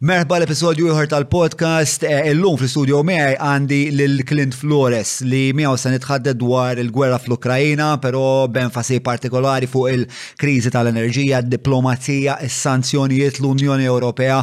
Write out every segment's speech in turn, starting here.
Merħba l-episodju ieħor tal-podcast. Eh, illum fl-istudio miegħi għandi lil Clint Flores li miegħu se nitħadded dwar il-gwerra fl-Ukrajina, però b'enfasi partikolari fuq il-kriżi tal-enerġija, d-diplomazija, is-sanzjonijiet l-Unjoni Ewropea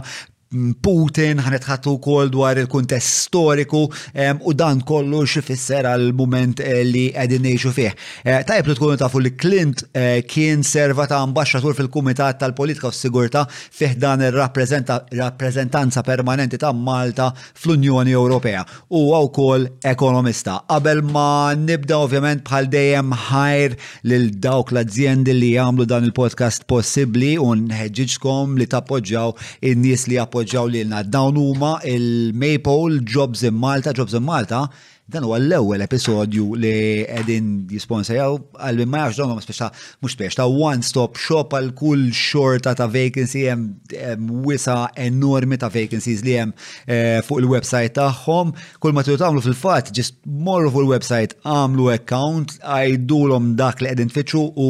Putin ħanetħattu kol dwar il-kuntest storiku u dan kollu xifisser għal-moment eh, li għedin neħxu fih. Eh, tajb li tkunu tafu li Clint eh, kien serva ta' ambasċatur fil-Kumitat tal-Politika u Sigurta fi ħdan ir-Rappreżentanza Permanenti ta' Malta fl-Unjoni Ewropea. Huwa wkoll ekonomista. Qabel ma nibda ovvjament bħal dejjem ħajr lil dawk l-azjendi li jagħmlu dan il-podcast possibbli u nħeġġiġkom li tappoġġjaw in-nies li jappoġġjaw lilna. Dawn huma il-Maple Jobs in Malta, Jobs in Malta Dan huwa l-ewwel episodju li qegħdin jisponsajaw għal min ma jafx dawn huma speċa mhux speċ ta' one stop shop għal kull xorta ta' vacancy hemm wisa enormi ta' vacancies li hemm eh, fuq il-website tagħhom. Kull ma tridu tagħmlu fil-fatt ġist morru fuq il-website għamlu account għajdulhom dak li qegħdin tfittxu u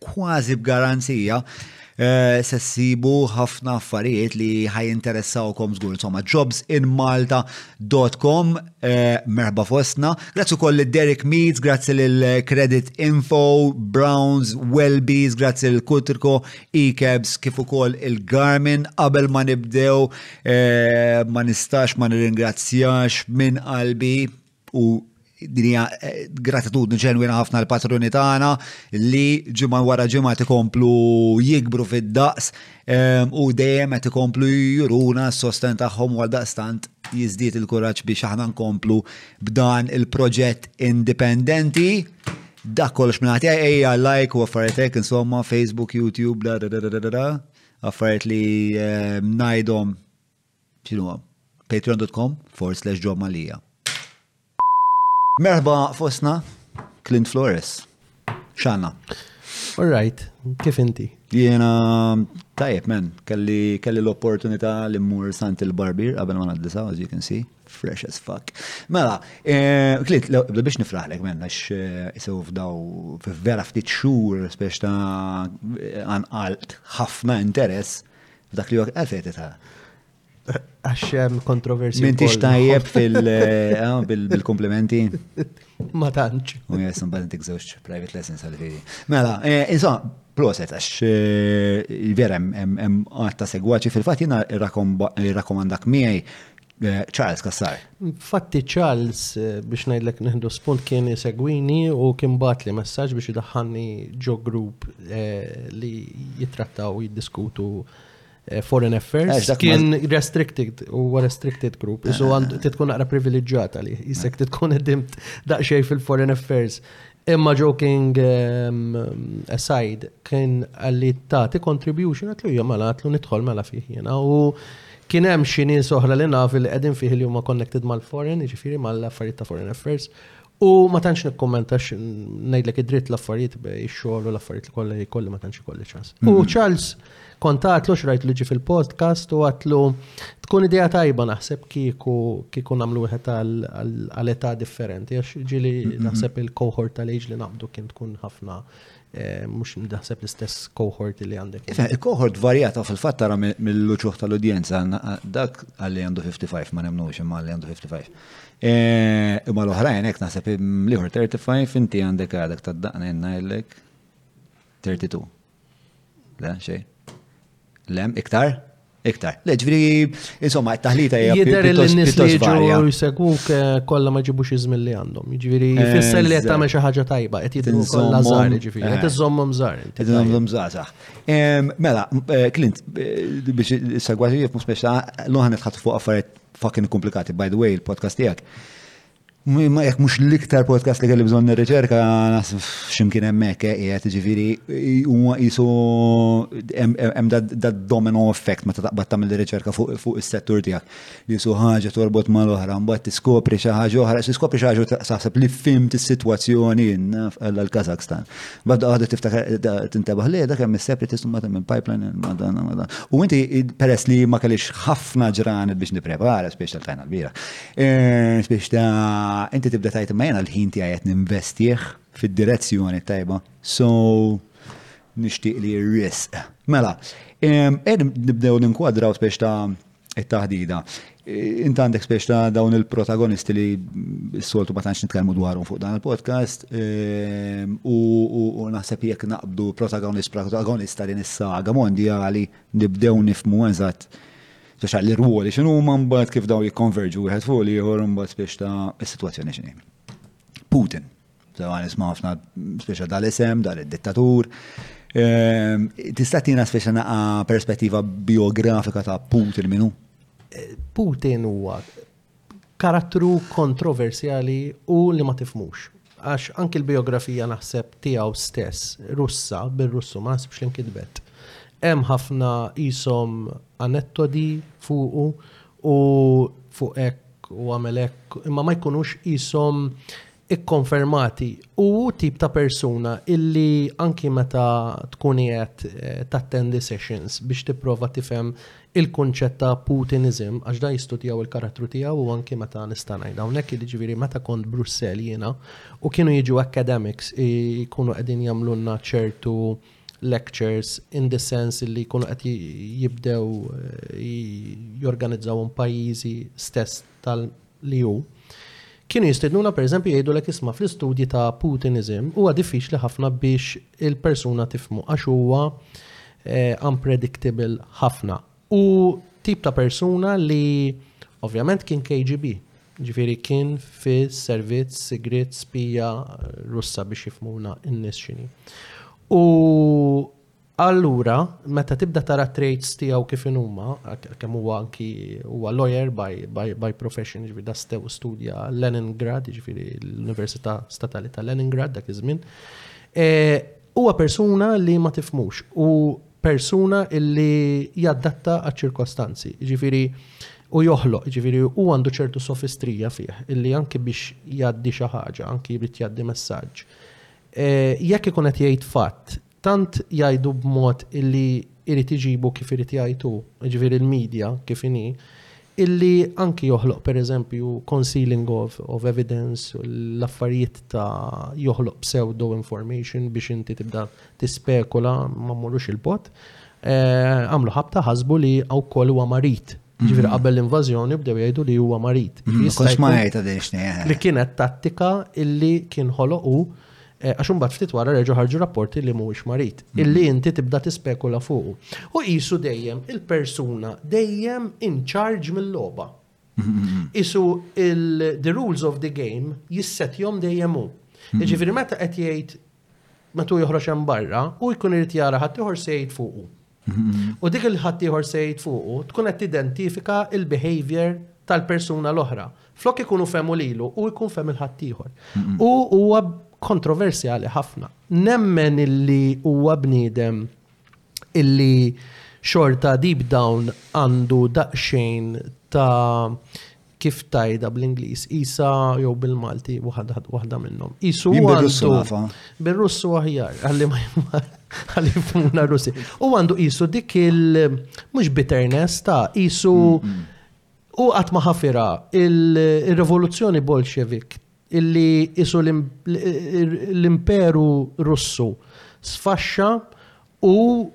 kważi b'garanzija eh, se ssibu ħafna affarijiet li ħajinteressawkom żgur. Insomma, jobsinmalta.com eh, merħba fostna. Grazzi wkoll lil Derek Meads, grazzi lil Credit Info, Browns, Welbies, grazzi lil Kutriko, Ekebs, kif ukoll il-Garmin. Qabel ma nibdew eh, ma nistax ma nirringrazzjax minn qalbi U din hija eh, gratitudni ġenwina ħafna l-patruni tagħna li ġimgħa wara ġimgħa tikomplu jikbru fid-daqs ehm, u dejjem qed ikomplu juruna s-sosten tagħhom għal daqstant jiżdied il-kuraġġ biex aħna nkomplu b'dan il-proġett indipendenti. Dak kollox minn ħati ejja like u affaritek insomma Facebook, YouTube, da da da da da da affarijiet li ehm, ngħidhom X'inhuwa? Patreon.com forward slash John Malija. Merħba fosna, Clint Flores. Xanna. All right, kif inti? Jiena tajjeb men, kelli kelli l-opportunità li mmur sant il-barbir qabel ma naddisa, as you can see, fresh as fuck. Mela, eh, klit, l- l- biex nifraħlek men, għax eh, isew f'daw vera ftit xhur spex ta' anqalt ħafna interess Dak li jok għalfej titħa. Għaxem kontroversi. Minti xtajjeb fil-komplimenti. Eh, ah, ma tantx. U jessan bad intik zewġ private lessons għal-veri. Mela, eh, insomma, proset, għax eh, vera hemm għatta segwaċi fil-fat jina rakomandak miegħi Eh, Charles Kassar. Fatti Charles eh, biex ngħidlek neħdu spunt kien segwini u kien bat li messaġġ biex idaħħalni ġo grupp eh, li jitrattaw jiddiskutu foreign affairs kien restricted u restricted group isu ah. għand titkun naqra privileġġata li jisek titkun edimt daqsxejn fil-foreign affairs Imma joking aside, kien għalli tati contribution għatlu jom għala għatlu nidħol mela fih jena. U kien hemm xi nies oħra li naf li qegħdin fih li huma connected mal-foreign, jiġifieri mal-affarijiet ta' foreign affairs. U ma tantx nikkummenta ngħidlek id-dritt l-affarijiet bej xogħol u l-affarijiet li kollha jkolli ma tantx ikolli ċans. U mm. Charles Kont għatlu xrajtlu ġi fil-podcast u għatlu tkun idea tajba naħseb kieku kieku namlu wieħed għal età differenti għax ġili mm-hmm. naħseb il-cohort tal-age li naqbdu kien tkun ħafna eh, mux naħseb l-istess cohort li għandek. Iva, il-cohort varjata fil-fat tara mill-luċuħ tal-udjenza dak għalli għandu 55 ma nemnux imma għalli għandu 55. Eh, imma l-oħrajn hekk naħseb liħor 35 inti għandek għadek tad-daqna jenna 32. Le, xej. Le, iktar? Iktar. Le, ġviri, insomma, it-taħlita hija Jider li n-nis li ġu jisegwuk eh, kolla ma ġibux iżmin li għandhom. Ġviri, jfisser li jtame xi ħaġa tajba, qed jiddu kollha żgħar, ġviri, qed eh. iżommhom żgħar. Qed iżommhom żgħar, saħ. Mela, eh, Clint, biex segwaġi jif mhux biex l-oħan nitħattu fuq affarijiet fucking komplikati, by the way, il-podcast tiegħek. Ma jekk mhux l-iktar podcast li kelli bżonn nirriċerka x'imkien hemmhekk eh, qiegħed ġifieri huwa qisu hemm da domino effect meta taqbad tagħmel riċerka fuq is-settur tiegħek. Qisu ħaġa torbot mal-oħra, mbagħad tiskopri xi ħaġa oħra, tiskopri xi ħaġa taħseb li fimt is-sitwazzjoni għal l-Kazakstan. Bad għadu tiftakar tintebaħ li dak hemm is-sepri tistum ma minn pipeline madonna madonna. U inti peress li ma kellix ħafna ġranet biex nipprepara spiex tal-tajna l-bira. Spiċċa inti tibda tgħid imma jiena l-ħin tiegħi qed ninvestih fid-direzzjoni t-tajba. So nixtieq li r-risq. Mela, nibdew ninkwadraw spiex ta' it-taħdida. Int għandek spiex ta' dawn il-protagonisti li s-soltu ma tantx nitkellmu dwarhom fuq dan il-podcast u naħseb jekk naqbdu protagonist protagonista din is-saga mondjali nibdew nifmu eżatt Speċa l-irwoli x'inhuma mbagħad kif daw jikkonverġu wieħed fuq l-ieħor mbagħad spiex ta' is-sitwazzjoni x'inhi. Putin, sewa nisma' ħafna speċa dal-isem, dal id-dittatur. Ehm, tista' tina speċa naqa perspettiva biografika ta' Putin minnu? Putin huwa karattru kontroversjali u li ma tifhmux. Għax anki l-bijografija naħseb tiegħu stess, Russa, bir-Russu, ma naħsibx li nkitbet. Hemm ħafna qishom anettodi fuqu u fuq hekk u għamel hekk, imma ma jkunux qishom ikkonfermati u hu tip ta' persuna illi anki meta tkun qiegħed tattendi sessions biex tipprova tifhem il-kunċett ta' Putinism għax dan jistudjaw il-karattru tiegħu u anki meta nista' ngħid hawnhekk jiġifieri meta kont Brussell jiena u kienu jiġu academics jkunu qegħdin jagħmlulna ċertu lectures in the sense illi jkunu qed jibdew jorganizzawhom pajjiżi stess tal li hu, kienu jistiednuna pereżempju jgħidulek isma' fl-istudji ta' Putiniżm huwa diffiċli ħafna biex il-persuna tifhmu għax huwa unpredictable ħafna. Hu tip ta' persuna li ovvjament kien KGB, jiġifieri kien fis-servizz sigriet spija Russa biex jifhmuna n-nies x'inhi. U Allura, meta tibda tara traits tiegħu kif inhuma, kemm huwa anki huwa lawyer by, by, by profession, ġifieri da stew studja Leningrad, ġifieri l-Università Statali ta' Leningrad dak iż-żmien. E, huwa e, persuna li ma tifmux u persuna illi jaddatta għaċ-ċirkostanzi. Ġifieri u joħloq, ġifieri u għandu ċertu sofistrija fih illi anki biex jgħaddi xi ħaġa, anki jrid jgħaddi messaġġ. E, jekk ikun qed jgħid fatt Tant jgħidu b'mod illi jrid iġibu kif irid jgħid hu, jiġifieri l-media kif inhi, illi anki joħloq pereżempju concealing of, of evidence, l-affarijiet ta' joħloq pseudo information biex inti tibda tispekula ma mmorrux il-bogħod. Eh, għamlu ħabta ħasbu li wkoll huwa marid Ġifieri mm. qabel l-invażjoni bdew jgħidu li huwa marid. Mm, Jista' ma jgħid eh. Li kienet tattika illi kien ħoloqu eh, għax imbagħad ftit wara reġgħu ħarġu rapporti li mhuwiex marid, mm. illi inti tibda tispekula fuqu. U qisu dejjem il-persuna dejjem in charge mill-logħba. Isu il-the rules of the game jisset jom dejjem hu. Ġifieri meta qed jgħid meta joħroġ hemm barra u jkun irid jara ħadd ieħor se jgħid fuqu. U dik il-ħaddieħor se jgħid fuqu tkun qed tidentifika il-behavior tal-persuna l-oħra. Flok ikunu femu lilu u jkun fem il-ħaddieħor. U huwa kontroversjali ħafna. Nemmen illi huwa bniedem illi xorta deep down għandu daqsxejn ta' kif tajda bl-Ingliż, isa jew bil-Malti, waħda minnhom. Isu għandu. Bil-Russu aħjar, għalli ma għalli funa Russi. U għandu isu dik il- mux bitterness ta' isu u għat maħafira il-revoluzzjoni bolxevik illi isu l-imperu Russu sfaxxa u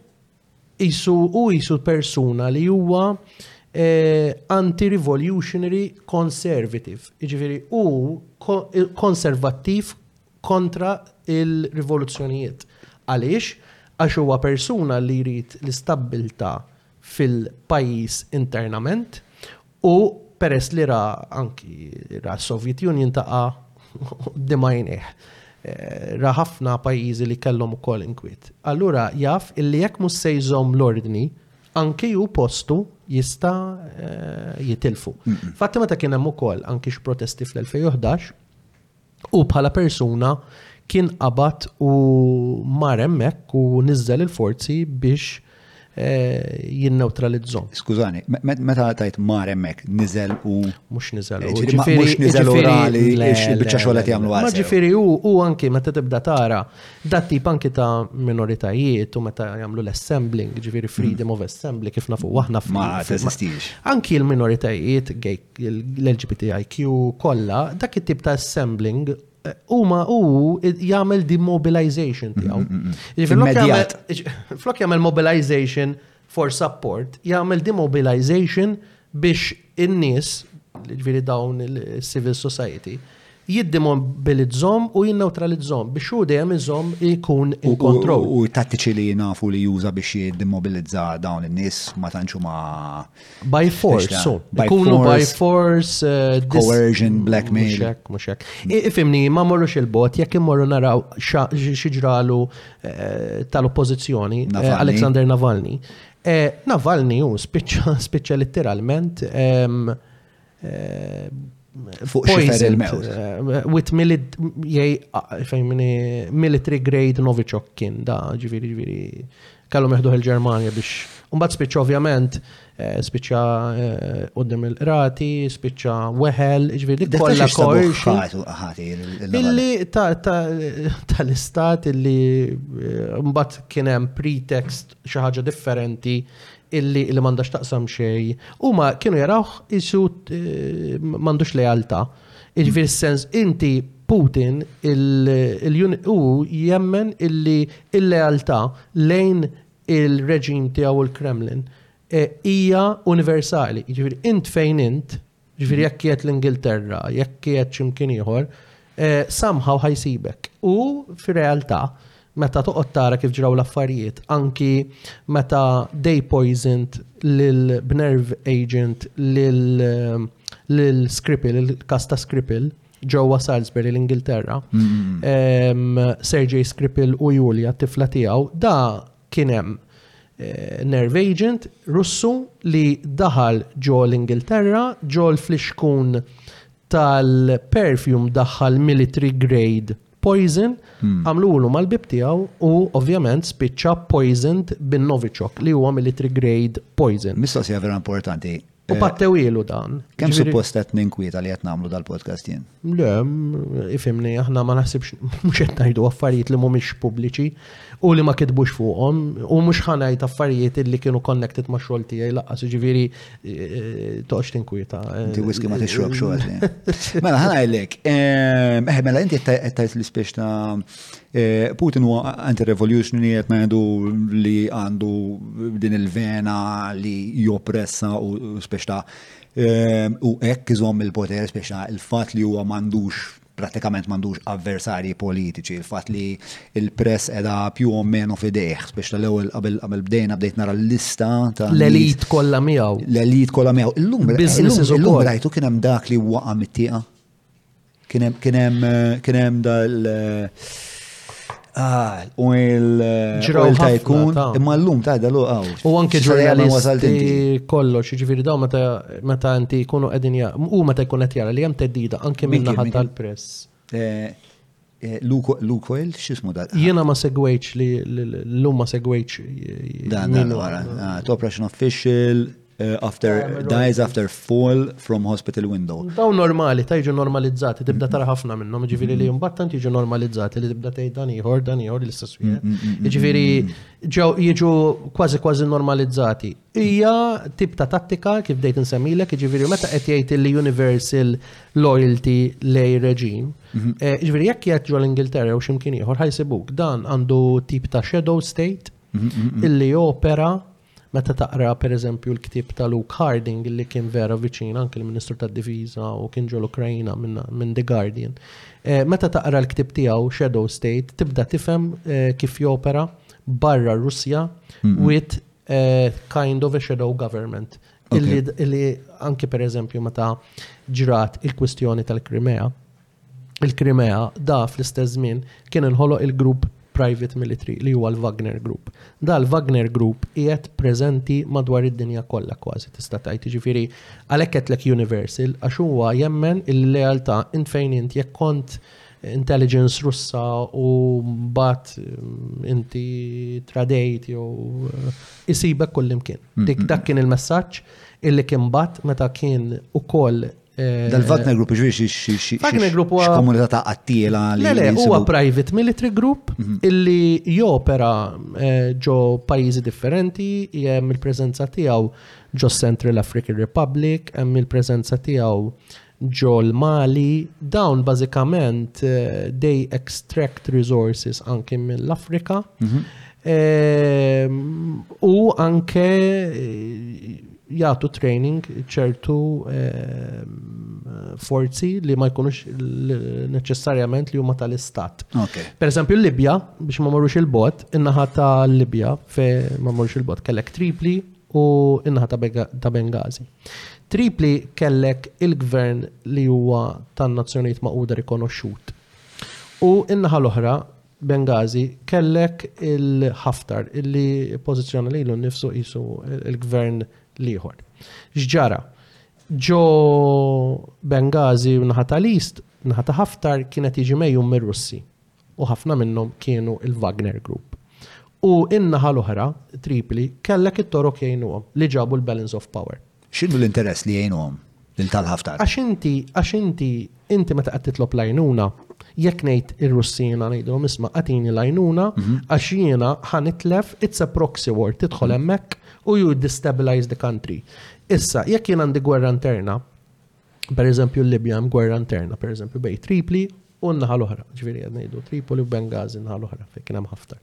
Qisu hu qisu persuna li huwa anti-revolutionary conservative, jiġifieri hu konservattiv kontra il-rivoluzzjonijiet. Għaliex? Għax huwa persuna li jrid l-istabbiltà fil-pajjiż internament U peress li ra anki ra s-Soviet Union taqa' quddiem għajnejh, ra ħafna pajjiżi li kellhom ukoll inkwiet. Allura jaf illi jekk mhux se jżomm l-ordni, anki hu postu jista' jitilfu. Infatti meta kien hemm ukoll anki xi protesti fl-2011, Hu bħala persuna kien qabad u mar hemmhekk u niżżel il-forzi biex jinnewtralizzhom. Skużani, meta tajt mar hemmhekk niżel u. Mhux niżel. Mhux niżel u rali biċċa xogħol qed jagħmlu għal. Ġifieri hu anki meta tibda tara dat tip anki ta' minoritajiet u meta jagħmlu l-assembling, ġifieri freedom of assembly kif nafu aħna f'ma. Ma teżistix. Anki l-minoritajiet gay l-LGBTIQ kollha, dak it-tip ta' assembling huma u jagħmel demobilization tiegħu. Flok jagħmel mobilization for support, jagħmel demobilization biex in-nies, ġifieri dawn il-civil society, Jiddimmobilizzhom u jinnewtralizzhom biex hu dejjem iżomm ikun in kontroll. U t-tattiċi li nafu li juża biex jiddimmobilizza dawn in-nies ma tantx huma. By force, so. Ikunu by force. Coercion, blackmail. Mhux hekk, mhux hekk. Ifimni, ma morrux il-bot jekk immorru naraw xi ġralu tal-oppożizzjoni, Alexander Navalny. Navalny hu spiċċa literalment fuq xifer il-mewt. Eh, with military grade Novichok kien da, ġviri ġviri. Kallu meħduħ il-Germania biex. Umbat spiċċa ovvjament, eh, spiċċa eh, qoddim il-qrati, spiċċa weħel, ġviri kolla kolla. Illi tal-istat illi umbat kienem pretext xaħġa differenti illi illi m'għandha x'taqsam xejn, huma kienu jarawh isu m'għandux lealtà. Jiġifieri s-sens inti Putin hu jemmen illi l-lealtà lejn il-reġim tiegħu u l-Kremlin hija universali. Jiġifieri int fejn int, Ġifieri jekk qiegħed l-Ingilterra, jekk qiegħed x'imkien ieħor, eh, somehow ħajsibek. U fir-realtà, meta toqgħod tara kif ġraw l-affarijiet, anki meta they poisoned lil b'nerv agent lil eh, lil Skripil, il-kas ta' Skripil, ġewwa Salisbury l-Ingilterra, em, Sergej Skripil u Julia tifla tiegħu, da Kien hemm nerve agent Russu li daħal ġo l-Ingilterra, ġo l-flixkun tal-perfume daħħal military grade poison, għamlulu mal-bieb tiegħu u ovvjament spiċċa poisoned bin-Novichok li huwa military grade poison. Mistoqsija vera importanti, U eh, battewilu dan. Kem suppost qed ninkwieta li qed nagħmlu dal-podcast jien? Le, ifimni aħna ma naħsibx mhux qed ngħidu affarijiet li mhumiex pubbliċi u li ma kitbux fuqhom u mhux ħanajt affarijiet li kienu connected ma' xogħol tiegħi laqqas ġifieri eh, toqgħodx tinkwieta. Eh, inti whisky ma tixrob xogħol. Mela ħanajlek. Ehm, eh mela inti qed tgħid l-ispiex ta' Eh, Putin huwa anti-revolutionary qed ngħidu li għandu din il-vena li joppressa u speċta eh, u hekk iżomm il-poter speċta il-fatt li huwa m'għandux pratikament m'għandux avversarji politiċi, il-fatt li il-press edha più o meno fidejh, biex tal-ewwel qabel qabel bdejna bdejt nara l-lista ta' l-elit kollha miegħu. L-elit kollha miegħu. Illum illum rajtu kien hemm dak li waqa' mit-tieqa Kienem, kienem, kienem dal. Ah, u il-ġraw eh, ta' jkun, imma l-lum ta' dalu għaw. U anke ġurnalisti kollox, ġifiri daw meta inti kunu għedin ja, u meta jkun għet jara li jem teddida anke minna ħatta l press eh, eh, Luke Oil, xismu da? Jena ma segwejċ li l-lum ma segwejċ. Dan, dan, wara. Ah, Top Russian Official, Eh, after eh, dies after fall from hospital window. Daw normali, ta' jiġu normalizzati, tibda tara ħafna minnhom, ġifieri li mbagħad tant jiġu normalizzati li tibda tgħid dan ieħor, dan ieħor l-istess mm, wieħed. Mm, mm, ġifieri ġew jiġu kważi kważi normalizzati. Hija tip ta' tattika kif dejt insemmilek, ġifieri meta qed jgħid li universal loyalty lej reġim. Mhm. Eh, ġifieri jekk jgħid ġol Ingilterra u x'imkien ieħor ħajsibuk dan għandu tip ta' shadow state mhm, mhm, illi opera Meta taqra, per eżempju, l-ktieb ta' Luke Harding li kien vera viċin anke l-Ministru tad-Difiża u kien ġol Ukrajina minn The Guardian. Eh, meta taqra l-ktieb tiegħu Shadow State tibda tifhem eh, kif jopera barra Russja with eh, kind of a shadow government. Illi anke per eżempju meta ġrat il-kwistjoni tal-Krimea il-Krimea, da fl-istess żmien kien inħoloq il-grupp private military li huwa l-Wagner Group. Da l-Wagner Group qiegħed preżenti madwar id-dinja kollha kważi tista' tgħid, jiġifieri għalhekk għedtlek universal għax huwa jemmen il-lealtà int fejn int jekk kont intelligence Russa u mbagħad inti tradejt jew isibek kullimkien. Dik dak kien il-messaġġ illi kien bat meta kien ukoll Eh, Dal-Wagner Group ġviri xie Wagner Group huwa komunità ta' qattila li. Le, le, huwa private military group mhm. illi jopera eh, ġo pajjiżi differenti, hemm il-preżenza tiegħu ġo Central African Republic, hemm il-preżenza tiegħu ġo l-Mali, dawn bażikament eh, they extract resources anki mill-Afrika. Mhm. Ehm, u anke jagħtu training ċertu forzi li ma jkunux neċessarjament li huma tal-istat. Per eżempju l-Libja, biex ma morrux il-bot, in-naħa tal-Libja fe ma morrux il-bot kellek Tripli u in-naħa ta' Bengazi. Tripli kellek il-gvern li huwa tan-Nazzjonijiet Maquda rikonoxxut. U in-naħa l-oħra Benghazi kellek il-Haftar illi pożizzjona lilu nnifsu qisu l-gvern l-ieħor. X'ġara? Ġo Benghazi u naħa tal-East, naħa ta' Haftar kienet jiġi mejjum mir-Russi u ħafna minnhom kienu il-Wagner Group. U in-naħa l-oħra, Tripoli, kellek it-Torok jgħinuhom li ġabu l-balance of power. X'inhu l-interess li jgħinuhom lil Tal Ħaftar? Għax inti, għax inti, inti meta qed titlob l-għajnuna, jekk ngħid ir-Russiena ngħidilhom isma' qatini l-għajnuna mhm. għax jiena ħa nitlef it's a proxy war tidħol mhm. hemmhekk u you destabilize the country. Issa, jekk jien għandi gwerra interna, Per eżempju, l-Libja hemm gwerra interna, per eżempju, bej Tripli u n-naħa l-oħra, ġviri għed nejdu Tripoli u Bengazi n-naħa l-oħra, fej kien hemm ħaftar.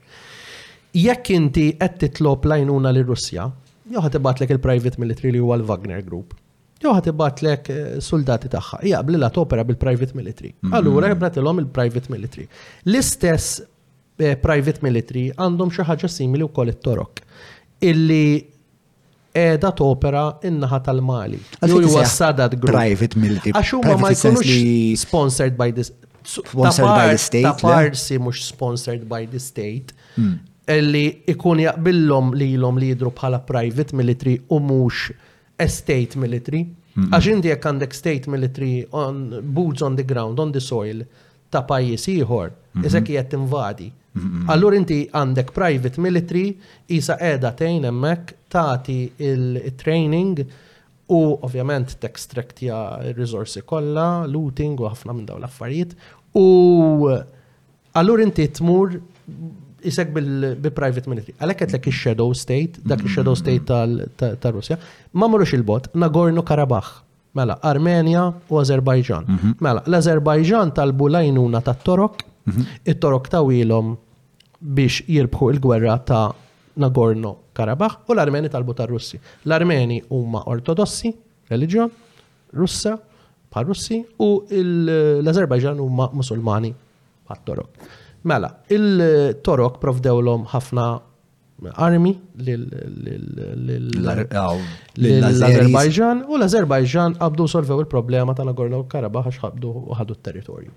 Jekk inti qed titlob lajnuna li Russja, jew ħad ibatlek il-private military li huwa l-Wagner Group, jew ħad ibatlek eh, soldati tagħha, jaqbli la topera bil-private military. Mm-hmm. Allura jibnatilhom il-private military. L-istess eh, private military għandhom xi ħaġa simili wkoll it-Torok illi qiegħda topera in-naħa tal-Mali. Jew huwa Sadat Group. Private military. Għax huma ma jkunux sponsored by the sponsored by the state. Ta' parsi mhux sponsored by the state. Hmm. Li ikun jaqbillhom lilhom li jidru bħala private military u mhux estate military. Hmm. Għax inti jekk għandek state military on boots on the ground, on the soil, ta' pajjiż ieħor, iżda hekk qiegħed tinvadi. Allura inti għandek private military qisha qiegħda tgħin hemmhekk tagħti t-training u ovvjament textractja r-riżorsi kollha, looting u ħafna minn dawn l-affarijiet. U allura inti tmur isek bil-private military. Għalhekk qed ix-shadow state, dak ix-shadow state tar-Russja, ma morux il-bot, Nagorno Karabakh. Mela, Armenja u Azerbajġan. Mela, l-Azerbajġan talbu l-għajnuna tat-Torok, it-Torok tawilhom biex jirbħu il-gwerra ta' Nagorno-Karabakh u l-Armeni talbu tar-Russi. L-Armeni huma ortodossi, reliġjon, Russa, bħal Russi, u l-Azerbajġan huma Musulmani bħat-Torok. Mela, il-Torok provdewlhom ħafna armi l-Azerbajġan u l-Azerbajġan qabdu solvew il-problema ta' Nagorno Karabakh għax qabdu u ħadu t-territorju.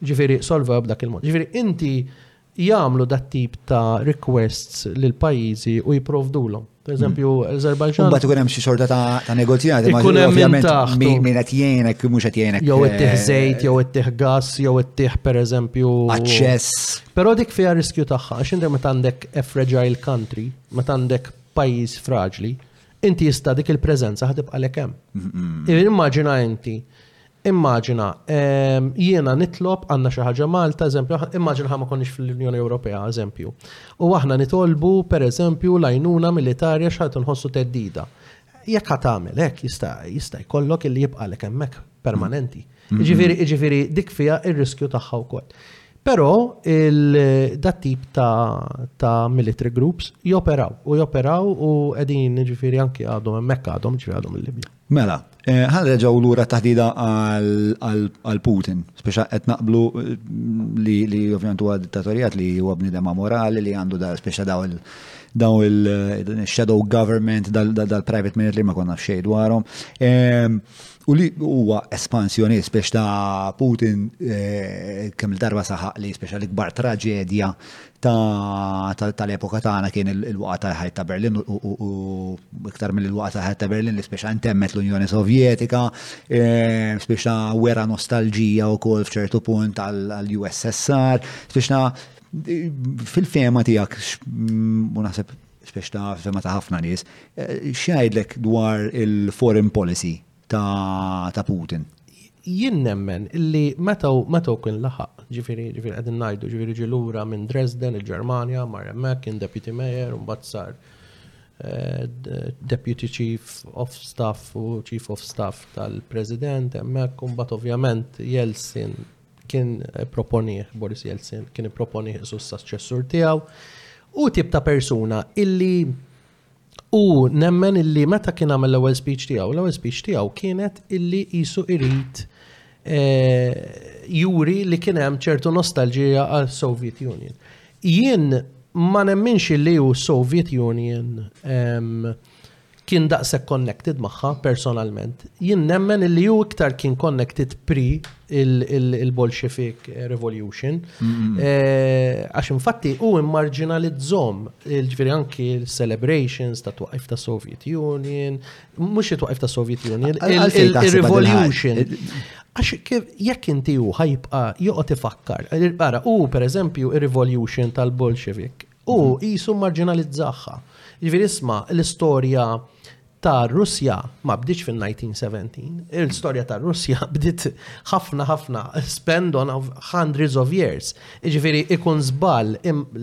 Ġifiri, solvew b'dak il-mod. Ġifiri, inti jagħmlu dat tip ta' requests lil pajjiżi u jipprovdulhom. Per hmm. eżempju, Azerbajġan. Mbagħad ikun hemm xi xorta ta' negozjati ma' ikun hemm minn taħt. Min qed jgħinek mhux qed jgħinek. Jew qed eh, żejt, jew qed gas, jew qed per eżempju. Aċċess. Però dik fiha riskju tagħha għax inti meta għandek e fragile country, meta għandek pajjiż fraġli, inti jista' dik il-preżenza ħatibqalek hemm. Immaġina inti Immaġina, ehm, jiena nitlob għandna xi ħaġa Malta, eżempju, immaġina ħa ma konniex fl-Unjoni Ewropea, eżempju. U aħna nitolbu, per eżempju, lajnuna militarja xħat nħossu teddida. jekk ħa tagħmel hekk jista' jista' jkollok illi jibqalek hemmhekk permanenti. Mm-hmm. Iġifieri iġifieri dik fiha ir-riskju tagħha wkoll. Però dat tip ta', ta military groups joperaw u joperaw u qegħdin ġifieri anki għadhom hemmhekk għadhom ġifieri għadhom il-Libja. Mela, eh, ħan reġaw lura taħdida għal Putin, speċa qed naqblu eh, li ovvjament huwa dittatorijat li huwa bnidem morali li għandu da speċa daw il- dawn il-shadow government dal-private minute li ma konna xej dwarhom. Ehm, u li huwa espansjoni biex ta' Putin eh, kemm darba saħaq li speċa l-ikbar traġedja tal-epoka tagħna kien il-waqa tal-ħajt ta' Berlin u iktar mill-waqa tal-ħajt ta' Berlin li speċa intemmet l-Unjoni Sovjetika, eh, speċa wera nostalġija wkoll f'ċertu punt għall-USSR, speċa Fil-fema tijak, unaħseb spiex ta' fema ta' ħafna nis, eh, xajdlek dwar il-foreign policy ta', ta Putin? Jien nemmen illi meta meta kien laħaq, ġifiri, ġifiri għedin najdu, ġifiri ġilura minn Dresden, il-Germania, mar emmek, kien deputy mayor, un bazzar eh, deputy chief of staff u chief of staff tal-president, emmek, un bat ovvjament Jelsin kien proponih Boris Jeltsin, kien proponih isu s-saċċessur tiegħu, u tip ta' persuna illi u nemmen illi meta kien għamel l-ewwel speech tiegħu, l-ewwel speech tiegħu kienet illi isu irid eh, juri li kien hemm ċertu nostalġija għal Soviet Union. Jien ma nemminx illi hu Soviet Union ehm, kien daqshekk connected magħha personalment. Jien nemmen illi hu iktar kien connected pri il-Bolshevik Revolution. Eh, għax infatti hu immarġinalizzom, ġifieri anki celebrations ta' twaqif ta' Soviet Union, mhux it-twaqif ta' Soviet Union, il-Revolution. Għax jekk inti hu ħajbqa' joqgħod ifakkar. Ara, hu pereżempju ir-Revolution tal-Bolshevik Hu qisu mmarġinalizzahha. Jiġifieri isma' l-istorja tar-Russja ma bdietx fin-1917, l-istorja tar-Russja bdiet ħafna ħafna spend on hundreds of years. Jiġifieri ikun żball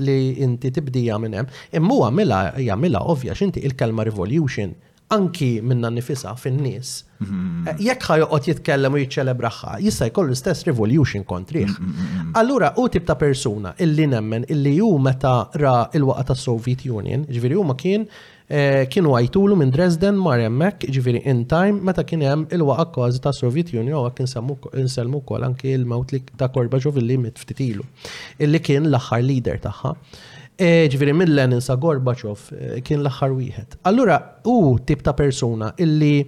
li inti tibdija minn hemm. Imma hu għamilha jagħmilha ovvja x'inti il-kelma revolution anki minna nifisa fin-nies, eh, jekk ħa joqgħod jitkellem u jiċċelebraħħa, jista' jkollu l-istess revolution kontriħ. Allura hu tip ta' persuna illi nemmen illi hu meta ra il-waqa tas-Soviet Union, ġifieri huma kien eh, kienu għajtulu minn Dresden mar hemmhekk, ġifieri in time meta kien hemm il-waqa kważi tas-Soviet Union u hekk insellmu wkoll anki l-mewt ta' Gorbachev illi mit ftitilu, illi kien l-aħħar leader tagħha. Eh, ġviri minn Lenin sa Gorbachev eh, kien l-axħar wieħed. Allura, u tip ta' persuna illi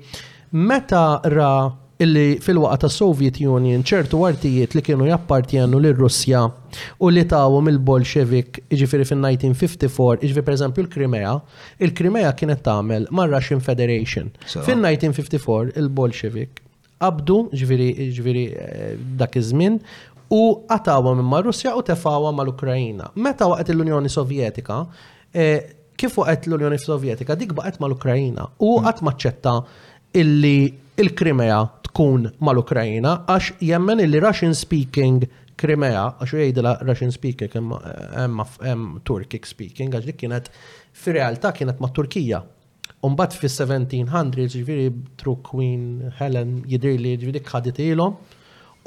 meta ra illi fil-waqa ta' Soviet Union ċertu artijiet li kienu jappartjenu l russja u li tawhom il-Bolshevik ġifiri fin-1954, ġifiri per eżempju l-Krimea, il-Krimea kienet tagħmel mar-Russian Federation. Fin-1954 il-Bolshevik qabdu, ġviri, ġviri eh, dak iż-żmien, u qatawha minn ma' Russja u tefawha mal-Ukrajina. Meta waqgħet l-Unjoni Sovjetika, eh, kif waqgħet l-Unjoni Sovjetika, dik baqgħet mal-Ukrajina u hmm. qatt maċċetta illi il-Krimea tkun mal-Ukrajina għax jemmen illi Russian speaking Krimea, għax u jgħidila Russian speaking, hemm Turkic speaking, għax dik kienet fi realtà kienet ma' Turkija. U mbagħad fis-1700s, jiġifieri through Queen Helen jidhirli jiġifieri dik ħaditilhom.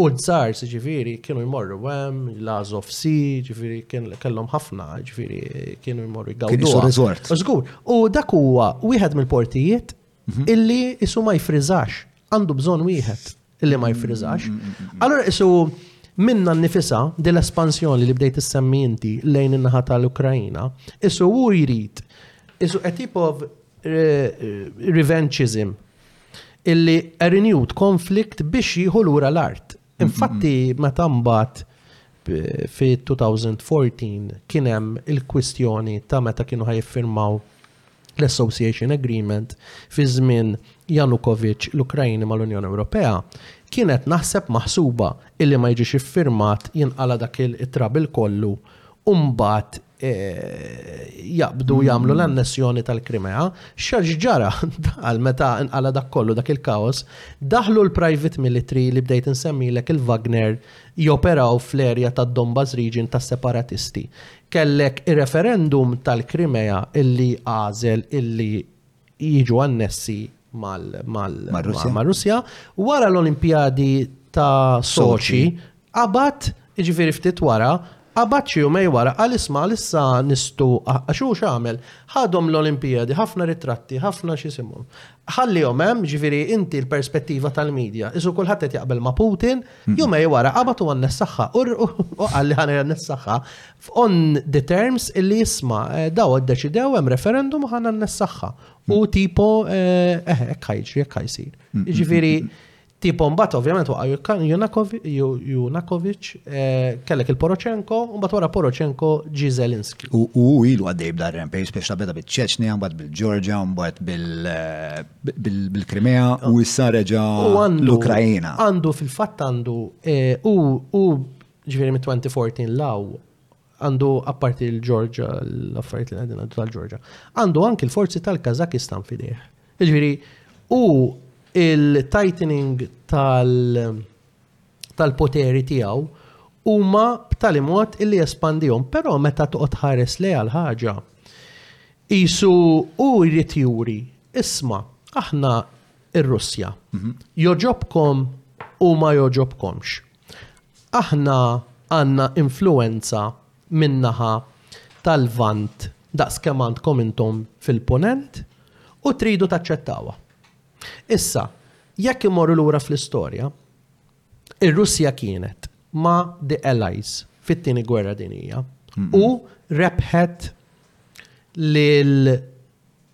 U l-Tsars jiġifieri kienu jmorru hemm, l-Azov Sea, jiġifieri kellhom ħafna, jiġifieri kienu jmorru jgawdu. Kienu resort. Żgur. U dak huwa wieħed mill-portijiet mhm. illi isu ma jfriżax, għandu bżonn wieħed. li ma jifrizax. Allora isu minna nifisa din l-espansjoni li bdejt issemmi inti lejn in-naħa tal-Ukrajina, isu hu jrid isu a tip of revenchism illi a renewed conflict biex jieħu lura l-art. Infatti meta mbagħad fi 2014 kien hemm il-kwistjoni ta' meta kienu ħajiffirmaw l-Association Agreement fi żmien Yanukovych l-Ukraini mal-Unjoni Ewropea, kienet naħseb maħsuba illi ma jiġix iffirmat jinqala' dak it-trouble kollu u mbagħad jaqbdu jagħmlu l-annessjoni tal-Krimea. Xa x'ġara dal meta nqala' dak kollu dak il-kaos, daħlu l-private military li bdejt insemmilek il-Wagner joperaw fl-area tad-Donbas region tas-separatisti. Kellek ir-referendum tal-Krimea illi għażel illi jiġu annessi mar-Russja. Wara l-Olimpjadi ta' Sochi, qabad, jiġifieri ftit wara, qabad xi jumej wara qal isma' issa nistgħu, għax hu x'għamel, ħadhom l-Olimpjadi, ħafna ritratti, ħafna x'isimhom, Ħallihom hemm, jiġifieri inti l-perspettiva tal-media. Isu kulħadd qed jaqbel ma' Putin, jumej wara qabad u għannessaħħa u qalli ħana għannessaħħa on the terms illi jisma' eh, daw iddeċidew hemm referendum u ħana għannessaħħa. U tipo eh, eh hekk ħajġri, hekk ħajsir. Jiġifieri Tipo mbagħad ovvjament waqa' Junakovic, eh, kellek il-Porochenko, mbagħad wara Porochenko ġi Zelinski. U hu ilu għaddej b'dar rampage biex ta' beda biċ-Ċeċnija, mbagħad bil-Ġorġja, mbagħad bil-Krimea eh, u issa reġa' l-Ukrajina. Għandu fil-fatt għandu eh, u ġifieri mit-2014 law għandu apparti l-Ġorġa, l-affarijiet li għadin għaddu tal-Ġorġa, għandu anki l-forzi tal-Kazakistan fidejh. Ġviri, u il-tightening tal-poteri tijaw huma b'tali mod illi jespandihom, però meta toqgħod ħares li għal ħaġa isu u jrid juri isma' aħna ir-Russja mhm. joġobkom u ma joġobkomx. Aħna għandna influwenza min-naħa tal-Lvant daqs kemm għandkom intom fil-Punent u tridu taċċettawha. Issa, jekk immorru lura fl-istorja, ir-Russja kienet ma' the Allies fit-Tieni Gwerra Dinjija u rebħet lil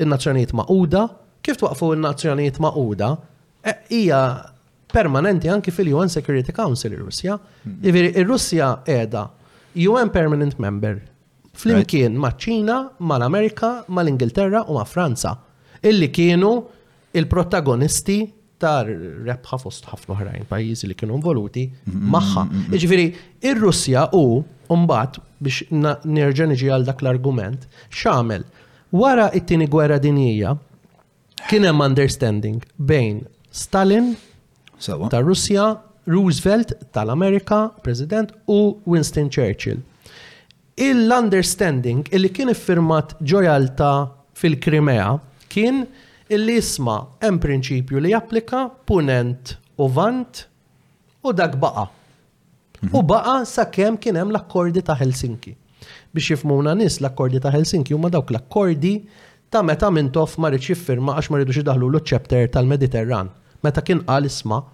in-Nazzjonijiet Magħquda, kif twaqqfu n-Nazzjonijiet Magħquda, hija permanenti anki fil-UN Security Council ir-Russja. Jiġifieri ir-Russja qiegħda UN Permanent Member flimkien maċ-Ċina, mal-Amerika, mal-Ingilterra u ma' Franza, illi kienu il-protagonisti ta' rebħa fost ħafna oħrajn pajjiżi li kienu involuti magħha. Jiġifieri ir-Russja u mbagħad biex nerġa' niġi għal dak l-argument, x'għamel wara it-tieni gwerra dinjija kien hemm understanding bejn Stalin ta' Russja, Roosevelt tal-Amerika, President, u Winston Churchill. Il-understanding illi kien iffirmat ġo Jalta fil-Krimea kien illi isma' hemm prinċipju li japplika Punent u Lvant u dak baqa'. U baqa' sakemm kien hemm l-Akkordi ta' Helsinki. Biex jifhmuna nies l-Akkordi ta' Helsinki huma dawk l-akkordi ta' meta Mintoff ma riedx jiffirma għax ma riedux idaħħlulu ċ-chapter tal-Mediterran. Meta kien qal isma'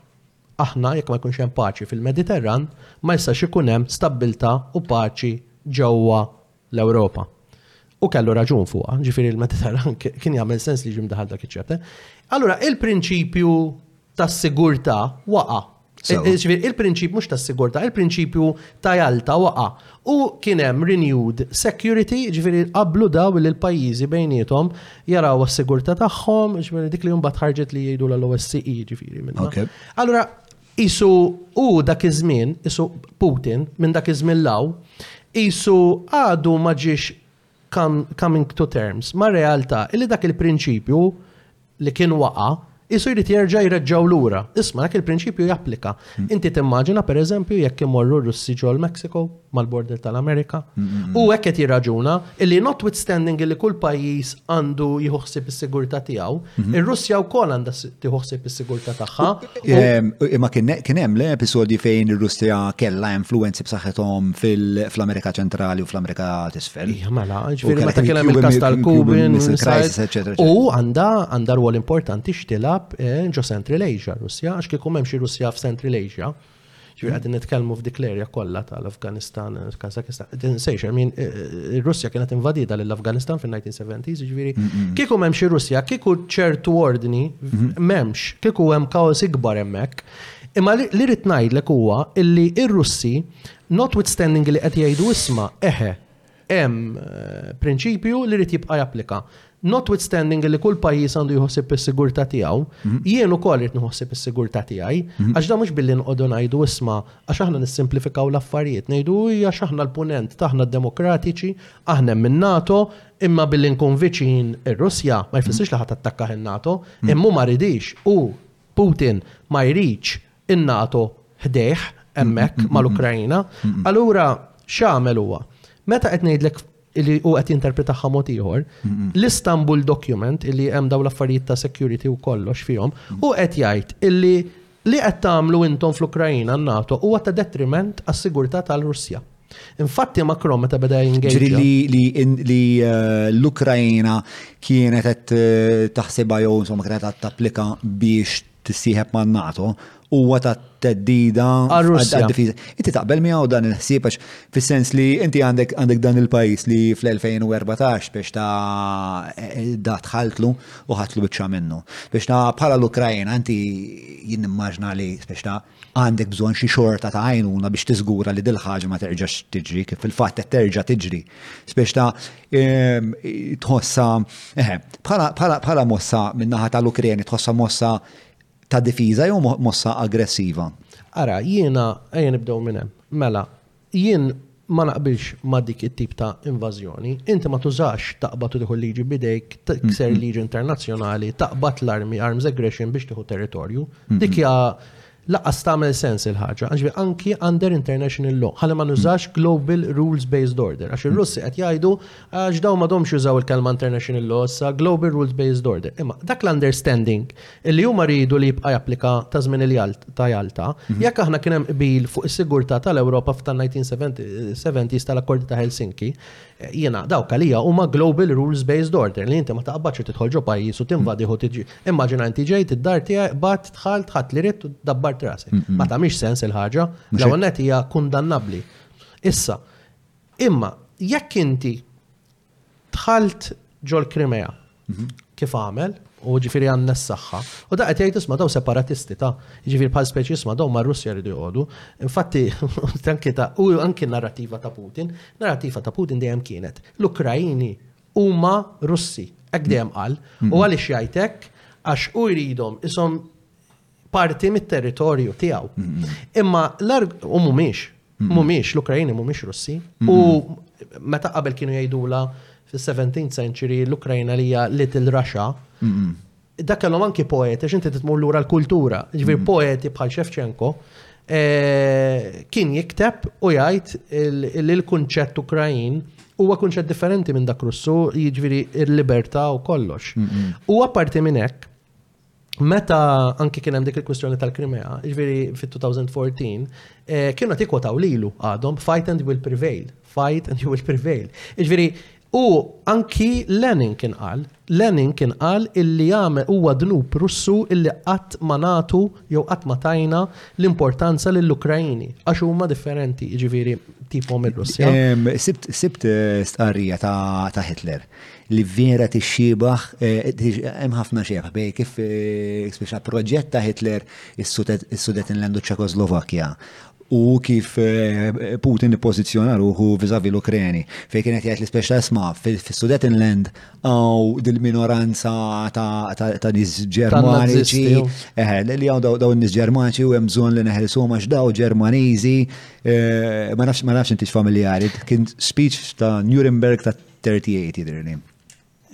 Aħna, jekk ma jkunx hemm paċi fil-Mediterran, ma jistax ikun hemm stabbiltà u paċi ġewwa l-Ewropa. U kellu raġun fuqha, ġifieri l-Mediterran kien jagħmel sens li jiġi mdaħħal dak iċ-chapter. Allura il-prinċipju tas-sigurtà waqa'. Ġifieri il-prinċipju mhux tas-sigurtà, il-prinċipju ta' Jalta waqa'. U kien hemm renewed security, jiġifieri qablu daw li l-pajjiżi bejniethom jaraw għas-sigurtà tagħhom, jiġifieri dik li mbagħad ħarġet li jgħidulha l-OSCE jiġifieri minnha. Okay. Allura qisu hu dak iż-żmien, qisu Putin minn dak iż-żmien l-hawn, qisu għadu ma ġiex coming to terms ma' realtà illi dak il-prinċipju li kien waqa' isu jrid jerġa' jreġġgħu lura. Isma' dak il-prinċipju japplika. Hmm. Inti timmaġina pereżempju jekk imorru r-Russi ġol Mexico mal-border tal-Amerika hmm, hmm, u hekk qed jirraġuna illi notwithstanding li kull pajjiż għandu jieħu ħsieb is-sigurtà tiegħu, ir-Russja wkoll għandha tieħu ħsieb is-sigurtà tagħha. Ehm, imma kien hemm le episodji fejn ir-Russja kellha influenzi b'saħħithom fl-Amerika ċentrali u fl-Amerika t'isfel. Ija mela, ġifieri meta kien hemm il-każ tal-Cuban crisis, eċetera. U għandha għandha rwol importanti x'tilab eh, ġo Central Asia, Russja, għax kieku m'hemmx ir-Russja f'Central Asia, Ġifieri qegħdin nitkellmu f'dik l-erja kollha tal-Afganistan, Kazakistan, qegħdin sejx, min ir-Russja kienet invadida lill-Afganistan fin-1970s, ġifieri kieku m'hemmx ir-Russja, kieku ċertu ordni m'hemmx, kieku hemm kaos ikbar hemmhekk. Imma li rrid ngħidlek huwa illi ir-Russi, notwithstanding li qed jgħidu isma' eħe, Hemm prinċipju li jrid jibqa' japplika. Notwithstanding li kull pajjiż għandu jħossib is-sigurtà tiegħu, mhm. jien ukoll irid nħossib is-sigurtà tiegħi, mhm. għax da mhux billi nqogħdu ngħidu isma' għax aħna nissimplifikaw l-affarijiet, ngħidu hija aħna l-punent taħna demokratiċi, aħna minn NATO, imma billi nkun viċin ir-Russja ma jfissirx li ħadd attakka in-NATO, mhm. imma ma ridix u Putin ma jridx in-NATO ħdejh hemmhekk mal-Ukraina, allura x'għamel huwa? Meta qed ngħidlek li hu qed jinterpretaha mod ieħor, l-Istanbul document li hemm dawn l-affarijiet ta' security u kollox fihom, hu qed jgħid illi li qed tagħmlu intom fl-Ukraina n-NATO huwa ta' detriment għas-sigurtà tal-Russja. Infatti Macron meta beda jingeġġa. Ġri li eh, l-Ukraina kienet qed eh, taħsibha jew insomma kienet qed tapplika biex tissieħeb man-NATO huwa ta' teddida għad-difiża. Inti taqbel miegħu dan il-ħsieb għax fis-sens li inti għandek għandek dan il-pajjiż li fl-2014 biex ta' da tħaltlu u ħatlu biċċa minnu. Biex ta' bħala l-Ukrajna inti jien immaġna li biex ta' għandek bżonn xi xorta ta' għajnuna biex tiżgura li dil-ħaġa ma terġax tiġri, kif fil-fatt qed terġa' tiġri. Spiex ta' ehm, tħossa, eħe, bħala mossa min-naħa tal-Ukreni tħossa mossa ta' difiża jew mossa aggressiva. Ara, jiena ejja nibdew minn hemm. Mela, Jien ma naqbilx ma' dik it-tip ta' invażjoni. Inti ma tużax taqbad u tieħu l-liġi b'idejk, tikser il-liġi internazzjonali, taqbad l-armi, arms aggression biex tieħu territorju. Dik hija lanqas tagħmel sens il-ħaġa. Jiġifieri anki under international law. Ħalli ma nużax global rules based order. Għax ir-Russi qed jgħidu għax dawn m'għadhomx jużaw il-kelma international law issa, global rules based order. Imma dak l-understanding Illi huma riedu li jibqa' japplika ta' żmien il-Jalta, ta' Jalta, jekk aħna kien hemm qbil fuq is-sigurtà tal-Ewropa f'tan-1970s tal-Akkordi ta' Helsinki, jiena, dawk għalija huma global rules based order, li inti ma taqbadx u tidħol ġo pajjiż u tinvadih u tiġi. Immaġina inti ġejt id-dar tiegħi, qbadt, dħalt, ħadt li ridt u dabbart rasek. Ma tagħmilx sens il-ħaġa. L-ewwel nett hija kundannabbli. Issa, imma jekk inti Dħalt ġol-Krimea, kif għamel, u ġifiri għan nessaxħa. U da għet jgħid isma daw separatisti ta' ġifiri bħal speċi isma daw ma' Russja rridu jgħodu. Infatti, tanki ta' u anki narrativa ta' Putin, narrativa ta' Putin dejjem kienet. L-Ukrajini huma Russi, hekk dejjem qal. U għaliex jgħidek għax u jridhom isom parti mit-territorju tiegħu. Imma l-arg u mhumiex, mhumiex l-Ukrajini mhumiex Russi u meta qabel kienu jgħidula fis-17th century l-Ukrajna li hija Little Russia, dak kellhom anki poeti, x'inti titmur lura l-kultura, ġifier poeti bħal Shevchenko, eh, kien jikteb u jgħid li l-kunċett Ukrajin huwa kunċett differenti minn dak Russu, jiġifieri il-libertà u kollox. U apparti minn hekk, meta anki kien hemm dik il-kwistjoni tal-Krimea, ġviri fit-2014, eh, kienu għati kotaw lilu għadhom, fight and you will prevail, fight and you will prevail. Ġviri, u anki Lenin kien qal, Lenin kien qal illi għame huwa dnub russu illi qatt ma natu jew qatt ma tajna l-importanza lill-Ukrajini, għax huma differenti, ġviri, tipom il-Russja. Sibt eh, stqarrija ta' Hitler li vera tixxibaħ, hemm ħafna xebħ bejn kif spiċċa proġett ta' Hitler is-Sudetenland u ċ-Ċekoslovakkja u kif Putin ippożizzjona ruħu viżavi l-Ukreni. Fejn kien qed jgħid l-ispeċta isma' fis-Sudetenland hawn dil-minoranza ta' nies Ġermaniċi li hawn dawn nies Ġermaniċi u hemm bżonn li neħilsuhom għax daw Ġermaniżi ma nafx intix familjari. Kien speech ta' Nuremberg ta' 38 jidhirni.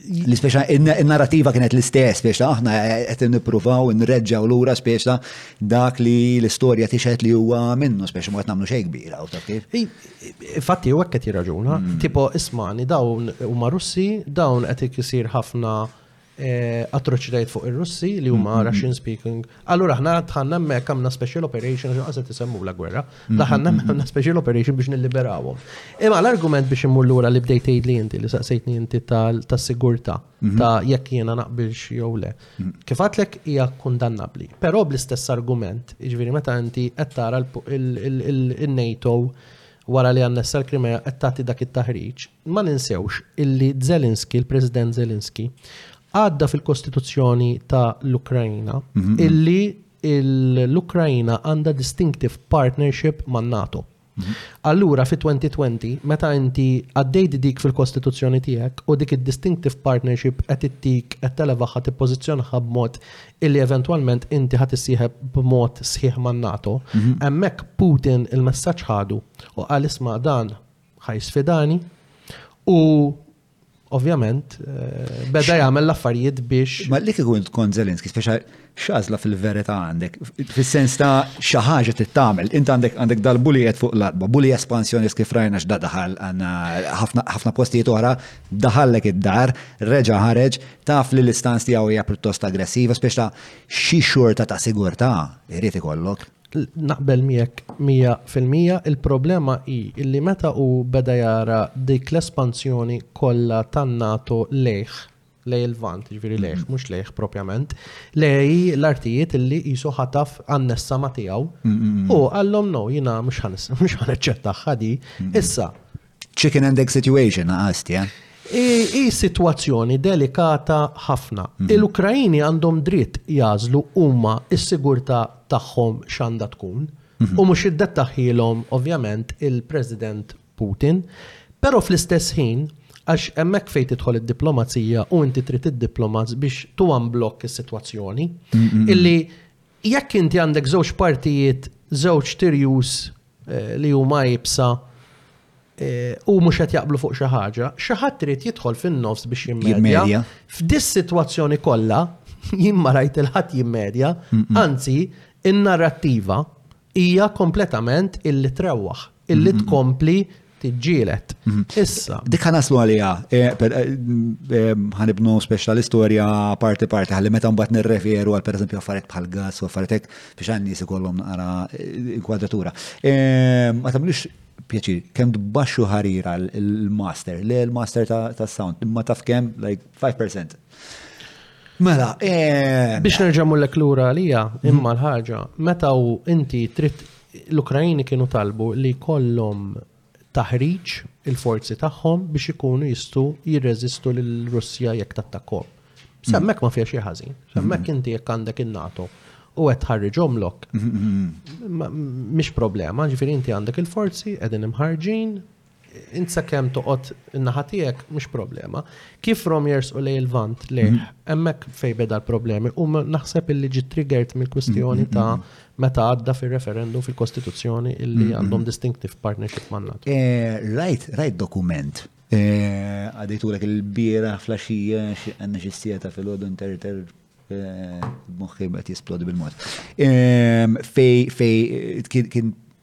L-ispeċa, il-narrativa kienet l-istess, biex aħna qed nippruvaw nreġġaw lura speċa dak li l-istorja tixet li huwa minnu, speċa ma qed nagħmlu xejn kbira, u taf kif? Fatti u qed jirraġuna, hmm. tipo ismani dawn huma Russi, dawn qed ikisir ħafna atroċitajiet fuq ir-Russi li huma mm-hmm. Russian speaking. Allura aħna tħanna hemmhekk għamna special operation għax qased isemmu la gwerra. Mm-hmm. Daħanna għamna special operation biex nilliberawhom. Imma l-argument biex imur lura li bdejt tgħidli inti li saqsejtni inti tas-sigurtà mm-hmm. ta' jekk jiena naqbilx jew le. Kif għatlek hija kundannabbli. Però bl-istess argument, jiġifieri meta inti qed tara l-NATO wara li annessa l-Krimea qed tagħti dak it-taħriġ, ma ninsewx illi Zelensky, il-President Zelensky, għadda fil-Kostituzzjoni ta' l-Ukrajina mhm. illi l-Ukrajina għandha distinctive partnership man-NATO. Mhm. Allura fi 2020, meta inti għaddejt dik fil-kostituzzjoni tiegħek u dik id-distinctive partnership qed ittik qed televaħħa tippożizzjonha b'mod illi eventwalment inti ħat issieħeb b'mod sħiħ man-NATO, mhm. hemmhekk Putin il-messaġġ ħadu u qal isma' dan ħaj sfidani u ovvjament eh, beda jagħmel l-affarijiet biex. Ma li kieku tkun Zelenski, speċa xażla fil-verità għandek, fis-sens ta' xi ħaġa tittamel, int għandek għandek dal-bulijiet fuq l-arba, buli espansjonist kif rajna x'da daħal għandna ħafna postijiet oħra, daħallek id-dar, reġa' ħareġ, Taf li l-istanz tiegħu hija pjuttost aggressiva, spiex ta' xi xorta ta' sigurtà irid ikollok. Naqbel miegħek 100% il-problema hi li meta hu beda jara dik l-espansjoni kollha tan-NATO lejh, lejn il-Lvant, jiġifieri lejh, mhux lejh propjament, lejn l-artijiet li qisu ħataf annessa ma' tiegħu, hu qallhom no, jiena mhux ħa naċċettahha din. Issa, Chicken and egg situation, għasti, eh? I situazzjoni delikata ħafna. Mm -hmm. Il-Ukrajini għandhom dritt jazlu huma s-sigurta tagħhom xanda tkun. Mm -hmm. U mhux iddettaħilhom ovvjament il-President Putin. Però fl-istess ħin, Għax emmek fejn tidħol id-diplomazija u inti trid id-diplomaz biex tu blokk is-sitwazzjoni. Illi jekk inti għandek żewġ partijiet, żewġ tirjus li huma ibsa u mhux qed jaqblu fuq xi ħaġa, xi ħadd trid jidħol fin-nofs biex jimmedja. F'dis sitwazzjoni kollha, jien ma rajt il-ħadd jimmedja, anzi, in-narrattiva hija kompletament illi trewwaħ, illi tkompli tiġġielet. Mhm. Issa. Dik ħanaslu għalija, e, e, e, ħanibnu speċ tal-istorja parti parti, ħalli meta mbagħad nirreferu għal pereżempju affarijiet bħal gas u affarijiet biex għan nies ikollhom naqra inkwadratura. Ma tagħmlux pjaċir, kemm tbaxxu ħarira l-master, le l-master ta' sound, imma taf kemm like 5%. Mela, biex nerġamu l-ek lura għalija, mhm. imma l-ħaġa, meta u inti trid L-Ukraini kienu talbu li jkollhom taħriġ il-forzi tagħhom biex ikunu jistgħu jirreżistu lil Russja jekk tattakkom. Semmek ma fiex ħażin, semmek inti jekk għandek in-NATO u qed tħarriġhom lok. Mhix problema, ġifieri inti għandek il-forzi qegħdin imħarġin, Int sakemm toqgħod in-naħa tiegħek mhux problema. Kif rom jersqu lej il-Lvant lejh, mhm. hemmhekk fejn beda l-problemi u naħseb illi ġi triggered mill-kwistjoni mhm, ta' mhm, meta għadda fir-referendum fil-Kostituzzjoni illi għandhom distinctive partnership man nat eh, Rajt, rajt dokument. Eh, Għadejtulek il-bira flasġija għanna ġistieta fil-ħodu inter-ter eh, moħħi għet jisplodi bil-mod. Fej, fej, kien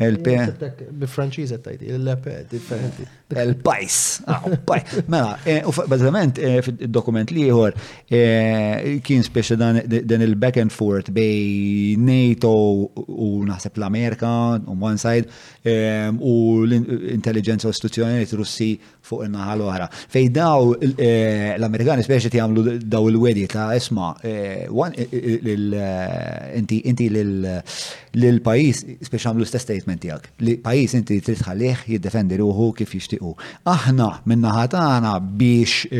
LP. Bi Franċiż qed tgħid, il-LP differenti. Il-pajs. Ah, mela, eh, u bażikament eh, fid-dokument li ieħor eh, kien speċi dan il-back and forth bej NATO u naħseb l-Amerika on one side u l-intelligenza u istituzzjonijiet Russi fuq in-naħa l-oħra. Fejn daw l-Amerikani speċi jagħmlu daw il-wedi ta' isma' inti inti lil pajjiż speċi jagħmlu l-istess statement tiegħek li pajjiż inti trid tħallih jiddefendi ruħu kif jixtiequ. Aħna min-naħa tagħna biex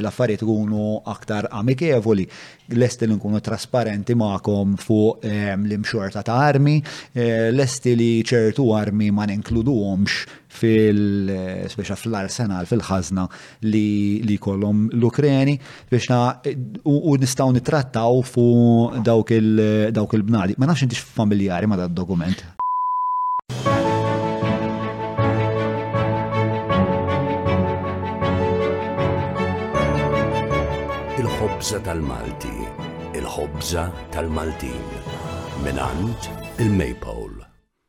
l-affarijiet ikunu aktar amikevoli lesti li nkunu trasparenti magħkom fuq l-imxorta ta' armi, lesti li ċertu armi ma ninkluduhomx fil-speċa fl-arsenal, fil-ħazna li kolom l-Ukreni, biex na u nistaw nitrattaw fu dawk il-bnadi. Ma nafx intix familjari ma da dokument. Il-ħobza tal-Malti, il-ħobza tal-Maltin, minant il-Maypole.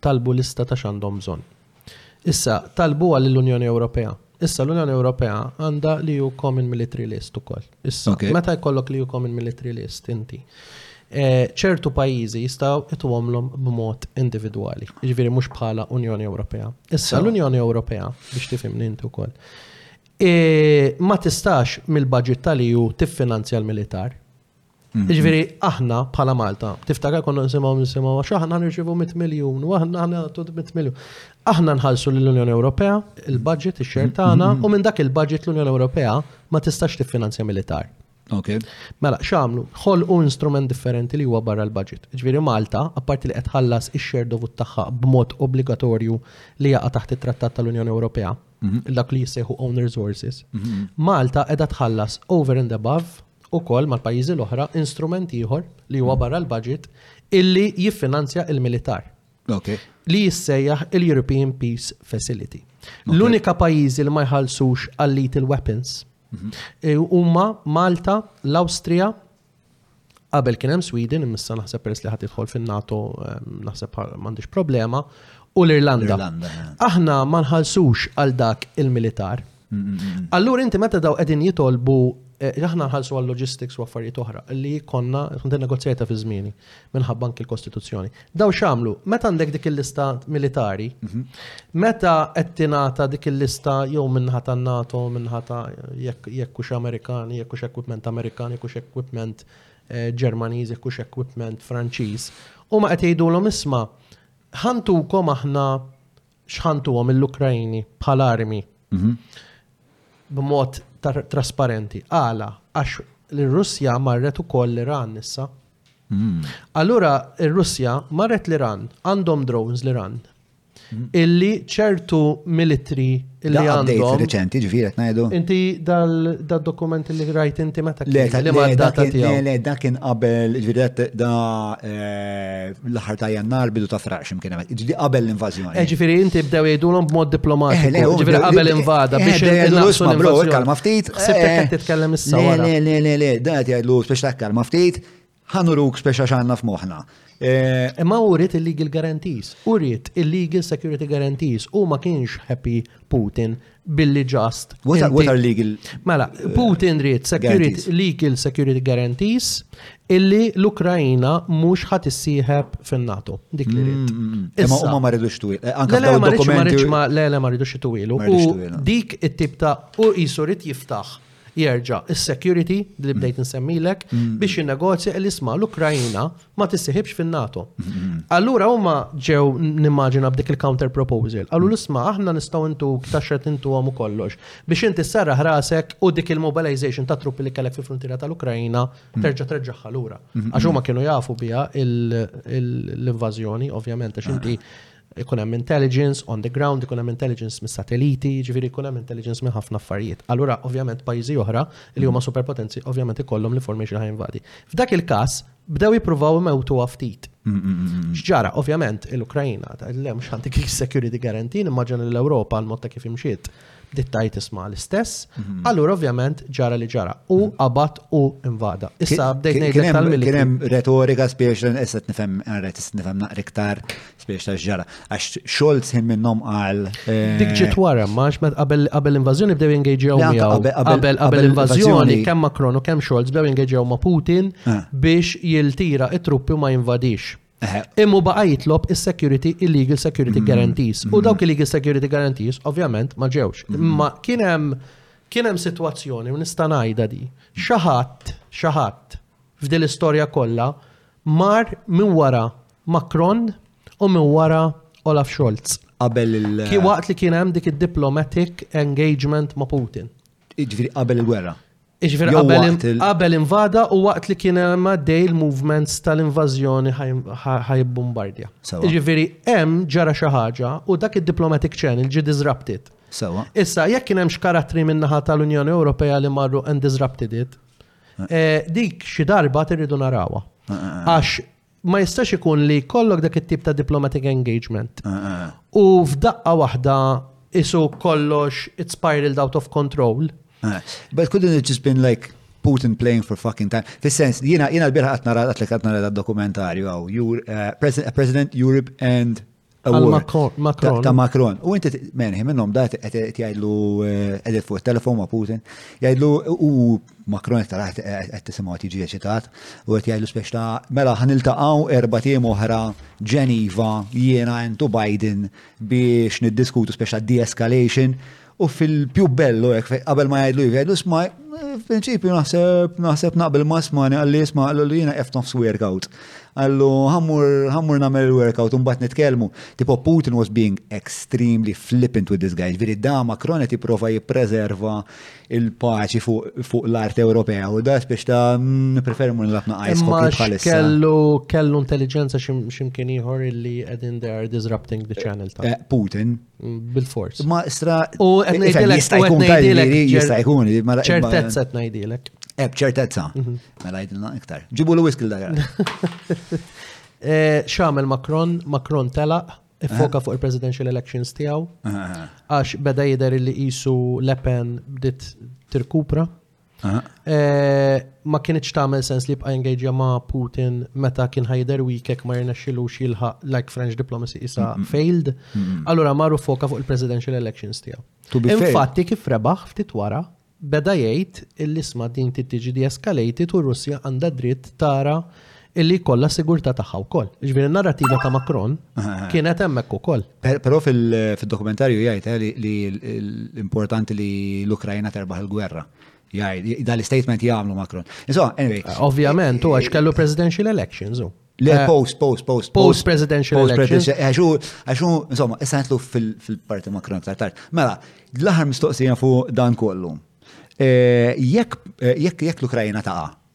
Talbu lista ta' x'għandhom bżonn. Issa, talbuha lill-Unjoni Ewropea. Issa l-Unjoni Ewropea għandha l-EU Common Military List ukoll. Issa, meta jkollok l-EU Common Military List inti, eh, ċertu pajjiżi jistgħu itwomlhom b'mod individwali, jiġifieri mhux bħala Unjoni Ewropea. Issa l-Unjoni Ewropea biex tifhimni inti wkoll. Eh, ma tistax mill-budget tal-EU tiffinanzja l-militar. Ġviri, aħna bħala Malta, tiftakar konna nisimaw nisimaw, għax aħna nirċivu 100 miljon, u aħna aħna għattu 100 miljon. Aħna nħalsu l-Unjoni Ewropea, il-budget, il-xer tagħna, mm-hmm. u minn dak il-budget l-Unjoni Ewropea ma tistax tiffinanzja militar. Ok. Mela, xamlu, ħol u instrument differenti li huwa barra l-budget. Ġviri Malta, apparti li qed ħallas ix-xer dovut tagħha b'mod obbligatorju li jaqa' taħt it-Trattat tal-Unjoni Ewropea, mhm. dak li jissejħu own resources, mhm. Malta edha tħallas over and above u kol mal-pajizi l-oħra instrument ieħor li huwa barra l-budget illi jiffinanzja il-militar. Okay. Li jissejjaħ il-European Peace Facility. Okay. L-unika pajizi li ma jħallsux għal little weapons mhm. eh, huma Malta, l-Awstrija, Qabel kien hemm Sweden, imissa naħseb peress li ħadd idħol fin-NATO naħseb m'għandix problema, u l-Irlanda. Eh. Aħna ma nħallsux għal dak il-militar. Mm, mm, mm, Allura inti meta daw qegħdin jitolbu eh, aħna nħallsu għal logistics u affarijiet oħra li konna kont negozjata fi żmieni. minħabba anki l-Kostituzzjoni. Daw xamlu, meta għandek dik il-lista militari, mhm. meta qed tingħata dik il-lista jew minnħata NATO, minnħata jekk hux Amerikani, jekk hux equipment Amerikan, jekk hux equipment eh, Ġermaniż, jekk hux equipment Franċiż, u ma qed jgħidulhom isma' ħantukom aħna x'ħantuhom mill-Ukrajni bħal armi mhm. b'mod trasparenti. Għala, għax l-Russja marret ukoll l-Iran issa. Allura r-Russja marret l-Iran, għandhom drones l-Iran, illi ċertu militri illi għandhom. Updates reċenti, ġifieri qed ngħidu. Inti dal-dokument li rajt inti meta kien li ma data tiegħu. Le, dak kien qabel ġifieri da eh, l-aħħar ta' Jannar bidu ta' Fraxim kien hemm. Ġifieri qabel l-invażjoni. Eh, ġifiri, inti bdew jgħidulhom b'mod diplomatiku. Eh, ġifiri, qabel invada eh, biex jgħidulhom bro, kalma ftit. Sibtek qed titkellem issa. Le, le, le, le, da qed jgħidlu biex takkar ma ftit, ħanuruk biex għax għandna f'moħħna. Imma uriet illegal guarantees, uriet illegal security guarantees, u ma kienx happy Putin billi ġast. What are legal? Mela, uh, Putin rrit legal security guarantees illi l-Ukrajina mhux ħat issieħeb fin-NATO. Dik li rrit. Mm, mm, mm. Imma huma ma rridux twil. Eh, anke dawn dokumenti. Le, le, ma rridux twilu. U dik it-tip ta' u jisu rrit jiftaħ jerġa' is-security li bdejt insemmilek biex jinnegozja li isma' l-Ukrajina ma tissieħibx fin-NATO. Allura huma ġew nimmaġina b'dik il-counter proposal. Qalu l-isma' aħna nistgħu intu taxxet intu u kollox biex inti sarraħ rasek u dik il-mobilization ta' truppi li kellek fil-frontiera tal-Ukrajina terġa' treġġaħħa lura. Għax huma kienu jafu biha l-invażjoni, ovvjament, għax inti Ikun hemm intelligence on the ground, ikun hemm intelligence mis-satelliti, ġifieri jkun hemm intelligence minn ħafna affarijiet. Allura ovvjament pajjiżi oħra li huma superpotenzi ovvjament ikollhom l-information li ħajnvadi. F'dak il-każ bdew jippruvaw imewtuha ftit. Mm, mm, mm, X'ġara, ovvjament, l-Ukrajina, le mhux għandi kif security guarantee, immaġina l-Ewropa l-mod ta' kif imxiet bdiet tajt isma l-istess, mhm. allura ovvjament ġara li ġara. U mhm. qabat u invada. Issa bdejt ngħidlek tal-milli. Kien hemm retorika spiex li issa nifhem għarret issa nifhem naqra iktar spiex ta' ġara. Għax Scholz ħin minnhom qal. Eh, Dik ġiet wara, ma qabel qabel invażjoni bdew jingeġġew miegħu. Qabel qabel invażjoni kemm Macron u kemm Scholz bdew jingeġġew ma' Putin ah. biex jiltira it-truppi u ma jinvadix. Imma hu baqa' jitlob is-security, illegal security mm-hmm. guarantees. U dawk illegal security guarantees, ovvjament, ma ġewx. Mm-hmm. Imma kien hemm kien hemm sitwazzjoni u nista' ngħidha di. Xaħat, xaħat f'din l-istorja kollha mar minn wara Macron u minn wara Olaf Scholz. Qabel il- Ki waqt li kien hemm dik id-diplomatic engagement ma' Putin. Ġifieri qabel il-gwerra. Iġveri qabel invada u waqt li kien hemm għaddej il-movements tal-invażjoni ħaj bombardja. Iġveri hemm ġara xi ħaġa u dak id-diplomatic channel ġi disrupted. Sewa. Issa, jekk kien hemm xkarattri min-naħa tal-Unjoni Ewropea li marru and disrupted it, eh. Eh, dik xi darba tirridu narawha. Eh, Għax ma jistax ikun li kollok dak it-tip ta' diplomatic engagement. Eh, eh, eh. U f'daqqa waħda isu kollox it spiraled out of control. But couldn't it just been like Putin playing for fucking time? Fis-sens, jina jina l-birħa għatnara għatlek għatnara da dokumentarju għaw, President Europe and Macron. Ta' Macron. U inti menħi minnom da qed jgħidlu qed eh, fuq telefon ma' Putin, jgħidlu u Macron qed tara qed tisimgħu tiġi eċitat u qed jgħidlu spex ta' mela ħan iltaqgħu erba' tim oħra Ġeniva jiena intu Biden biex niddiskutu spex ta' de-escalation U fil-più bello hekk fejn qabel ma jgħidlu jgħidlu sma' f'prinċipju naħseb naħseb naqbel ma' smani għalli sma' għallu li jiena qeft nofs workout. Għallu ħammur nagħmel il-workout u mbagħad nitkellmu. Tipo Putin was being extremely flippant with this guy. Ġifieri da Macron qed jipprova jippreserva il-paċi fuq l-art Ewropea u da biex ta' mm, preferu mur nilab naqaj skopju bħalissa. Kellu kellu intelligenza ximkien ieħor illi qegħdin they are disrupting the channel ta' eh, Putin. Bil-fors. Ma istra. U għetnajdilek. Jista' jkun tajjeb. Jista' jkun. ċertezza għetnajdilek. Eb, ċertezza. Mhm. Mela għajdilna iktar. Ġibu l-wisk il-dagar. Eh, Xamel Macron, Macron telaq, iffoka fuq il-presidential elections tiegħu għax beda jidher li qisu Lepen bdiet tirkupra. Eh, ma kienx tagħmel sens li bqa' engagea ma' Putin meta kien ħajder wikek ma jirnexxilux jilħaq like French diplomacy isa failed. Allura marru foka fuq il-presidential elections tiegħu. Infatti kif rebaħ ftit wara beda jgħid il-isma din tiġi de-escalated u Russja għandha dritt tara illi jkollha sigurtà tagħha wkoll. Ġifieri n-narrativa ta' Macron kienet hemmhekk ukoll. Però fil-dokumentarju jgħid eh, li l-importanti li l-Ukrajna terbaħ il-gwerra. Jgħid, dal-istatement jagħmlu Macron. Insomma, anyway. Eh, ovvjament, u għax kellu presidential elections. Le, eh, post, post, post. Post presidential elections. Għaxu, għaxu, insomma, issa għetlu fil-parti Macron aktar tard. Mela, l-aħħar mistoqsija fuq dan kollu. Jekk l-Ukrajna taqa'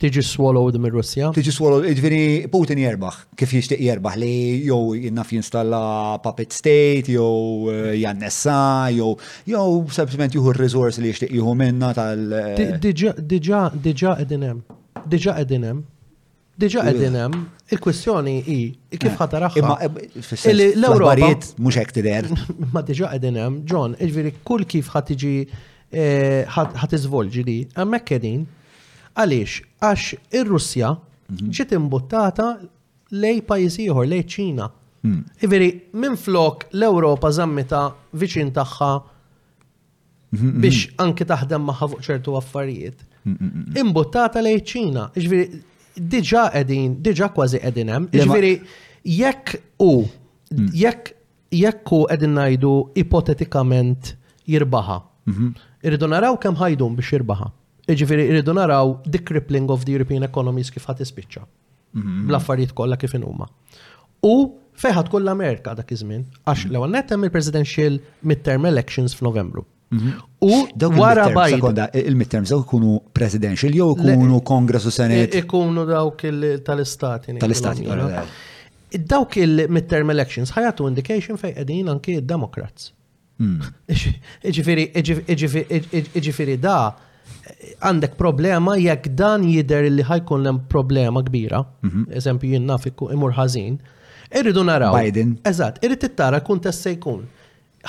Tiġi swallowed mir-Russja? Tiġi swallowed, jiġifieri Putin jerbaħ kif jixtieq jerbaħ li jew naf jinstalla puppet state jew eh, jannessa jew jew sempliċement jieħu r-resource li jixtieq jieħu minna tal. Eh, diġà diġà diġà qegħdin hemm. Diġà qegħdin hemm. Diġa għedin hemm, il-kwestjoni hi kif ħataraħħa. Imma l-Ewropa mhux hekk tidher. Ma diġa għedin hemm, John, iġviri kull kif ħatiġi tiġi ħa tiżvolġi di, hemmhekk qegħdin. Għaliex? Għax ir-Russja mhm. ġiet imbuttata lej pajjiż ieħor, lej ċina. Hmm. Iveri, minn flok l-Ewropa żammita viċin tagħha mhm, mhm. biex anki taħdem maħħa fuq ċertu affarijiet. Imbuttata lej ċina, ġviri, diġa qegħdin, diġa kważi qegħdin hemm, ġviri, jekk u hmm. jekk Jekk hu qegħdin ngħidu ipotetikament jirbaħha, irridu naraw kemm ħajdum biex jirbaħha. Jiġifieri irridu naraw the crippling of the European economies kif ħadd ispiċċa. Mhm. Bl-affarijiet kollha kif inhuma. U fejħat kull Amerika dak iż-żmien, għax l-ewwel nettem il-presidential midterm elections f'Novembru. Mhm. U wara Biden. Il-midterms daw ikunu presidential jew ikunu Congress u Senate? Ikunu dawk tal-istati. Tal-istati. Dawk il-midterm elections ħajatu indication fej qegħdin anki id-Democrats. Hmm. Iġifiri da għandek problema jekk dan jider li ħajkun lem problema kbira, mhm. eżempju jien naf imur ħażin, irridu naraw. Biden. Eżatt, irrid tittara kuntest se jkun.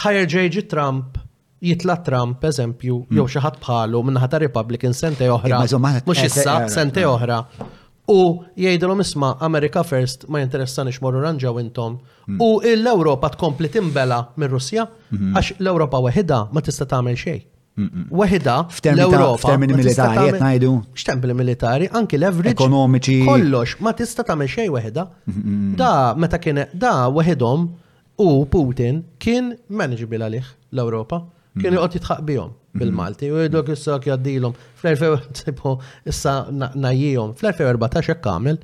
Ħa jerġa' jiġi Trump, jitla' Trump, pereżempju, hmm. jew xi ħadd bħalu min-naħa ta' Republican sentej oħra. Mhux issa, sentej oħra. U jgħidilhom isma' America First ma jinteressani x'morru ranġaw intom. Hmm. U l-Ewropa tkompli timbela mir-Russja hmm. għax l-Ewropa weħidha ma tista' tagħmel xejn. Weħida l-Europa. F'termini militari, qed ngħidu. X'templi militari, anki l-average. Ekonomiċi. Kollox, ma tista' tagħmel xejn weħida. Da, meta kien da weħidhom U Putin kien manageable għalih l-Ewropa. Kien joqgħod jitħaq bihom bil-Malti u jidok issa jaddilhom fl-2000 issa najjihom fl-2014 hekk għamel.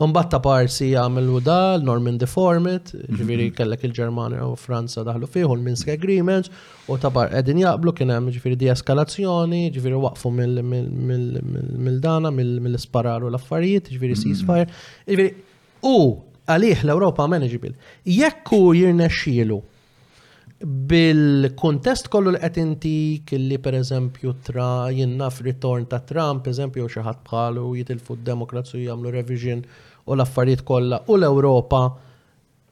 Mbagħad ta' parsi għamel u dal Norman Deformit, ġifieri kellek il-Ġermanja u Franza daħlu fih u l-Minsk Agreements u ta' par qegħdin jaqblu kien hemm ġifieri deeskalazzjoni, ġifieri waqfu mill-dana mill-ispararu l-affarijiet, ġifieri ceasefire. Ġifieri U għalih l-Ewropa manageable. Jekk hu jirnexxielu bil-kuntest kollu li qed intik li pereżempju tra jinnaf ritorn ta' Trump, eżempju xi ħadd bħalu jitilfu d-Democrats u jagħmlu revision u l-affarijiet kollha u l-Ewropa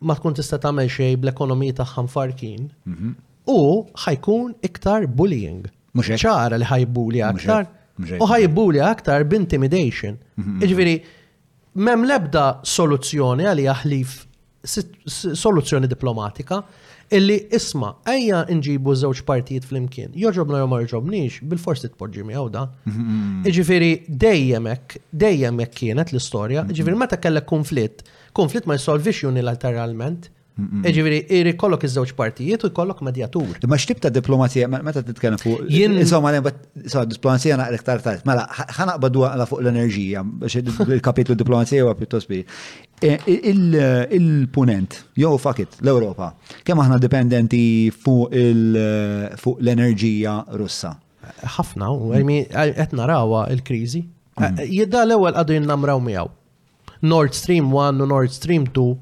ma tkun tista' tagħmel xejn bl-ekonomiji tagħha mfarkin. Mhm. U ħajkun iktar bullying. Mhux ċara li ħajbuli aktar. U ħajbuli aktar b'intimidation. Mhm, mhm. Ġifieri, M'hemm l-ebda soluzzjoni għaliha ħlief soluzzjoni diplomatika illi isma' ejja nġibu żewġ partijiet flimkien. Joġobna jew ma joġobniex, bil-fors titpoġġi miegħu dan. Jiġifieri dejjem hekk, dejjem hekk kienet l-istorja. Jiġifieri meta kellek konflitt, konflitt ma jissolvix unilateralment, Ġifieri irid jkollok iż-żewġ partijiet u jkollok medjatur. Imma x'tib ta' diplomazija meta titkellem fuq jien insomma insomma diplomazija naqra iktar tard. Mela ħanaqbad dwaqla fuq l-enerġija biex il-kapitlu diplomazija huwa pjuttost bi. E, il-punent, jew fakit l-Ewropa, kemm aħna dipendenti fuq l-enerġija Russa. Ħafna, qed narawha il-kriżi. Mm. Jidda l-ewwel qadu jinnamraw miegħu. Nord Stream 1 u Nord Stream 2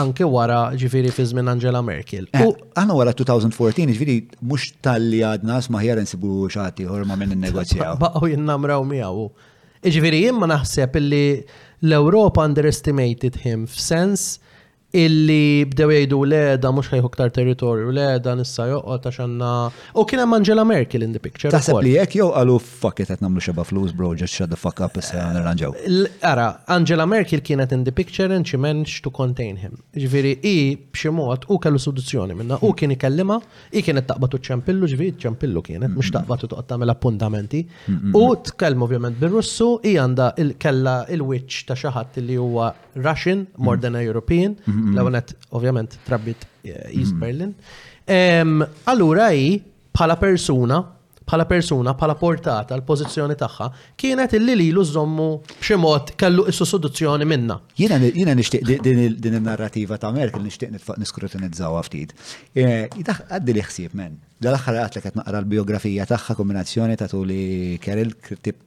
anke wara ġifiri fi żmien Angela Merkel. Eh, u għana wara 2014, ġifiri mux tal-li għadna smaħjar nsibu xati ma minn il-negozjaw. Baqaw jinnamraw miegħu. Ġifiri jimma naħseb li l-Europa underestimated him f'sens illi bdew jgħidu le da mhux ħejħu ktar territorju, le dan issa joqgħod għax għandna. U kien hemm Angela Merkel in the picture. Taħseb li hekk jew qalu fuck it qed nagħmlu xeba flus bro just shut the fuck up issa nirranġaw. Ara, Angela Merkel kienet in the picture and she managed to contain him. Ġifieri hi b'xi mod u kellu seduzzjoni minna, u kien ikellima, hi kienet taqbad u ċempillu, ġifieri ċempillu kienet, mhux taqbad u toqgħod tagħmel appuntamenti. U tkellmu ovvjament bir-Russu, hi għandha kella il-wiċċ ta' xi ħadd li huwa Russian more than a European, mm-hmm. l-għonet ovvjament trabbit eh, East mm-hmm. Berlin. Allura hi bħala persuna, bħala persuna, bħala portata l-pozizjoni tagħha, kienet illi lilu żommu b'xi mod kellu issu soduzzjoni minna. Jiena nixtieq din in-narrativa ta' Merkel nixtieq niskrutinizzawha ftit. Eh, għaddi li ħsieb men. Dal-aħħar għatlek qed naqra l-biografija tagħha kombinazzjoni ta' tuli Keril tip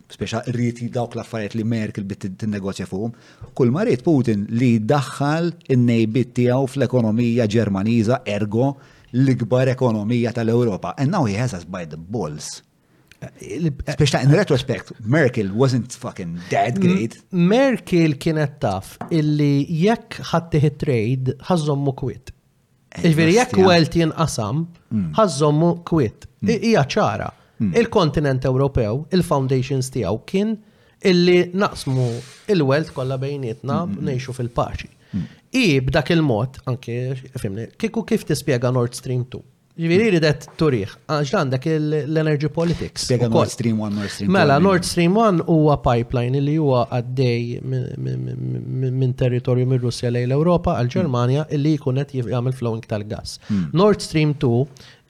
Speċa rrit dawk l-affarijiet li Merkel bit tinnegozja fuqhom. Kull ma rrit Putin li daħħal in-nejbit tiegħu fl-ekonomija Ġermaniża ergo l-ikbar ekonomija tal-Ewropa. And now he has us by the balls. Biex in retrospect, Merkel wasn't fucking that great. Merkel kienet taf illi jekk ħattih trade ħazzom mukwit. Ġviri, jekk u għelt jinqasam, hmm. ħazzommu kwit. Hmm. Ija ċara. Hmm. Il-kontinent Ewropew, il-foundations tijaw kien illi naqsmu il-welt kolla bejnietna nejxu fil-paċi. I b'dak il-mod, anke, fimni, kiku kif tispiega Nord Stream 2? Ġviri ridet turiħ, Għax għandek l-energy politics. Spiega Nord Stream 1, Nord Stream 2. Mela, Nord Stream 1 huwa pipeline li huwa għaddej minn territorju minn Russja lejn l-Ewropa għal Ġermanja hmm. li jkun qed jagħmel flowing tal-gas. Hmm. Nord Stream 2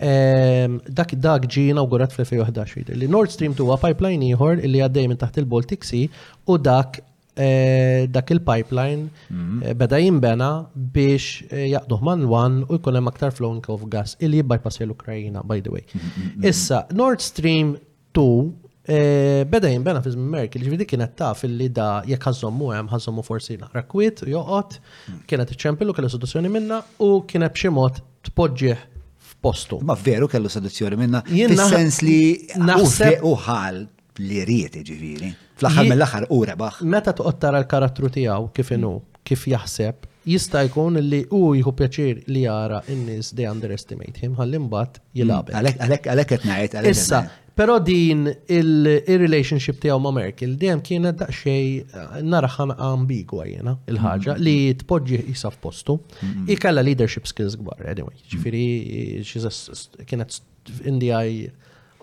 ehm, dak dak ġi inaugurat fl-2011 li Nord Stream 2 huwa pipeline ieħor li għaddej minn taħt il-Baltic Sea u dak Eh, dak il-pipeline mhm. eh, beda jimbena biex eh, jaqduh man l-wan u jkun hemm aktar flow of gas il jibbypass l-Ukrajina, by the way. Mhm, mhm, Issa, Nord Stream 2 beda jimbena fi Merkel, ġvidi kienet ta' fil-li da jek ħazzommu hemm ħazzommu forsi naqra kwit, joqot, kienet iċċempillu kellu seduzzjoni minna u kienet b'xi mod tpoġġih f'postu. Ma veru kellu seduzzjoni minna, fis-sens li naħseb uħal li ried jiġifieri. Fl-aħħar mill-aħħar hu rebaħ. Meta toqgħod tara l-karattru tiegħu kif inhu, kif jaħseb, jista' jkun li hu jieħu pjaċir li jara n-nies they underestimate him ħalli mbagħad jilgħab. Għalhekk għalhekk qed ngħid. Issa, però din il-relationship tiegħu ma' Merkel dejjem kienet daqsxejn nara ħanqa ambigwa jiena il-ħaġa mm. li tpoġġi jisa f'postu. Mm. Ikella leadership skills kbar anyway. Ġifieri kienet In the eye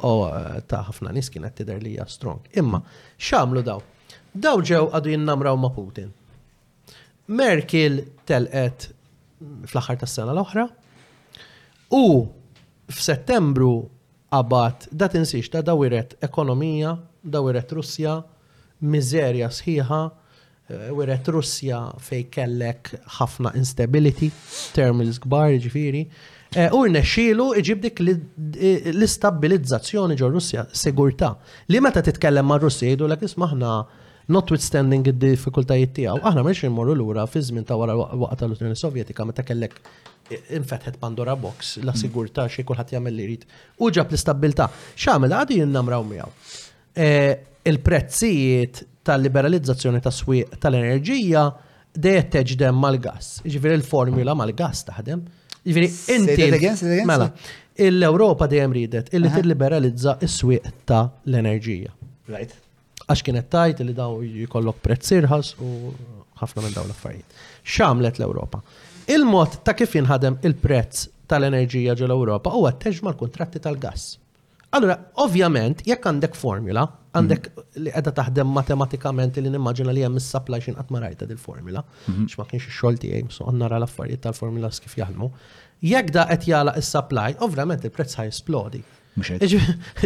oh, ta' ħafna nies kienet tidher li hija strong. Imma x'għamlu daw? Daw ġew għadu jinnamraw ma' Putin. Merkel telqet fl-aħħar tas-sena l-oħra u f'Settembru qabad da tinsiex da dawiret ekonomija, dawiret Russja, miżerja sħiħa, Wiret Russja fejn kellek ħafna instability, terminals kbar ġifieri, Eh, u rnexxielu iġib dik eh, l-istabbilizzazzjoni ġo Russja, sigurtà. Li meta titkellem ma' Russi jgħidu l isma' aħna notwithstanding id-diffikultajiet tiegħu, aħna mhux immorru lura fi żmien ta' wara waqgħa tal-Unjoni Sovjetika meta kellek eh, infetħet Pandora Box, la mm. sigurtà xi kulħadd jagħmel li jrid. U ġab l-istabbiltà. X'għamel għadi jinnamraw miegħu. E, il-prezzijiet tal-liberalizzazzjoni tas-swieq tal-enerġija dejjem teġdem mal-gass. Ġifieri l-formula mal-gass taħdem. Ġifieri inti mela l-Ewropa dejjem ridet illi tilliberalizza s-swieq ta' l-enerġija. Right. Għax kienet tajt li daw jikollok prezz irħas u ħafna minn dawn l-affarijiet. X'għamlet l-Ewropa? Il-mod ta' kif jinħadem il-prezz tal-enerġija ġol-Ewropa huwa teġma l-kuntratti tal-gass. Allura, ovvjament, jekk għandek formula, għandek li qiegħda taħdem matematikament li nimmaġina li hemm is-supply x'in qatt ma rajta dil-formula, mhm. x'ma kienx ix-xogħol tiegħi, so nara l-affarijiet tal-formulas kif jaħdmu. Jekk da qed jala is-supply, ovvjament il-prezz ħaj esplodi.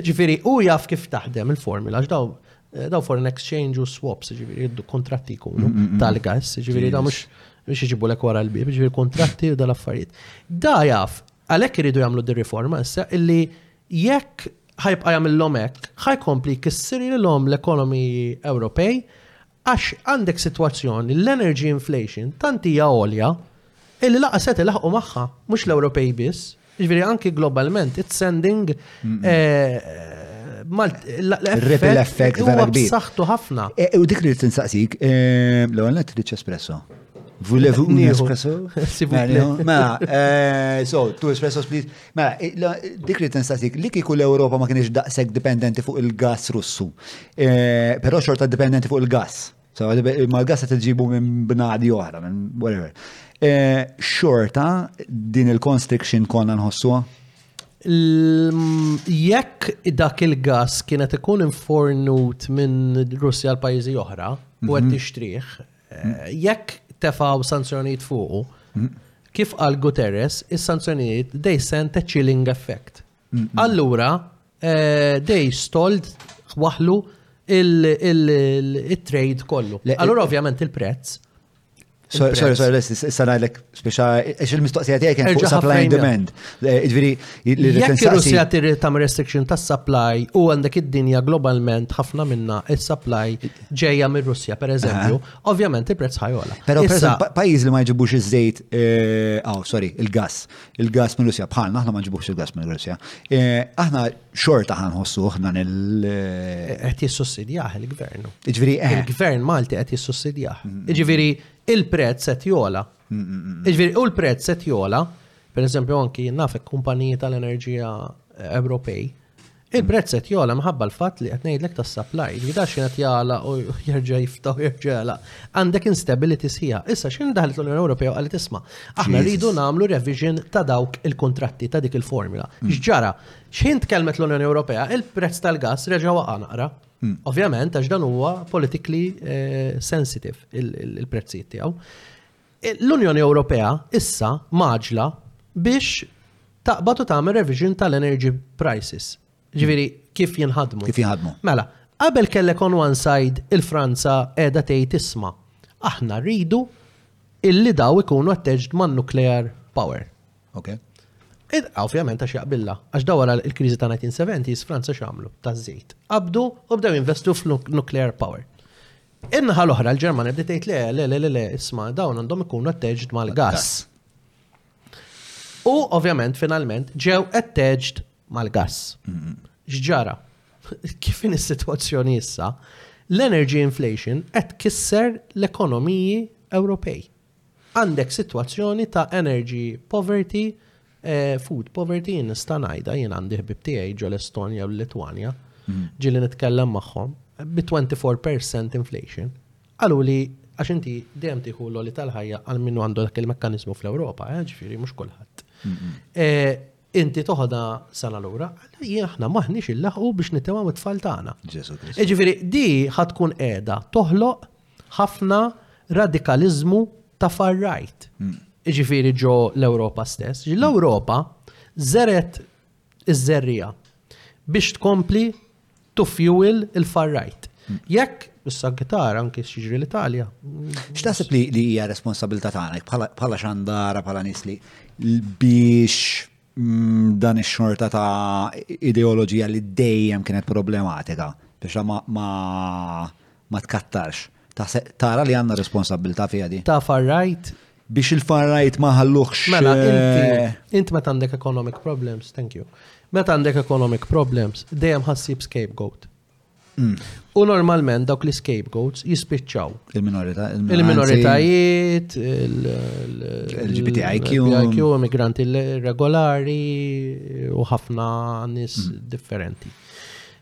Ġifieri u jaf kif taħdem il-formula x'daw eh, daw foreign exchange u swaps, ġifiri, jiddu kontratti jkunu mm, mm, mm. tal-gas, ġifiri, da mux biex iġibu l wara l-bib, ġifiri kontratti u dal-affarijiet. Da jaf Għalhekk iridu jagħmlu dir-riforma issa illi jekk ħa jibqa' jagħmilhom hekk, ħa jkompli jkissrilhom l-ekonomiji Ewropej għax għandek sitwazzjoni li l-energy inflation tant hija għolja illi lanqas qed ilaħħqu magħha, mhux l-Ewropej biss, jiġifieri anki globalment, it's sending l-effett huwa b'saħħtu ħafna. U dik li tinsaqsik, l-ewwel nett tridx espresso. Voulez-vous un espresso? Mela, eh, so, two espressos please. Mela, eh, dik li tinstatik, li kiku l-Europa ma kienx daqseg dipendenti fuq il-gas russu, eh, pero xorta dipendenti fuq il-gas. So, ma l-gas għet ġibu minn bnadi oħra, minn whatever. Xorta din il-constriction konna nħossuha? Jekk dak il-gas kienet ikun infornut minn Russja l-pajjiżi oħra, u għed mhm. tixtriħ, Jekk tefaw sanzjonijiet fuqu, kif qal Guterres, is-sanzjonijiet they sent a chilling effect. Allura, eh, they stalled waħlu il-trade kollu. Allura, ovvjament, il-prezz. Sorry, sorry, sorry, issa ngħidlek Speċa, ex il-mistoqsija tiegħek kien fuq supply and demand. Eh, Ġviri, Jekk ir-Russja tirrid tagħmel restriction tas supply u għandek id-dinja globalment ħafna minna is-supply ġejja mir-Russja pereżempju, ovvjament il-prezz ħajola. Però pajjiż li ma jġibux iż-żejt, aw, eh, sorry, il-gas, il-gas minn Russja bħalna aħna ma nġibux il-gas minn Russja. Eh, aħna xorta ħanħossu ħna nil. Qed jissussidjah il-gvern. Ġviri, il-gvern Malti qed jissussidjah. Mm. Ġviri, il-prezz qed jola. Iġviri, u l-prezz qed jola, per eżempju anki nafek kumpaniji tal-enerġija Ewropej, il-prezz qed jola mħabba l-fatt li qed ngħidlek tas-supply, ġvida xi qed jala u jerġa' jiftaw jerġa' jala. Għandek instability sħiħa. Issa x'in daħlet l-Unjoni Ewropea qalet isma', aħna rridu nagħmlu revision ta' dawk il-kontratti ta' dik il-formula. X'ġara? X'ħin tkellmet l-Unjoni Ewropea, il-prezz tal-gas reġa' waqa' naqra. Hmm. Ovvjament, għax dan huwa politically eh, sensitive il-prezzijiet tiegħu. E, L-Unjoni Ewropea issa maġla biex taqbad u tagħmel revision tal-energy prices. Ġifieri kif jinħadmu. Kif jinħadmu. Mela, qabel kellek on one side il-Franza qiegħda tgħid isma' aħna rridu illi daw ikunu attached man nuclear power. Okay. Ovvjament għax jaqbilla, għax daw wara il-kriżi ta' 1970 Franza x'għamlu taż-żejt. Qabdu u bdew investu f'nuclear power. Inħa l-oħra l-Ġermanja bdiet tgħid le le le le le isma' dawn għandhom ikunu attached mal-gass. U ovvjament finalment ġew attached mal-gass. X'ġara? Kif in is-sitwazzjoni issa, l-energy inflation qed kisser l-ekonomiji Ewropej. Għandek sitwazzjoni ta' energy poverty, food poverty, jien nista' ngħidha, jien għandi ħbieb tiegħi ġol-Estonja u l-Litwanja, ġieli nitkellem magħhom, bi 24% inflation. Qaluli għax inti dejjem tieħu l-għoli tal-ħajja għal min għandu dak il-mekkaniżmu fl-Ewropa, ġifieri mhux kulħadd. inti toħodha sala lura, aħna maħniex il-laħqu biex nittemaw it-tfal tagħna. Ġifieri di ħad tkun qiegħda toħloq ħafna radikalizmu ta' far right. Hmm. Ġifieri ġo l-Ewropa stess. L-Ewropa żeret iż-żerrija biex tkompli to fuel il-far right. Hmm. Jekk issa gitar anke x'jiġri l-Italja. X'taħseb li li hija responsabilità tagħna bħala xandara bħala nies li biex mm, dan ix-xorta ta' ideoloġija li dejjem kienet problematika biex ma ma tkattarx. Tara li għandna responsabbiltà fiha di. Ta' far right. Biex il-far right ma ħalluħx. Mela, inti, eh, inti meta għandek economic problems, thank you. Meta għandek economic problems, dejjem ħassib scapegoat. Mm. U normalment dawk li scapegoats jispiċċaw. Il-minoritajiet, il-LGBTIQ, immigranti regolari u ħafna nis mm. differenti.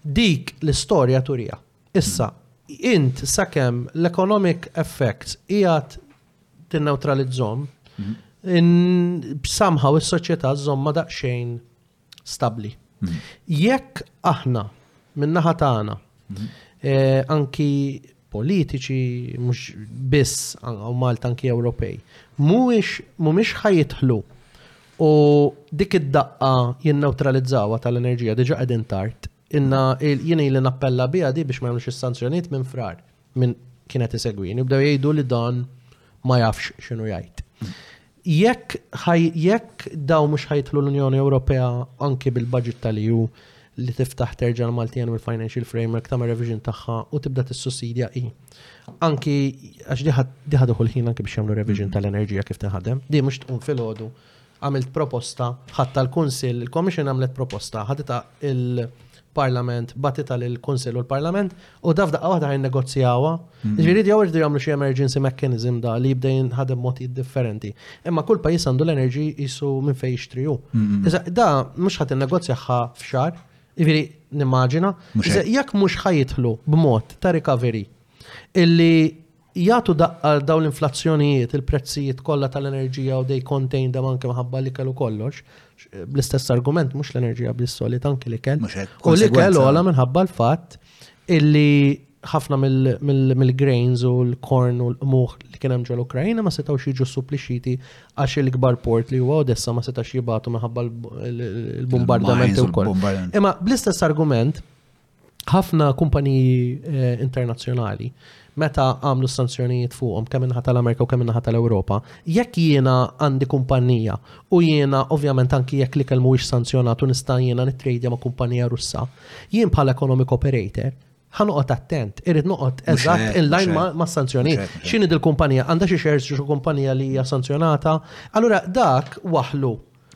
Dik l-istorja turija. Issa, int sakemm l-economic effects qiegħed tinnewtralizzhom, somehow is-soċjetà żomma daqsxejn stabbli. Mhm. Jekk aħna min-naħa tagħna mhm. eh, anki politiċi mhux biss u Malta anki Ewropej, mhuwiex mhumiex ħajidħlu u dik id-daqqa jinneutralizzawa tal-enerġija diġa qegħdin tard. Inna jien ili nappella biha di biex ma jagħmlux is-sanzjonijiet minn frar minn kienet isegwini bdew jgħidu li dan ma jafx x'inhu jgħid. Jekk jekk daw mhux ħajtlu l-Unjoni Ewropea anki bil-budget tal-EU li tiftaħ terġa' l-Malti Annual Financial Framework ta' revision tagħha u tibda tissussidja hi. Anki għax diħad uħu l-ħin anki biex jagħmlu revision mm-hmm. tal-enerġija kif tinħadem, di mhux tqum filgħodu Għamilt proposta, ħadtha l-Kunsill, il-Commission għamlet proposta, ħaditha il-Parlament, bagħtitha lill-Kunsill u l-Parlament, u da f'daqqa waħda ħa jinnegozjawha. Ġifieri jew irridu jagħmlu xi emergency mechanism da li jibda jinħadem mod differenti. Imma kull pajjiż għandu l-enerġi jisu minn fejn jixtri hu. Iżda da mhux ħadd innegozjahha f'xahar, jiġifieri nimmaġina, Mhux hekk. iżda jekk mhux ħajidħlu b'mod ta' recovery illi Jagħtu daqqa għal dawn l-inflazzjonijiet, il-prezzijiet kollha tal-enerġija u they contain them anke minħabba l-ikel u kollox, bl-istess argument mhux l-enerġija biss solit anke l-ikel. U l-ikel għola minħabba l-fatt illi ħafna mill-grains u l-korn u l-qmuħ li kien hemm ġol-Ukrajina ma setgħux jiġu supplixxiti għax il-kbar port li huwa Odessa ma setax jibatu minħabba l-bombardamenti wkoll. Imma bl-istess argument, Ħafna kumpaniji internazzjonali meta għamlu sanzjonijiet fuqhom kemm minnaħa tal-Amerika u kemm minnaħa tal-Ewropa, jekk jiena għandi kumpanija u jiena ovvjament anki jekk li kelmu mhuwiex sanzjonat u nista' jiena nitrejdja ma' kumpanija Russa, jien bħala economic operator ħanoqgħod attent, irid noqgħod eżatt in line ma' sanzjonijiet. X'inhi dil-kumpanija? Għandha xi shares xi kumpanija li hija sanzjonata? Allura dak waħlu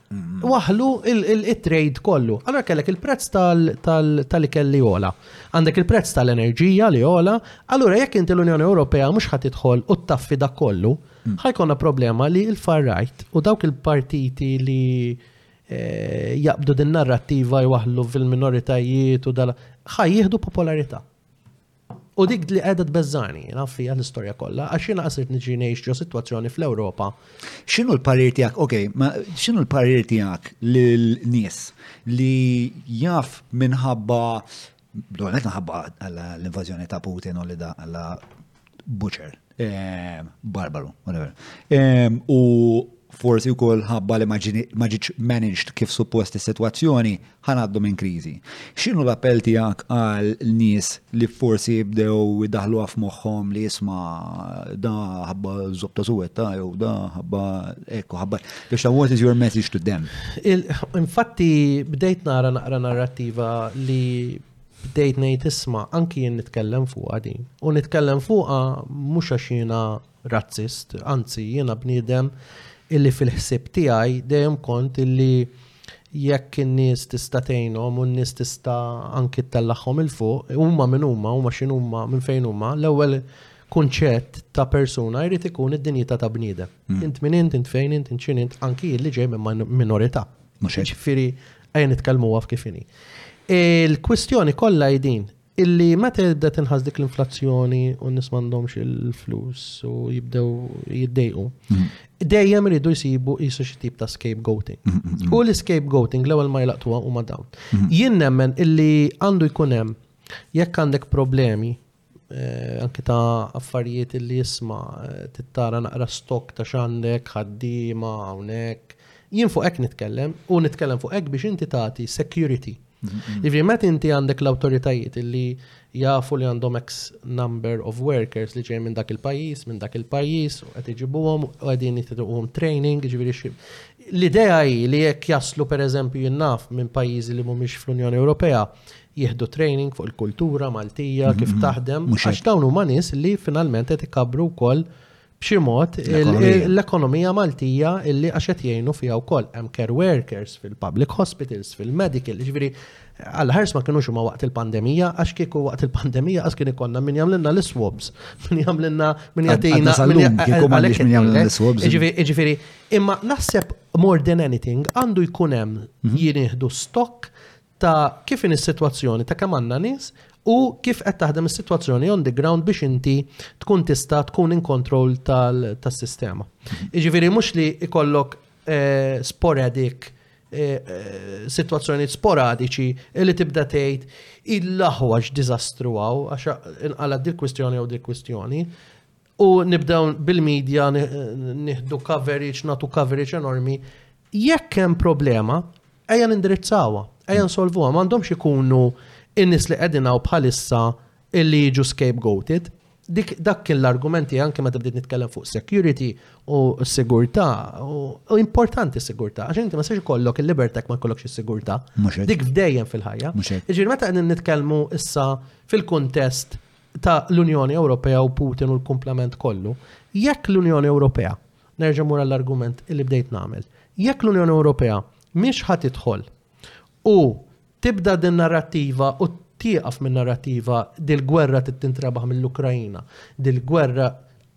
waħlu il-trade kollu. Allora kellek il-prezz tal-ikel li jola, għandek il-prezz tal-enerġija li jola, allora jekk inti l-Unjoni Ewropea mhux ħadd idħol u taffi dak kollu, mm. ħajkonna problema li l-far right u dawk il-partiti li eh, jaqbdu din narrattiva jwaħlu fil-minoritajiet u dal ħaj jieħdu popolarità. U dik li qiegħda tbeżżani, naf fija l-istorja kollha, għax jiena qasirt niġi ngħix ġo sitwazzjoni fl-Ewropa. X'inhu l-parir tiegħek? Ok, ma x'inhu l-parir tiegħek lil nies li jaf minħabba Donet naħabba għalla l-invażjoni ta' Putin u li da għalla butcher. Eh, barbaru, whatever. Eh, u forsi wkoll ħabba li ma ġietx managed kif suppost is-sitwazzjoni ħanaddu minn kriżi. X'inhu l-appell tiegħek għal nies li forsi bdew idaħlu għaf moħħhom li jisma' da ħabba żobta suwetta jew da ħabba ekku ħabba biex ta' what is your message to them? Infatti bdejt nara naqra narrattiva li bdejt ngħid isma' anki jien nitkellem fuqha din. U nitkellem fuqha mhux għax jiena razzist, anzi jiena bniedem illi fil-ħsieb tiegħi dejjem kont illi jekk in-nies tista' tgħinhom u n-nies tista' anki tellagħhom il fuq, huma minn huma, huma x'in huma, minn fejn huma, l-ewwel kunċett ta' persuna jrid ikun id-dinjità ta' bniedem. Mm. Int minn int, int fejn int, int x'in int, anki li ġej minn minorità. Mhux hekk. Ġifieri ejja nitkellmuha f'kif inhi. Il-kwistjoni kollha hi din illi meta tibda tinħas dik l-inflazzjoni u n-nies m'għandhomx il-flus u jibdew jiddejqu, mm-hmm. dejjem iridu jsibu qisu xi tip ta' scapegoating. Mm-hmm, mm-hmm. U l-scapegoating l-ewwel ma jlaqtuha huma dawn. Jien nemmen illi għandu jkun hemm jekk għandek problemi Eh, anki ta' affarijiet li jisma eh, tittara naqra stok ta' xandek, ħaddima, hawnhekk. Jien fuq hekk nitkellem u nitkellem fuq hekk biex inti tagħti security. Mm-hmm. Ivri meta inti għandek l-awtoritajiet li jafu li għandhom X number of workers li ġej minn dak il-pajjiż, minn dak il-pajjiż, u qed iġibuhom u qegħdin jittuhom training, ġifieri l-idea hi li jekk jaslu pereżempju jinnaf minn pajjiżi li mhumiex fl-Unjoni Ewropea, jieħdu training fuq il-kultura Maltija, kif mm-hmm. taħdem, mm-hmm. għax dawn huma nies li finalment qed ikabru wkoll b'xi mod l-ekonomija Maltija illi għax qed jgħinu fiha wkoll hemm care workers fil-public hospitals, fil-medical, ġifieri għal ħars ma kienux huma waqt il-pandemija, għax kieku waqt il-pandemija għax kien ikonna min jagħmlilna l-swabs, min jagħmlilna min jagħtina. Għalhekk min jagħmlilna l-swabs. Ġifieri, imma naħseb more than anything għandu jkun hemm mhm. jieħdu stock ta' kif in is-sitwazzjoni ta' kemm għandna nies u kif qed taħdem is-sitwazzjoni on the ground biex inti tkun tista' tkun in control tas-sistema. Jiġifieri mhux li ikollok eh, sporadic eh, eh, situazzjoni sporadiċi li tibda tgħid il-laħwaġ diżastru għaw għax inqala dil-kwistjoni jew dil-kwistjoni. U nibdew bil-medja nieħdu coverage, natu coverage enormi. Jekk hemm problema, ejja nindirizzawha, ejja nsolvuha, m'għandhomx ikunu in-nies li qegħdin hawn bħalissa illi jiġu scapegoated. Dik dak kien l-argumenti anke meta bdiet nitkellem fuq security u s-sigurtà u importanti s-sigurtà għax inti ma sex ikollok il-libertek ma jkollokx is-sigurtà. Dik f'dejjem fil-ħajja. Ġifieri meta qegħdin nitkellmu issa fil-kuntest ta' l-Unjoni Ewropea u Putin u l-kumplament kollu, jekk l-Unjoni Ewropea, nerġa' mmur għall-argument li bdejt nagħmel, jekk l-Unjoni Ewropea mhix ħa tidħol u tibda din-narrattiva u tieqaf min-narrattiva dil-gwerra trid tintrebaħ mill-Ukraina, dil-gwerra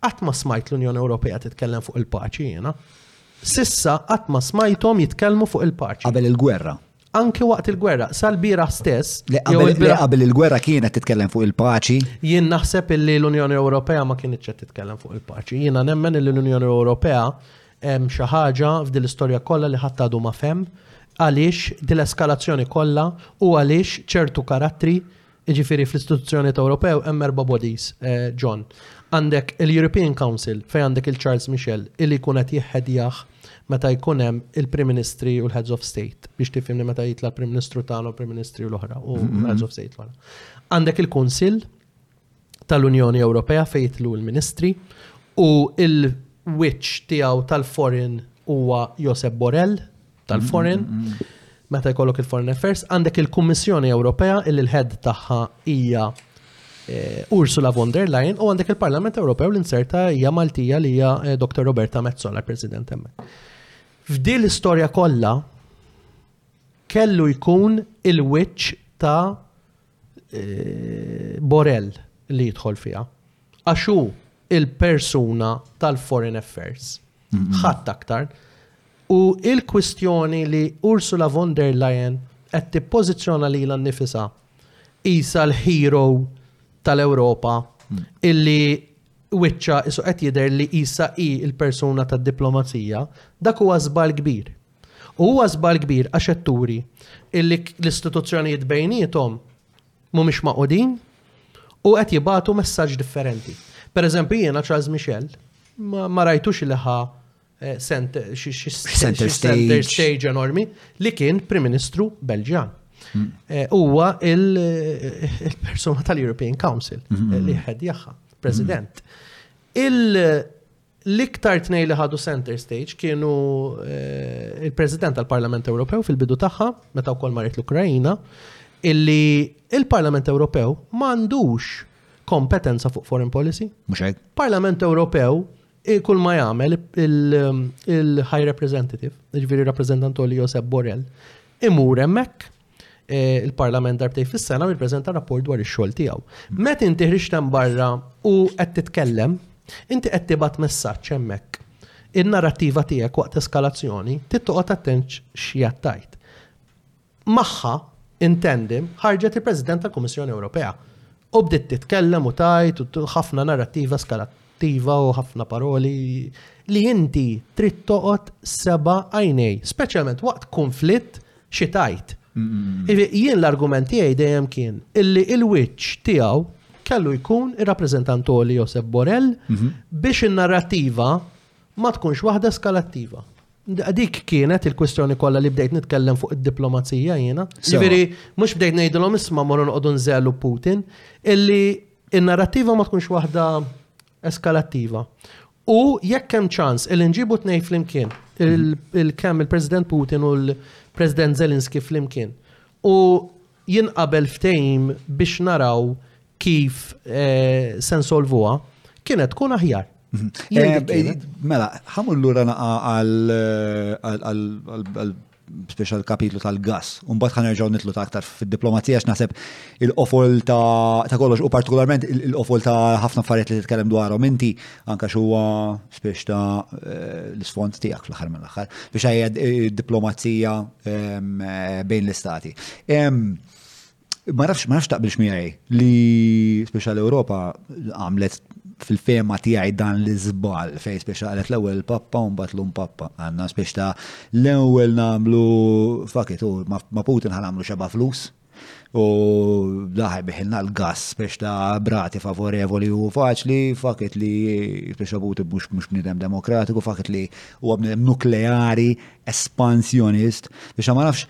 qatt ma smajt l-Unjoni Ewropea titkellem fuq il-paċi jiena. Sissa qatt ma smajthom jitkellmu fuq il-paċi. Qabel il-gwerra. Anki waqt il-gwerra, sal-bieraħ stess. Li qabel il-gwerra kienet titkellem fuq il-paċi. Jien naħseb li l-Unjoni Ewropea ma kienet ċed titkellem fuq il-paċi. Jiena nemmen li l-Unjoni Ewropea hemm xi ħaġa f'din l-istorja kollha li ħadd għadu ma fem għaliex din l-eskalazzjoni kollha u għaliex ċertu karattri Jiġifieri fl-istituzzjonijiet Ewropew hemm erba' bodies, John. Għandek il-European Council fejn għandek il-Charles Michel illi jkun qed jihhedjah meta jkun hemm il-Prim Ministri u l-Heads of State biex tifhimni meta jitla' l-Prim Ministru tagħna u l-Prim Ministri l-oħra u l-Heads of State l-oħra. Għandek il-Kunsill tal-Unjoni Ewropea fejn jitlu l-Ministri u il-wiċċ tiegħu tal-Foreign huwa Josep Borrell tal-foreign. Mm, mm, mm. Meta jkollok il-foreign affairs, għandek il-Kummissjoni Ewropea illi l-head tagħha hija eh, Ursula von der Leyen u għandek il-Parlament Ewropew l-inserta hija Maltija li hija eh, Dr. Roberta Mezzola, President hemmhekk. F'din l-istorja kollha kellu jkun il-wiċċ ta' Borrell li jidħol fiha. Għax hu il-persuna tal-Foreign Affairs. Ħadd aktar. U il-kwistjoni li Ursula von der Leyen qed tippożizzjona lilha nnifisha isa l-hero tal-Ewropa mm. illi wiċċa isu qed jidher li isa hi l-persuna tad-diplomazija, dak huwa żball kbir. U huwa żball kbir għax qed turi illi l-istituzzjonijiet bejniethom mhumiex magħqudin u qed jibagħtu messaġġ differenti. Per eżempju jiena Charles Michel ma rajtux li ħa eh, center stage enormi li kien Prim Ministru Belġjan. Mm. Eh, huwa il-persuna eh, tal-European Council mm-hmm. li ħed jaħħa, President. Mm-hmm. L-iktar tnejn li ħadu center stage kienu eh, il-President tal-Parlament Ewropew fil-bidu tagħha, meta wkoll marit l-Ukrajina, illi il-Parlament Ewropew m'għandux kompetenza fuq foreign policy. Mhux hekk. Parlament Ewropew eh, kull ma jagħmel il-High Representative, jiġifieri rappreżentant li Josep Borrell, imur hemmhekk Eh, il-Parlament darbtej fis-sena u jippreżenta rapport dwar ix-xogħol tiegħu. Meta inti ħriġt hemm barra u qed titkellem, inti qed tibgħat messaġġ hemmhekk. In-narrattiva tiegħek waqt eskalazzjoni tittoqgħod attent x'jad tajt. Magħha intendim ħarġet il-President tal-Kummissjoni Ewropea u bdiet titkellem u tajt u ħafna narrattiva eskalattiva u ħafna paroli li inti trid toqgħod seba' għajnej, speċjalment waqt konflitt xi tgħid. Jien l-argument tiegħi dejjem kien illi il-wiċċ tiegħu kellu jkun ir-rappreżentant Oli Josep Borrell mhm. biex in-narrattiva ma tkunx waħda eskalattiva. Dik kienet il-kwistjoni kollha li bdejt nitkellem fuq id-diplomazija jiena. Ġifieri mhux bdejt ngħidilhom isma' morru noqogħdu nżellu Putin illi in-narrattiva ma tkunx waħda eskalattiva. U jekk hemm ċans il nġibu tnej flimkien, il-kemm il-President Putin u l-President Zelinski flimkien. U jinqabel ftejm biex naraw kif eh, sen solvuha, kienet tkun aħjar. Mhm. Eh, eh, mela, ħamur l-ura naqa għal speċa l-kapitlu tal-gas. Umbat ħan nerġaw nitlu ta' aktar fil-diplomazija, x'naħseb il-qofol ta' kollox, u partikolarment il-qofol ta' ħafna affarijiet li titkellem dwarhom inti, anka xuwa spiex ta' eh, l-isfond tiegħek fl-aħħar mill-aħħar, biex għajja diplomazija eh, bejn l-istati. Ma nafx, ma nafx taqbilx miegħi li speċa l-Ewropa għamlet fil-fema tiegħi dan l iżbal fej speċa qalet l-ewwel pappa u mbagħad lum pappa. Għandna speċa l-ewwel nagħmlu fakit u ma Putin ħal għamlu xeba flus u daħi biħilna l-gas biex ta' brati favorevoli u faċli, fakit li biex abuti mux mux bnidem demokratiku, fakit li u għabnidem nukleari, espansjonist, biex ma nafx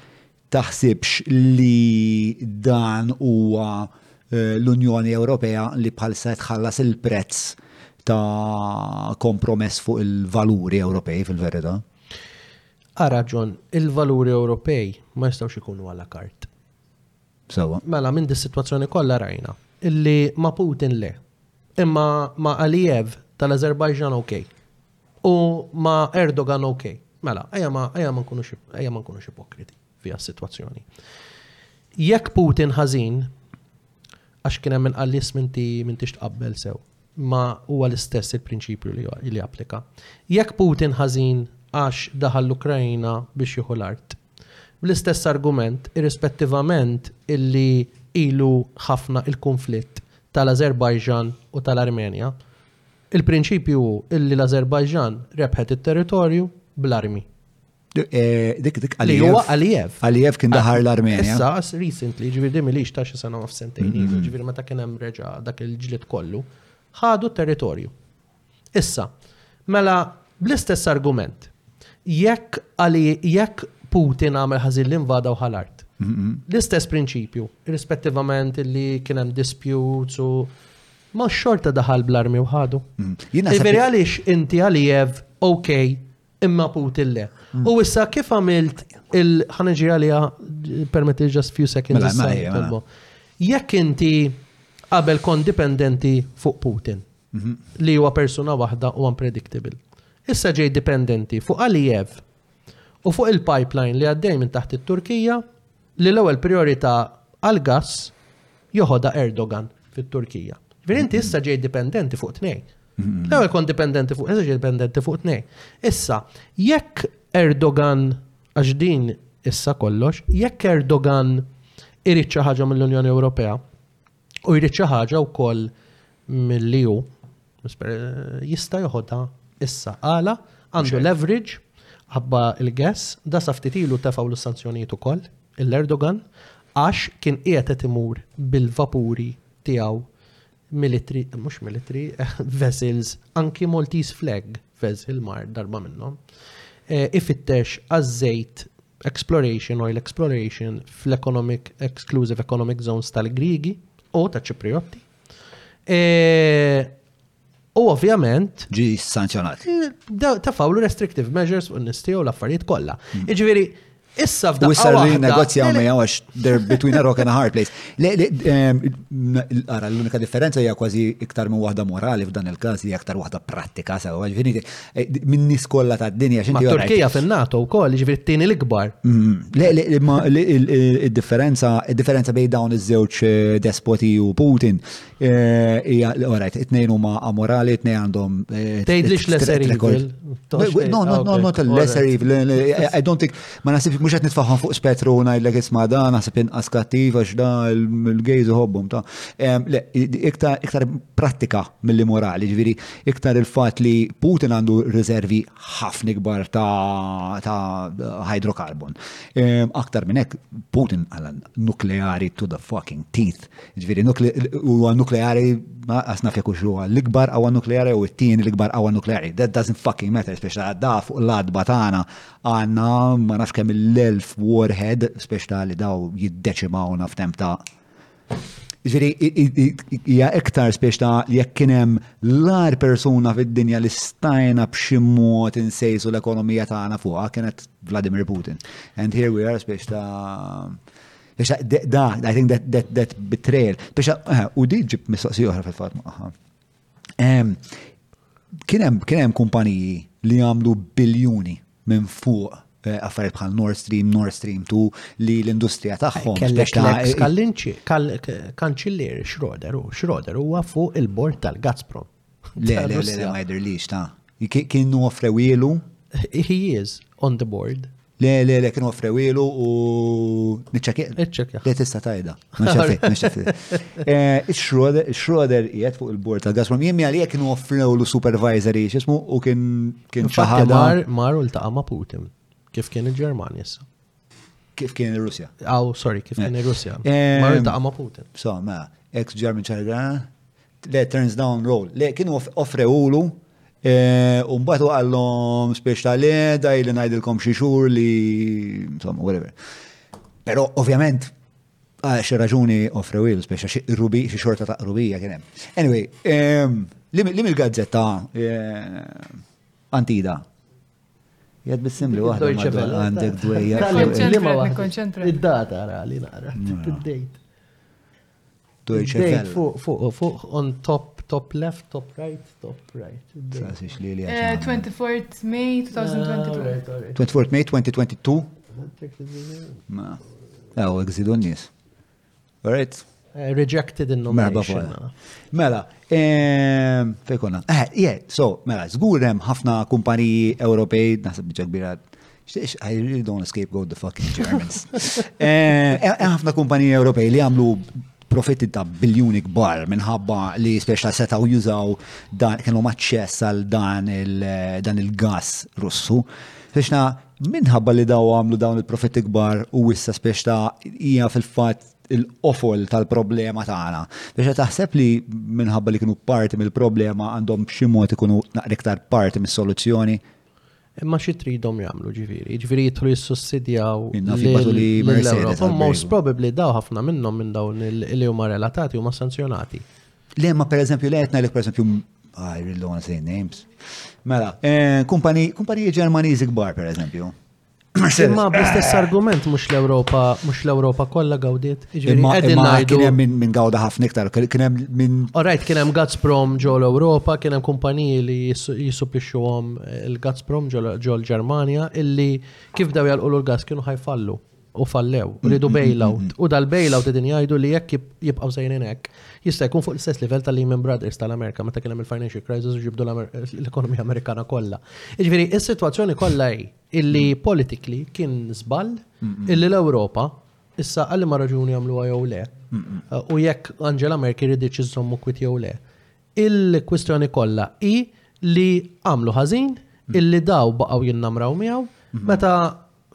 taħsibx li dan huwa eh, l-Unjoni Ewropea li bħalissa tħallas il-prezz ta' kompromess fuq il-valuri Ewropej fil-verità? Ara John, il-valuri Ewropej ma jistawx ikunu għala kart. Sawa. Mela minn dis situazzjoni kollha rajna illi ma Putin le. Imma ma Aliyev tal-Azerbajġan ok. U ma Erdogan ok. Mela, ejja ma ejja ma nkunux ejja ma nkunux ipokriti fiha s-sitwazzjoni. Jekk Putin ħażin għax kien hemm inqallis minti minti x'tqabbel sew, ma huwa l-istess il-prinċipju li, li applika. Jekk Putin ħażin għax daħal l-Ukrajna biex jieħu l-art, bl-istess argument, irrispettivament illi ilu ħafna il-konflitt tal-Azerbajġan u tal-Armenja, Il-prinċipju hu li l-Ażerbajġan rebħet it-territorju bl-armi. Dik dik Li huwa Aliyev. Aliyev kien daħar l-Armenja. Issa, as recently, ġviri dimmi li xtax sena u sentejn, ilu, ġviri meta kien hemm reġa dak il-ġlit kollu, ħadu territorju. Issa, mela, bl-istess argument, jekk għali, jekk Putin għamel ħażin li invada u ħal-art, l-istess prinċipju, irrispettivament li kien hemm disputes u Ma xorta daħal bl-armi u ħadu. Mm. Ġifieri għaliex inti għalijev ok imma Putin le. Mm. U issa kif għamilt il-ħanġi għalija permetti just few seconds. Mela, mela, Jekk inti qabel kon dipendenti fuq Putin mhm. li huwa persuna waħda u unpredictable. Issa ġej dipendenti fuq Aliyev u fuq il-pipeline li għaddej minn taħt it-Turkija li l-ewwel prijorità għall-gass joħodha Erdogan fit-Turkija. Ġifieri inti issa ġej dipendenti fuq tnejn. L-ewwel kont dipendenti fuq, issa ġej dipendenti fuq tnejn. Issa, jekk Erdogan għax din issa kollox, jekk Erdogan irid xi ħaġa mill-Unjoni Ewropea, u jrid xi ħaġa wkoll milli hu jista' joħodha issa. Għala għandu leverage ħabba l-gas, da sa ftit ilu tefgħu l-sanzjonijiet ukoll l-Erdogan għax kien qiegħed qed imur bil-vapuri tiegħu militri, mhux militri, vessels, anki Maltese flag vessel mar darba minnhom. Eh, ifittex għaż-żejt exploration, oil exploration, fl-economic, exclusive economic zones tal-Grigi u ta' Ċipriotti. E, u ovvjament. Ġi sanzjonat. E, ta' fawlu restrictive measures u nisti u l-affarijiet kollha. Hmm. Iġifieri, Issa f'dan. U issa li negozja u meja għax they're between a rock and a hard place. Ara, l-unika differenza hija kważi iktar minn waħda morali f'dan il-każ li aktar waħda prattika sewa. Eh, min-nies kollha tad-dinja. Ma Turkija fin-NATO wkoll, jiġifieri t-tieni l-ikbar. Mm-hmm. Le, le, ma id-differenza, id-differenza bejn dawn iż-żewġ eh, despoti u Putin eh, hija orajt, it-tnejn huma amorali, it-tnejn għandhom. Tgħidlix lesser evil. No, no, no, not lesser evil. I don't think, ma nasib mhux qed nitfaħħam fuq spettru ngħidlek isma' dan, naħseb inqas kattiv għax da l-gejz uħobbhom ta'. Le, iktar prattika mill-morali, ġifieri Iktar il-fatt li Putin għandu riservi ħafna kbar ta' hydrocarbon. Ehm, aktar minn hekk, Putin għal nukleari to the fucking teeth. Ġifieri huwa nukleari għasna fekk huwa l-ikbar għawa nukleari u t-tieni l-ikbar għawa nukleari. That doesn't fucking matter, speċi ta' da fuq l-adba tagħna għandna ma nafx kemm l-elf warhead, speċi li daw jiddeċimawna f'temp ta' Ġiri, hija iktar spiex ta' jekk kien hemm l-ar persuna fid-dinja li stajna b'xi mod insejsu l-ekonomija tagħna fuqha kienet Vladimir Putin. And here we are spiex ta' da, I think that, that, that betrayal. Biex, eh, u di ġib mistoqsi oħra fil-fat maħħa. Kien hemm kumpaniji li għamlu biljuni minn fuq eh, affarijiet bħal Nord Stream, Nord Stream 2 li l-industrija tagħhom. Kellek l-ex kallinċi, kanċillier Schroeder, Schroeder huwa fuq il-bord tal-Gazprom. Le, le, le, ma jidrlix ta' kienu offrewilu. He is on the board. Le, le, le, kienu offrewilu u nċekjaħ. Nċekjaħ. Le tista tajda. Eh, Schroeder jgħet fuq il-bord ta' Gazprom. Jimmi għalija kienu offrewlu supervisory xismu u kien kien ċaħada. Mar, mar u l-taqa ma' Putin. Kif kien il-Ġermanja issa? Kif kien il-Russja? Aw, sorry, kif kien eh. il-Russja. Eh, mar u l-taqa ma' Putin. So, ma, ex-German ċargana, Le, turns down roll. Le, kienu offrewulu, eh, u mbagħad u għallhom spiex ta' le, daj li ngħidilkom xi xhur li insomma, whatever. Però ovvjament għax raġuni offrewilu spiex xi rubi xi xorta ta' rubija kien hemm. Anyway, ehm, li mill-gazzetta eh, antida. Jad bissim li waħda għandek dwejja. Id-data għara li naqra, id-date. Deutsche Welle. Fuq, fuq, fuq, on top, top left, top right, top right. Sasix li li għax. 24 May 2022. 24 May 2022? Ma. Ew, għzidu n-nis. Alright. Eh, rejected in nomination. Mela, eh, fejkonna. Eh, yeah, so, mela, zgur hemm ħafna kumpaniji Ewropej, naħseb bieċa kbira I really don't scapegoat the fucking Germans. Eh, eh, ħafna kumpaniji Ewropej li għamlu profitti ta' biljuni kbar minħabba li speċa setaw jużaw dan kienu maċċess għal dan il-gas eh, russu. Speċa minħabba li daw għamlu dawn il-profitti kbar u wissa speċa hija fil-fatt il-qofol tal-problema tagħna. Biex taħseb li minħabba li kienu parti mill-problema għandhom b'xi mod ikunu naqriktar parti mis-soluzzjoni? Imma xi tridhom jagħmlu ġifieri, ġifieri jidħlu jissussidjaw l-Ewropa. Most probably daw ħafna minnhom minn dawn li huma relatati huma sanzjonati. Le, ma per eżempju, le jtna l per eżempju, I really don't want to say names. Mela, eh, kumpaniji ġermaniżi kbar per eżempju. Imma bl-istess argument mhux l-Ewropa mhux l-Ewropa kollha gawdiet. Imma kien hemm minn gawda ħafna iktar, kien hemm minn. Orajt kien hemm Gazprom ġol l-Ewropa, kien hemm kumpaniji li jissuplixxuhom eh, il-Gazprom ġol l-Ġermanja illi kif bdew jalqulu l-gas kienu ħajfallu u fallew, ridu mm, mm, bailout. Mm, u dal-bailout edin jgħidu li jekk jibqaw sejrin hekk, jista' jkun fuq l-istess livell tal-Lehman Brothers tal-Amerika meta kien hemm il-financial crisis u ġibdu l-ekonomija Amerikana kollha. Jiġifieri is-sitwazzjoni kollha hi illi mm. politically kien żball illi l-Ewropa issa għalli ma raġuni għamluha jew le uh, u jekk Angela Merkel ridiċ iżommu kwit jew le. Il-kwistjoni kollha hi li għamlu ħażin mm. illi daw baqgħu jinnamraw miegħu mm-hmm. meta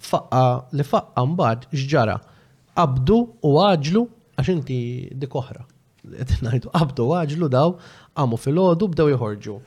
faqqa li faqqa mbagħad x'ġara qabdu u għaġlu għax inti dik oħra. Qed ngħidu qabdu għaġlu daw qamu filgħodu bdew joħorġu.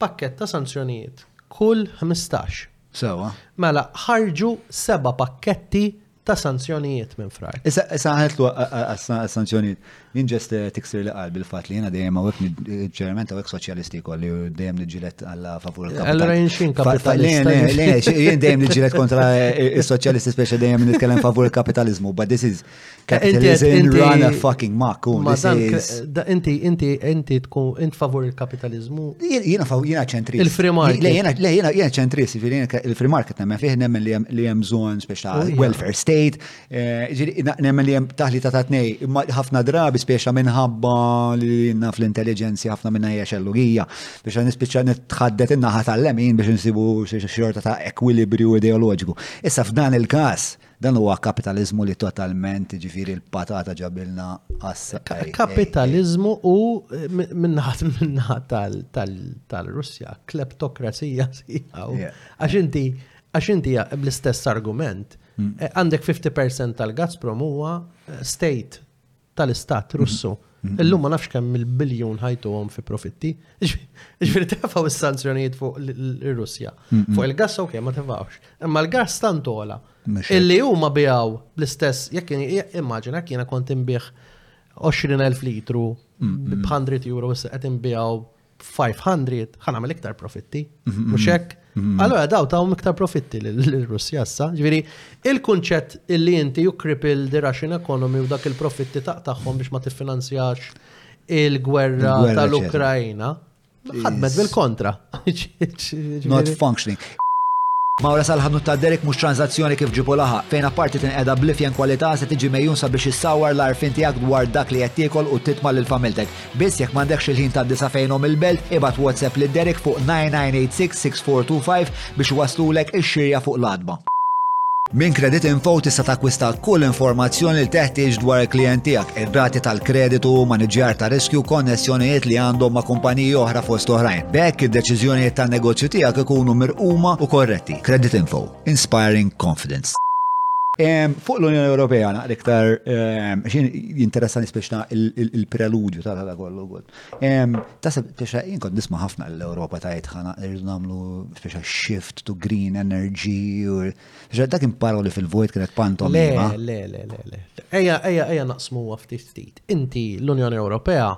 Pakkett ta' sanzjonijiet kull 15. Sewa. Mela ħarġu seba' pakketti ta' sanzjonijiet minn frar. Issa issa ħetlu għas-sanzjonijiet. Jien ġest eh, tiksir li qalbi l-fatt li jiena dejjem hawnhekk nid- ċerment hawnhekk soċjalisti kolli u dejjem niġġieled għalla favur il-kapital. Allora jien xin Fa- fa- le, le, kapitalista. le, xi- jien dejjem niġġieled kontra eh, is-soċjalisti speċi dejjem nitkellem favur il-kapitalizmu, but this is Capitalism run a fucking mock. Inti, inti, inti tkun, inti favur il-kapitalizmu? Jena favur, jena ċentri. Il-free market. Jena, jena, jena ċentri, il-free market nemmen fih, nemmen li jem zon speċa oh, welfare state, eh, nemmen li jem taħli ta' tatnej, imma ħafna drabi speċa minħabba li naf l-intelligenzi ħafna minna hija xellugija, biex għan speċa nitħaddet innaħat tal-lemin biex nsibu xorta ta' ekwilibriju ideoloġiku. Issa f'dan il-kas, il Dan huwa kapitaliżmu li totalment ġifieri l-patata ġabilna għas Kapitaliżmu u minnaħat minnaħat tal-Russja, kleptokrazija sħiħa. Għax inti għax inti bl-istess argument, mm. eh, għandek 50% tal-Gazprom huwa eh, state tal-istat Russu. Illum ma nafx kemm il-biljun ħajtuhom fi profitti. Ġifieri tefaw is-sanzjonijiet fuq ir-Russja. Fuq il-gass ok ma tefawx. Imma l-gass tant ola. Illi huma bijaw bl-istess jekk immaġina kiena kont imbih 20,000 litru b'100 euro issa qed inbijaw 500 ħan għamil iktar profitti, mux hekk? Allora daw taw iktar profitti l-Russja issa. Ġviri, il-kunċett illi inti you cripple the Russian economy u dak il-profitti taqtaħħom biex ma tiffinanzjax il-gwerra tal-Ukrajna. Ħadmet bil-kontra. Not functioning. Mawra sal-ħanut ta' Derek mhux tranzazzjoni kif ġibu laħa, fejn apparti tinqeda blifjen kwalità se tiġi mejjun sabiex issawar l-arfin tiegħek dwar dak li qed tiekol u titma' lil familtek. Biss jekk m'għandekx il-ħin tad-disa' fejnhom il-belt, ibgħat WhatsApp lil Derek fuq 9986-6425 biex iwasslulek ix-xirja fuq l-għatba. Minn Creditinfo tista' takkwista kull informazzjoni li teħtieġ dwar il-klijent tiegħek, ir-rati tal-kreditu, maniġjar ta' riskju, konnessjonijiet li għandhom ma' kumpaniji oħra fost oħrajn. B'hekk, id-deċiżjonijiet tan-negozju tiegħek ikunu mirquma u korretti. Creditinfo. Inspiring confidence. Fuq l-Unjoni Ewropea naqra iktar xin jinteressani speċna il-preludju ta' ta' kollu għod. Tasab speċa jinkod nisma' ħafna l-Ewropa ta' jitħana irridu nagħmlu speċa shift to green energy u dak imparru li fil-vojt kienet pantom. Le, le, le, le, le. Eja, eja, eja naqsmu ftit ftit. Inti l-Unjoni Ewropea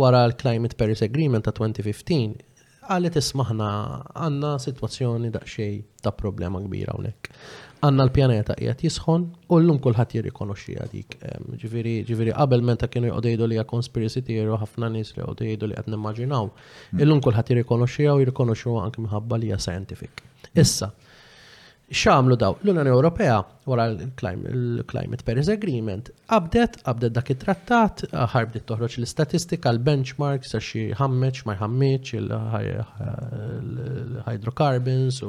wara l-Climate Paris Agreement ta' 2015 Qalet isma' aħna għandna sitwazzjoni daqsxejn ta' problema kbira hawnhekk. Għandna l-pjaneta qiegħed jisħon u llum kulħadd jirrikonoxxiha dik. Ġifieri ġifieri qabel meta kienu jqogħdu jgħidu li hija conspiracy theory u ħafna nies li jqogħdu jgħidu li qed nimmaġinaw, illum kulħadd jirrikonoxxiha u jirrikonoxxuha anke minħabba li hija scientific. Issa, X'għamlu dawn? L-Unjoni Ewropea wara l-Climate Paris Agreement qabdet qabdet dak it-trattat, ħarbdet toħroġ l-istatistika, l-benchmark, sa xi ħammeġ ma jħammeġ il-hydrocarbons u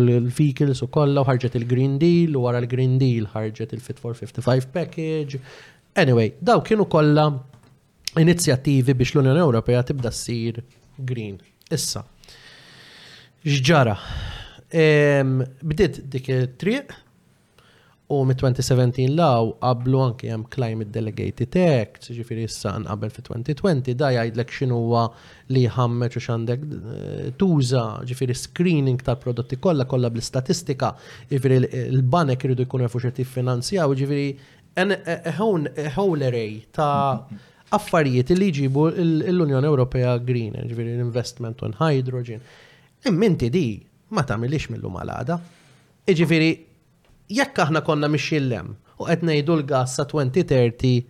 l-vehicles u kollha u ħarġet il-Green Deal u wara l-Green Deal ħarġet il-Fit for 55 package. Anyway, daw kienu kollha inizjattivi biex l-Unjoni Ewropea tibda ssir green. Issa, xġara? Bdiet dik it-triq u mit-2017 law qablu anke hemm Climate Delegated Act, ġifieri issa nqabel fi 2020, da jgħidlek x'inhuwa li jħammeġ u x'għandek eh, tuża, ġifieri screening tal-prodotti kollha kollha bl-istatistika, ġifieri l-banek iridu jkunu jafu xi jiffinanzjaw, ġifieri And a whole array ta' affarijiet li jġibu l-Unjoni Ewropea green, ġviri l-investment on hydrogen. Imminti di ma tamilix millu malada. Iġviri, jekk aħna konna mixillem u qed ngħidu l-gas sa 2030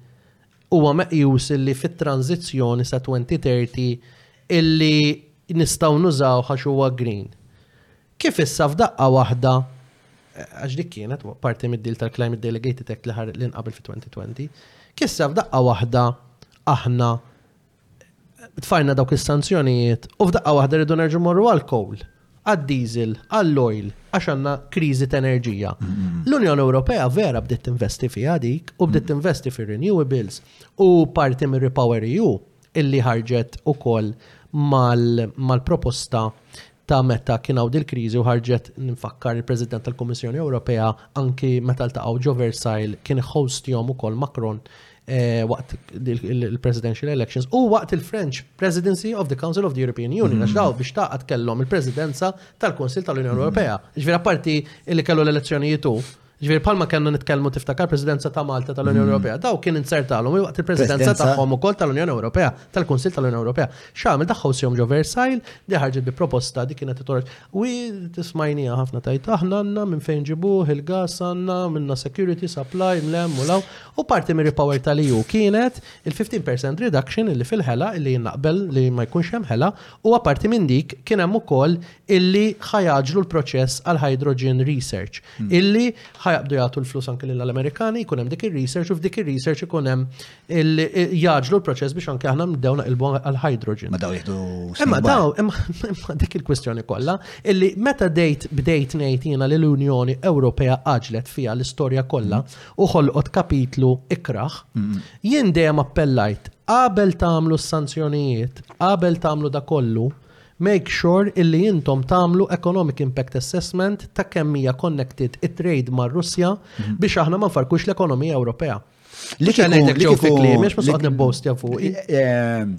huwa meqjus li fit-tranzizzjoni sa 2030 illi nistgħu nużaw ħax huwa green. Kif issa f'daqqa waħda, għax dik kienet parti mid-deal tal-Climate Delegated Act li ħar li nqabel fi 2020, kif issa f'daqqa waħda aħna tfajna dawk is-sanzjonijiet u f'daqqa waħda rridu nerġu morru għal-kowl, għad-diesel, għall-oil, għax għandna kriżi ta' enerġija. Mm-hmm. L-Unjoni Ewropea vera bdiet tinvesti fiha dik u bdiet mm-hmm. tinvesti fir-renewables u parti mir-Repower EU illi ħarġet ukoll mal-proposta ta' meta kien hawn dil-kriżi u ħarġet nfakkar il-President tal-Kummissjoni Ewropea anki meta ltaqgħu ġo Versailles kien hostjhom ukoll Macron eh, waqt il-presidential elections u waqt il-French Presidency of the Council of the European Union għax daw biex taqgħad kellhom il-Presidenza tal-Kunsil tal-Unjoni Ewropea. Ġifieri apparti li kellu l-elezzjonijiet u Ġifieri bħalma kellna nitkellmu tiftakar Presidenza ta' Malta tal-Unjoni mm. Ewropea, daw kien insertalhom waqt il-Presidenza tagħhom ukoll tal-Unjoni Ewropea, tal-Kunsill tal-Unjoni Ewropea. X'għamel daħħu sjom ġo Versail, li ħarġet bi proposta dik kienet titolgħod. U tismajnija ħafna tajt aħna għandna minn fejn ġibuh il-gas għandna minna security supply mlem u law. U parti mir power tal-EU kienet il-15% reduction illi fil-ħela illi jinnaqbel li ma jkunx hemm ħela u apparti minn dik kien hemm ukoll illi ħajaġlu l-proċess għal hydrogen research. Hmm. illi ħajabdu jagħtu l-flus anke lill amerikani jkun hemm dik ir-research u f'dik ir-research ikun hemm jaġlu l-proċess biex anke aħna nibdew naqilbu għall-hydrogen. Ma daw jieħdu. Imma daw, imma dik il-kwistjoni kollha, illi meta dejt bdejt ngħid jiena li l-Unjoni Ewropea għaġlet fiha l-istorja kollha hmm. u ħolqot kapitlu ikraħ, hmm. jien dejjem appellajt qabel tagħmlu s-sanzjonijiet, qabel tagħmlu da kollu, Make sure illi intom tagħmlu economic impact assessment ta' kemm hija connected it-trade mar-Russja biex aħna ma nfarrkux l-ekonomija Ewropea. Li kien ngħidlek ġew fi kliemi għax ma soqgħod nibbostja fuqi. Ehm,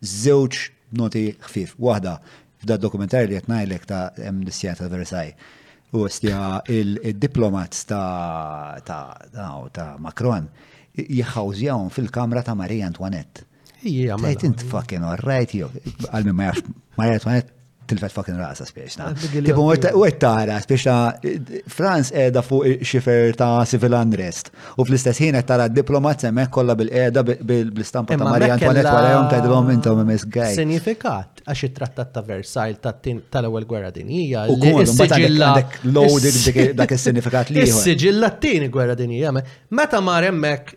żewġ noti ħfif. Waħda, f'da dokumentarju li qed ngħidlek ta' hemm nisjat ta' Versailles. U stja il-diplomats ta' ta' Macron jħawżjawhom fil-kamra ta' Marie Antoinette. Ijji, għamil. Għajt int fucking alright, jo, għalmi ma jafx, ma jafx, ma jafx, tilfet fucking rasa speċna. Tipo, u għet tara, speċna, Franz edha fuq xifer ta' civil unrest. U fl-istess ħin għet tara diplomat semmek kolla bil-edha bil-istampa ta' Marjan Tonet wara jom ta' dlom intom imis għaj. Signifikat, għax it-trattat ta' Versailles ta' l-ewel gwerra dinjija. U kollu, sigilla loaded dak il-signifikat li. Sigilla t-tini gwerra dinjija. Meta mar emmek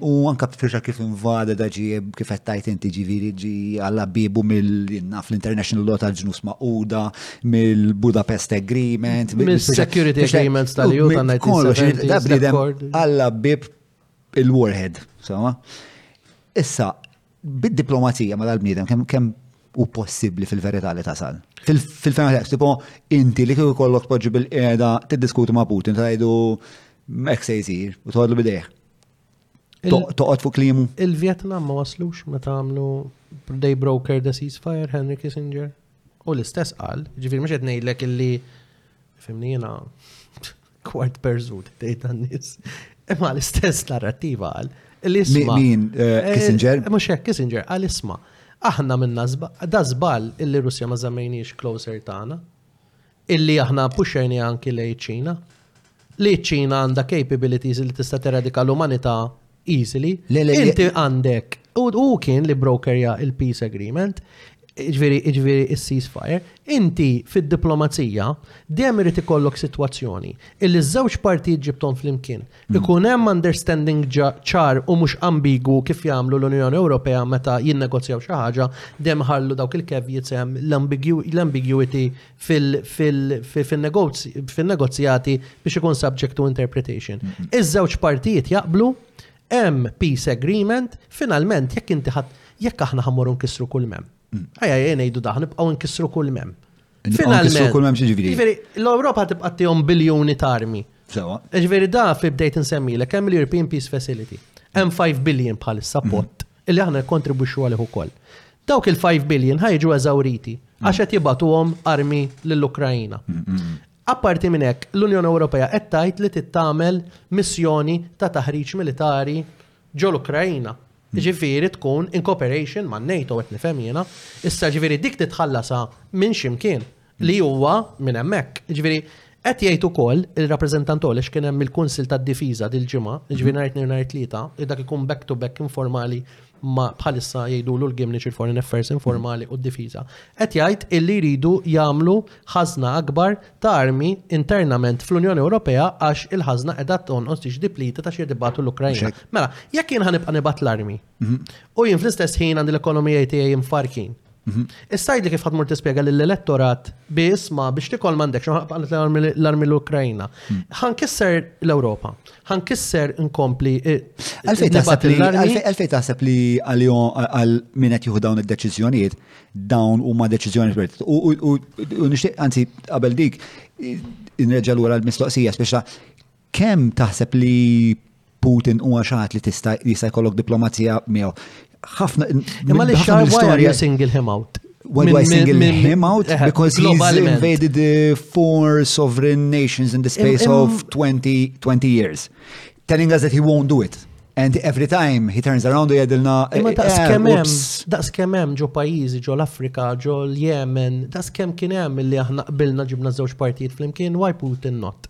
U anka b'firxa kif invada da ġi kif qed tajt inti ġifieri ġi għal bibu mill-naf l-International Law tal-Ġnus Maquda, mill-Budapest Agreement, mill-Security Agreements tal-EU tal-1970. Għalla bib il-Warhead, sewa. Issa, Bid-diplomazija ma dal-bniedem kemm kemm u possibbli fil-verità li tasal. Fil-fema tipo inti li kieku kollok tpoġġi bil-qiegħda tiddiskuti ma' Putin tgħidu hekk se jsir u tħodlu bidejh. Toqgħod fuq klimu. Il-Vjetnam ma waslux meta għamlu they broker the ceasefire Henry Kissinger. U l-istess qal, ġifieri mhux qed ngħidlek illi fimni jiena Kwart perżut, tgħid tan-nies. Imma l-istess narrattiva għal. L-isma. Min, eh, eh, Kissinger? Eh, mhux hekk Kissinger, għal isma. Aħna minna da żball illi Russja ma żammejniex closer tagħna. Illi aħna puxxejni anki lej ċina. Li ċina għandha capabilities li tista' teradika l-umanità Easily. Inti għandek, u kien li brokerja il-peace agreement, ġviri, ġviri il-ceasefire, inti fil-diplomazija dejjem irid ikollok situazzjoni illi żewġ partijiet ġibtom fl-imkien. Hmm. Ikun hemm understanding ċar u mhux ambigu kif jagħmlu l-Unjoni Ewropea meta jinnegozjaw xi ħaġa dejjem ħallu dawk il-kevjiet hemm l-ambiguity fin-negozjati biex ikun subject to interpretation. Mhm. Iż-żewġ partijiet jaqblu, hemm peace agreement, finalment jekk inti jekk aħna ħammur nkissru kull mem. Mhm. Ejja jien ngħidu daħ nibqgħu nkissru kull mem. Finalment. Kull mem ġifieri. Ġifieri l-Ewropa tibqa' tihom biljuni ta' armi. Sewa. Ġifieri da fi bdejt insemmilek hemm l-European Peace Facility. Hemm 5 billion bħal sappott. Mhm. li aħna nikkontribwixxu għalih ukoll. Dawk il-five billion ħa jiġu eżawriti għax qed jibagħtuhom armi lill-Ukraina. Apparti minn hekk, l-Unjoni Ewropea qed tgħid li trid tagħmel missjoni ta' taħriġ militari ġol-Ukraina. Ġifieri tkun in cooperation man-NATO qed nifhem jiena, issa ġifieri dik titħallasha minn xi mkien. Li huwa minn hemmhekk, ġifieri qed jgħid ukoll il-rappreżentant Olex kien hemm il-Kunsil tad-Difiża dil-ġimgħa, ġifieri nhar it-tnejn nhar it-tlieta, li dak ikun back to back informali ma bħalissa jgħidulu l-Gimniċ il-Foreign Affairs informali u d-Difiża. Qed jgħid illi jridu jagħmlu ħażna akbar ta' armi internament fl-Unjoni Ewropea għax il-ħażna qiegħda tonqos tix diplita ta' xi dibatu l-Ukrajna. Mela, jekk jien ħanibqa' nibgħat l-armi, Mhm. U jien fl-istess ħin għandi l-ekonomija tiegħi mfarkin. Mhm. Issa li kif ħadmur tispjega lill elettorat bi isma biex tikol m'għandekx l-armi l-Ukrajna. Mhm. Ħan kisser l-Ewropa. Ħan kisser inkompli. Eh, għalfej taħseb li għal min qed jieħu dawn id-deċiżjonijiet dawn huma deċiżjonijiet u nixtieq anzi qabel dik eh, nreġa' lura l-mistoqsija speċa Kemm taħseb li Putin huwa xi ħadd li tista' jista' jkollok diplomazija miegħu? Ħafna Imma li xar wara you single him out. Why do I single him out? Eh, Because he's invaded uh, four sovereign nations in the space of 20, 20 years. Telling us that he won't do it. And every time he turns around u jadilna. Eh, Imma daqs eh, kemem, daqs kemem ġo pajizi, ġo l-Afrika, ġo l-Jemen, daqs kem kienem li aħna qbilna ġibna żewġ partijiet fl-imkien, why Putin not?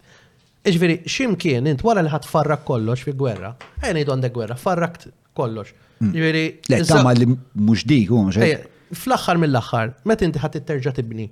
Jiġifieri xi mkien int wara li ħadd farrak kollox fi gwerra, ejja ngħidu għandek gwerra, farrakt kollox. Hmm. Jiġifieri. Le, tama li mhux dik, mhux Fl-aħħar mill-aħħar, meta inti ħadd terġa' tibni,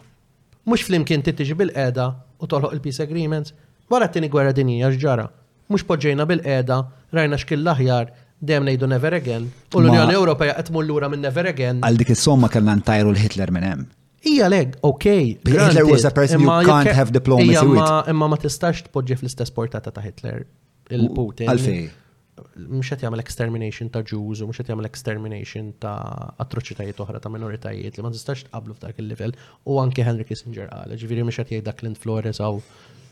mhux flimkien tittiġi bil-qeda u tolħoq il-peace agreements, wara t-tieni gwerra dinija x'ġara. Mhux poġġejna bil-qeda, rajna x'kien l-aħjar, dem nejdu never again. U l-Unjoni Ewropea qed tmur lura minn never again. Għal dik is-somma kellna ntajru l-Hitler minn hemm. Ija leg, ok. Hitler was a person you can't have diplomacy with. Imma ma tistax tpoġġi fl-istess portata ta' Hitler il-Putin. Għalfej. Mux għet jgħamil extermination ta' Jews u mux għet jgħamil extermination ta' atroċitajiet oħra ta' minoritajiet li ma tistax tqablu f'dak il-level u anke Henry Kissinger għal, ġviri mux għet jgħid dak l-inflores għaw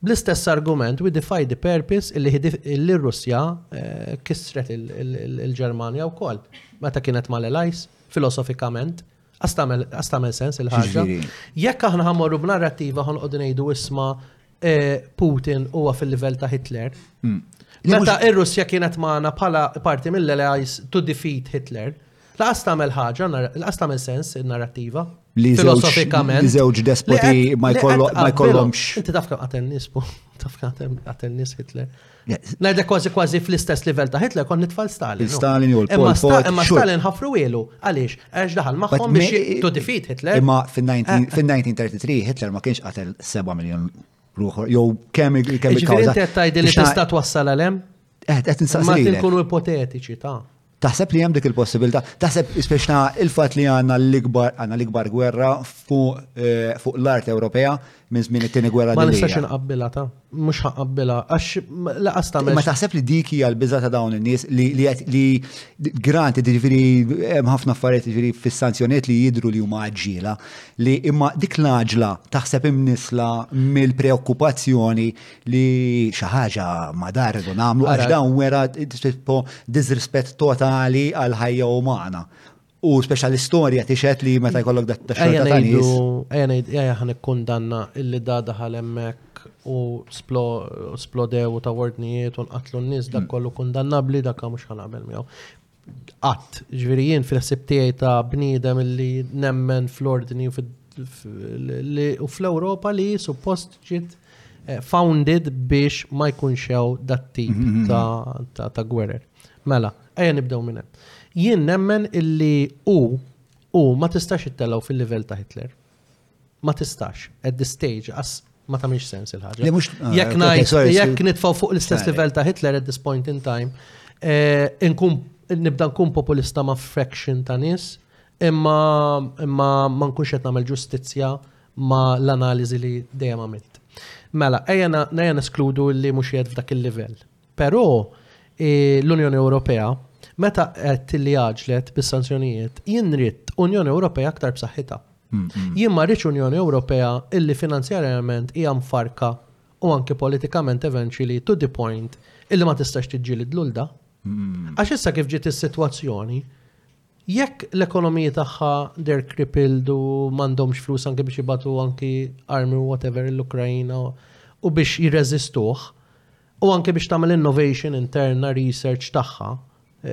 Bl-istess argument, we defy the purpose illi illi r-Russja kissret il-Ġermanja wkoll meta kienet mal-Allies, filosofikament. Għas tagħmel għas tagħmel sens il-ħaġa. Jekk aħna ħamorru b'narrattiva ħonqod ngħidu isma' Putin huwa fil-livell ta' Hitler. Meta ir-Russja kienet magħna bħala parti mill-Allies to defeat Hitler. Laqas tagħmel ħaġa, laqas tagħmel sens in-narrattiva. Li filosofikament. Li żewġ despoti ma jkollhomx. Inti taf kemm qatel nies, taf kemm qatel nies Hitler. Ngħidle kważi kważi fl-istess livell ta' Hitler kon nitfal Stalin. Stalin u l-Pol. Imma Stalin ħafru ilu. Għaliex? Għax daħal magħhom biex to defeat Hitler. Imma fin-1933 Hitler ma kienx qatel 7 miljon ruħor. Jew kemm kemm il-kawża. Ġifieri tgħid li tista' twassal għalem? Eh, qed insaqsi. Ma tinkunu ipotetiċi ta' Taħseb li hemm dik il-possibilità, taħseb ispeċna il-fatt li għandna l-ikbar għandna l-ikbar gwerra fuq eh, fuq l-art Ewropea minn żmien it-tieni gwerra Ma nistax dinjija. inqabbilha ta' mhux ħaqabbilha għax laqas ta' Ma taħseb li dik hija l-biża ta' dawn in-nies li li qed- li grant jiġifieri hemm ħafna affarijiet jiġifieri fis-sanzjonijiet li jidhru li huma għaġġiela li imma dik l-għaġla taħseb imnisla mill-preokkupazzjoni li xi ħaġa ma dar irridu nagħmlu għax dawn wera tipo disrispett totali għal ħajja umana. U speċa l-istorja tixet li meta jkollok dat xorta ta' nies. Ejja ngħid ejja ħan ikkundanna illi da daħal hemmhekk u splodew u ta' ordnijiet u nqatlu n-nies dak mm. kollu kundannabli dak mhux ħanabel miegħu. Qatt, ġifieri jien fil-ħsieb tiegħi ta' bniedem li nemmen fl-ordni u fl-Ewropa li suppost ġiet eh, founded biex ma jkunx hemm dat tip mm-hmm. ta' gwerer. Mela, ejja nibdew minn hemm. Jien nemmen illi u u ma tistax ittellgħu fil-livell ta' Hitler. ma tistax. At this stage, as ma tamilx sens il-ħagġa. Ah, jekk najt, jekk nitfaw fuq l-istess livell ta' Hitler at this point in time, eh, nibda nkun populista ma' fraction ta' nis, imma imma ma nkunx qed nagħmel ġustizzja ma' l-analiżi li dejjem għamilt. Mela, ejja neskludu li mhux jgħid f'dak il-livell. Però l-Unjoni Ewropea meta qed li għaġlet bis-sanzjonijiet, jien ridt Unjoni Ewropea aktar b'saħħitha. Jien ma rridx Unjoni Ewropea illi finanzjarjament hija mfarrka u anke politikament eventually to the point illi ma tistax tiġġieled lul da. Għax issa kif ġiet is-sitwazzjoni, jekk l-ekonomiji tagħha they're crippled u m'għandhomx flus anke biex jibgħatu anki armi u whatever l-Ukraina u biex jirreżistuh, U anke biex tagħmel innovation interna research tagħha,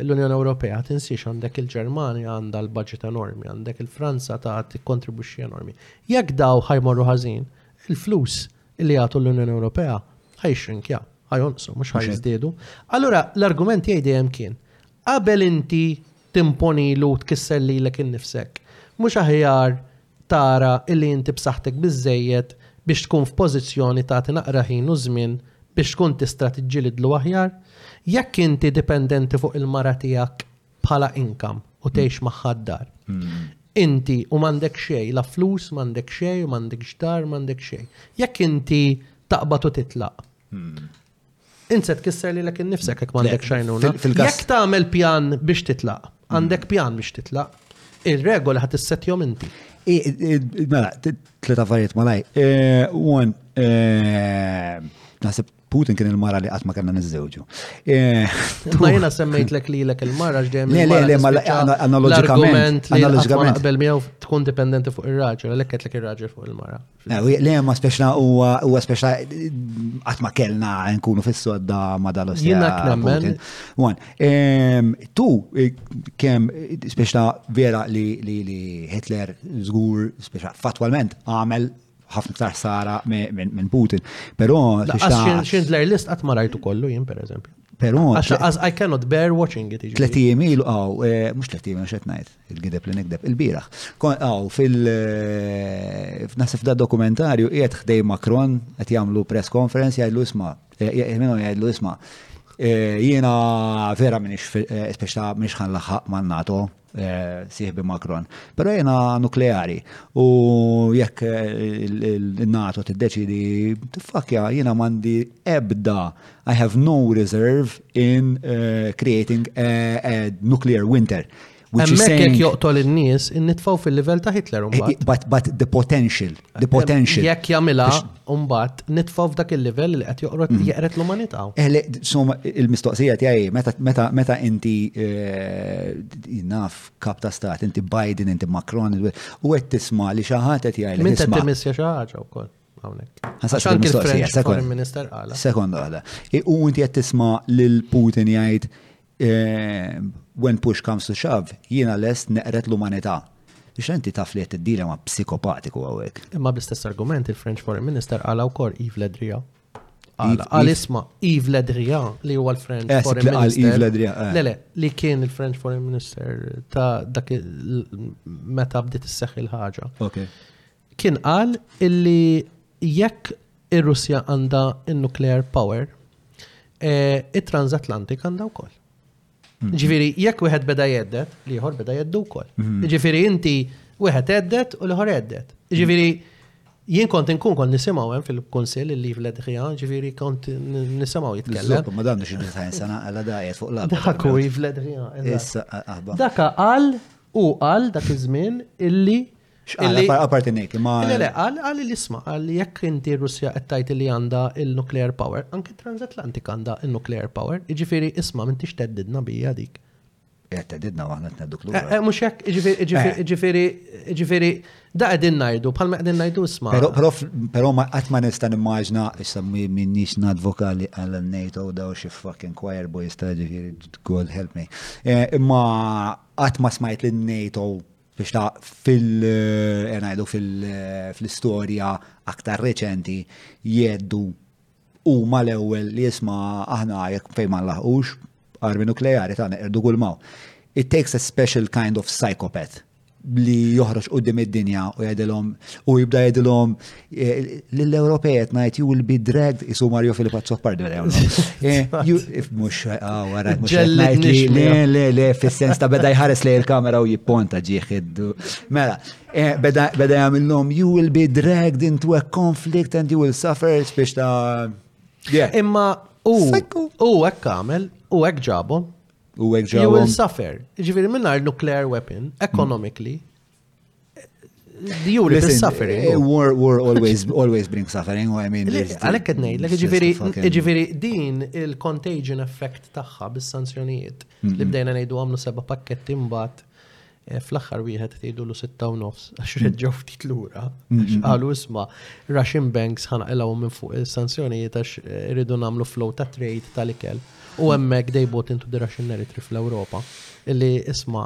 l-Unjoni Ewropea tinsiex għandek il-Ġermanja għandha l-budget enormi, għandek il-Franza ta' tikkontribwixxi enormi. Jekk daw ħajmorru ħażin, il-flus li jagħtu l-Unjoni Ewropea ħajxrinkja, ħajonqsu, mhux ħajżdiedu. Allura l-argument jgħid dejjem kien, qabel inti timponilu tkisser lilek innifsek, mhux aħjar tara illi inti b'saħħtek biżżejjed biex tkun f'pożizzjoni tagħti naqra ħin u żmien biex tkun tista' tiġġilidlu aħjar. Jekk inti dipendenti fuq il-mara tiegħek bħala income u tgħix magħha d-dar, inti u m'għandek xejn, la flus, m'għandek xejn, m'għandekx dar, m'għandek xejn. Jekk inti taqbad u titlaq, Int se tkisser lilek innifsek jekk m'għandekx għajnuna. Jekk tagħmel pjan biex titlaq, għandek pjan biex titlaq, ir-regoli ħadd issettjhom inti. Mela, tliet affarijiet malaj. One, naħseb Putin kien il-mara li qatt ma kellna niżżewġu. Ma jiena semmejtlek lilek il-mara x'dejjem. Le, le, le, ma analogikament. Analogikament. Qabel miegħu tkun dipendenti fuq ir-raġel, għalhekk qedlek ir-raġel fuq il-mara. Le, ma speċna huwa speċna qatt ma kellna nkunu fis-sodda ma dalos. Jiena nemmen. Wan. Ehm, tu eh, kemm speċna vera li Hitler żgur speċna fatwalment għamel ħafna iktar sara minn Putin. Però. Schindler list qatt ma rajtu kollu jien pereżempju. Pero. Għax I cannot bear watching it. Tletijiem ilu għaw, eh, mux tletijiem, xet najt. Il-gideb li nikdeb. Il-biraħ. Aw, fil- naħseb da dokumentarju qiegħed ħdej Macron qed jagħmlu press conference jgħidlu isma' minnu jgħidlu isma' jiena vera minix speċta minix ħan laħaq man NATO sieħbi Macron. Però jiena nukleari u jekk il-NATO tiddeċidi tifakja jiena m'għandi ebda I have no reserve in uh, creating a, a nuclear winter. Hemmhekk joqtol in-nies innitfgħu fil-livell ta' Hitler eh, mbagħad. But but the potential, the eh, potential. Jekk jagħmilha mbagħad nitfgħu f'dak il-livell li qed joqgħod mm. jeqret l-umanità. Eh, insomma, il-mistoqsija tiegħi meta meta meta inti naf kap ta' stat, inti Biden, inti Macron, u qed tisma' li xi ħadd qed jgħid. Min qed timissja xi ħaġa wkoll. hawnhekk. Għax anki l-French Foreign Minister qala. Sekond għala. U inti qed tisma' lil Putin jgħid eh, when push comes to shove, jiena lest neqret l-umanità. Biex inti taf li qed dila ma' psikopatiku għawek. Imma bl-istess argument il-French Foreign Minister qala wkoll Yves Ledria. Għal isma Yves Ledria li huwa l-French eh, Foreign Minister. Eh. Le, le, li kien il-French Foreign Minister ta' dak meta bdiet isseħħ il-ħaġa. Okay kien qal illi jekk ir-Russja għandha n-nuclear power, eh, it-transatlantic għandha wkoll. Mhm. Ġifiri, jekk wieħed beda jeddet, liħor beda jeddu wkoll. Mhm. Ġifiri, inti wieħed jeddet u liħor jeddet. Mhm. Ġifiri, jien kont nkun kont nisimaw hemm fil-kunsill il-liv l edħija ġifiri kont nisimaw jitkellem. Ma dan biex id-disajn sena għala dajet fuq l-għabba. Dak u jiv l edħija Issa għabba. Daka għal u għal dak iż-żmien illi X'qal apparti ngħid imma. Le le, qal qal li isma' qal li jekk inti r-Russja qed tgħid li għandha il-nuclear power, anki transatlantik għandha il-nuclear power, jiġifieri isma' m'intix teddidna bija dik. Qed teddidna aħna tnedduk lura. Eh, eh, mhux hekk, jiġifieri jiġifieri eh. da qegħdin ngħidu, bħalma qegħdin ngħidu isma'. Però però qatt ma nista' nimmaġna issa minnix nadvoka li għal NATO daw xi fucking choir boys ta' jiġifieri God help me. Imma qatt ma smajt li NATO Biex ta' fil-enajdu eh, fil-istoria eh, aktar reċenti jeddu u ma l-ewel li jisma aħna jek fejn ma laħqux armi nukleari ta' neqerdu gulmaw. It takes a special kind of psychopath li joħroġ u dim id-dinja u jgħidilhom u jibda jgħidilhom L-Ewropej qed ngħid you will be dragged isu Mario Filippa Zoppardo le eh, Mhux ah, wara mhux le le le fis-sens ta' beda jħares lej il-kamera u jipponta ġieħ iddu. Mela, eh, beda jagħmilhom you will be dragged into a conflict and you will suffer biex ta' Imma u u hekk għamel u hekk ġabhom. U hekk ġabhom. You will suffer. Ġifieri mingħajr nuclear weapon economically. Mm The Europe is suffering. Eh, war, war always, always bring suffering, I mean. Għalek għednej, l ġifiri din il-contagion effect taħħa bis-sanzjonijiet mm-hmm. li bdejna nejdu għamlu seba pakketti mbat eh, fl-axħar wieħed tgħidu lu sitta u nofs għax mm-hmm. reġġew ftit lura mm-hmm. qalu isma' Russian banks ħanaqilhom minn fuq is-sanzjonijiet għax eh, iridu nagħmlu flow ta' trade tal-ikel. U hemmhekk they bought into the Russian narrative fl-Ewropa li isma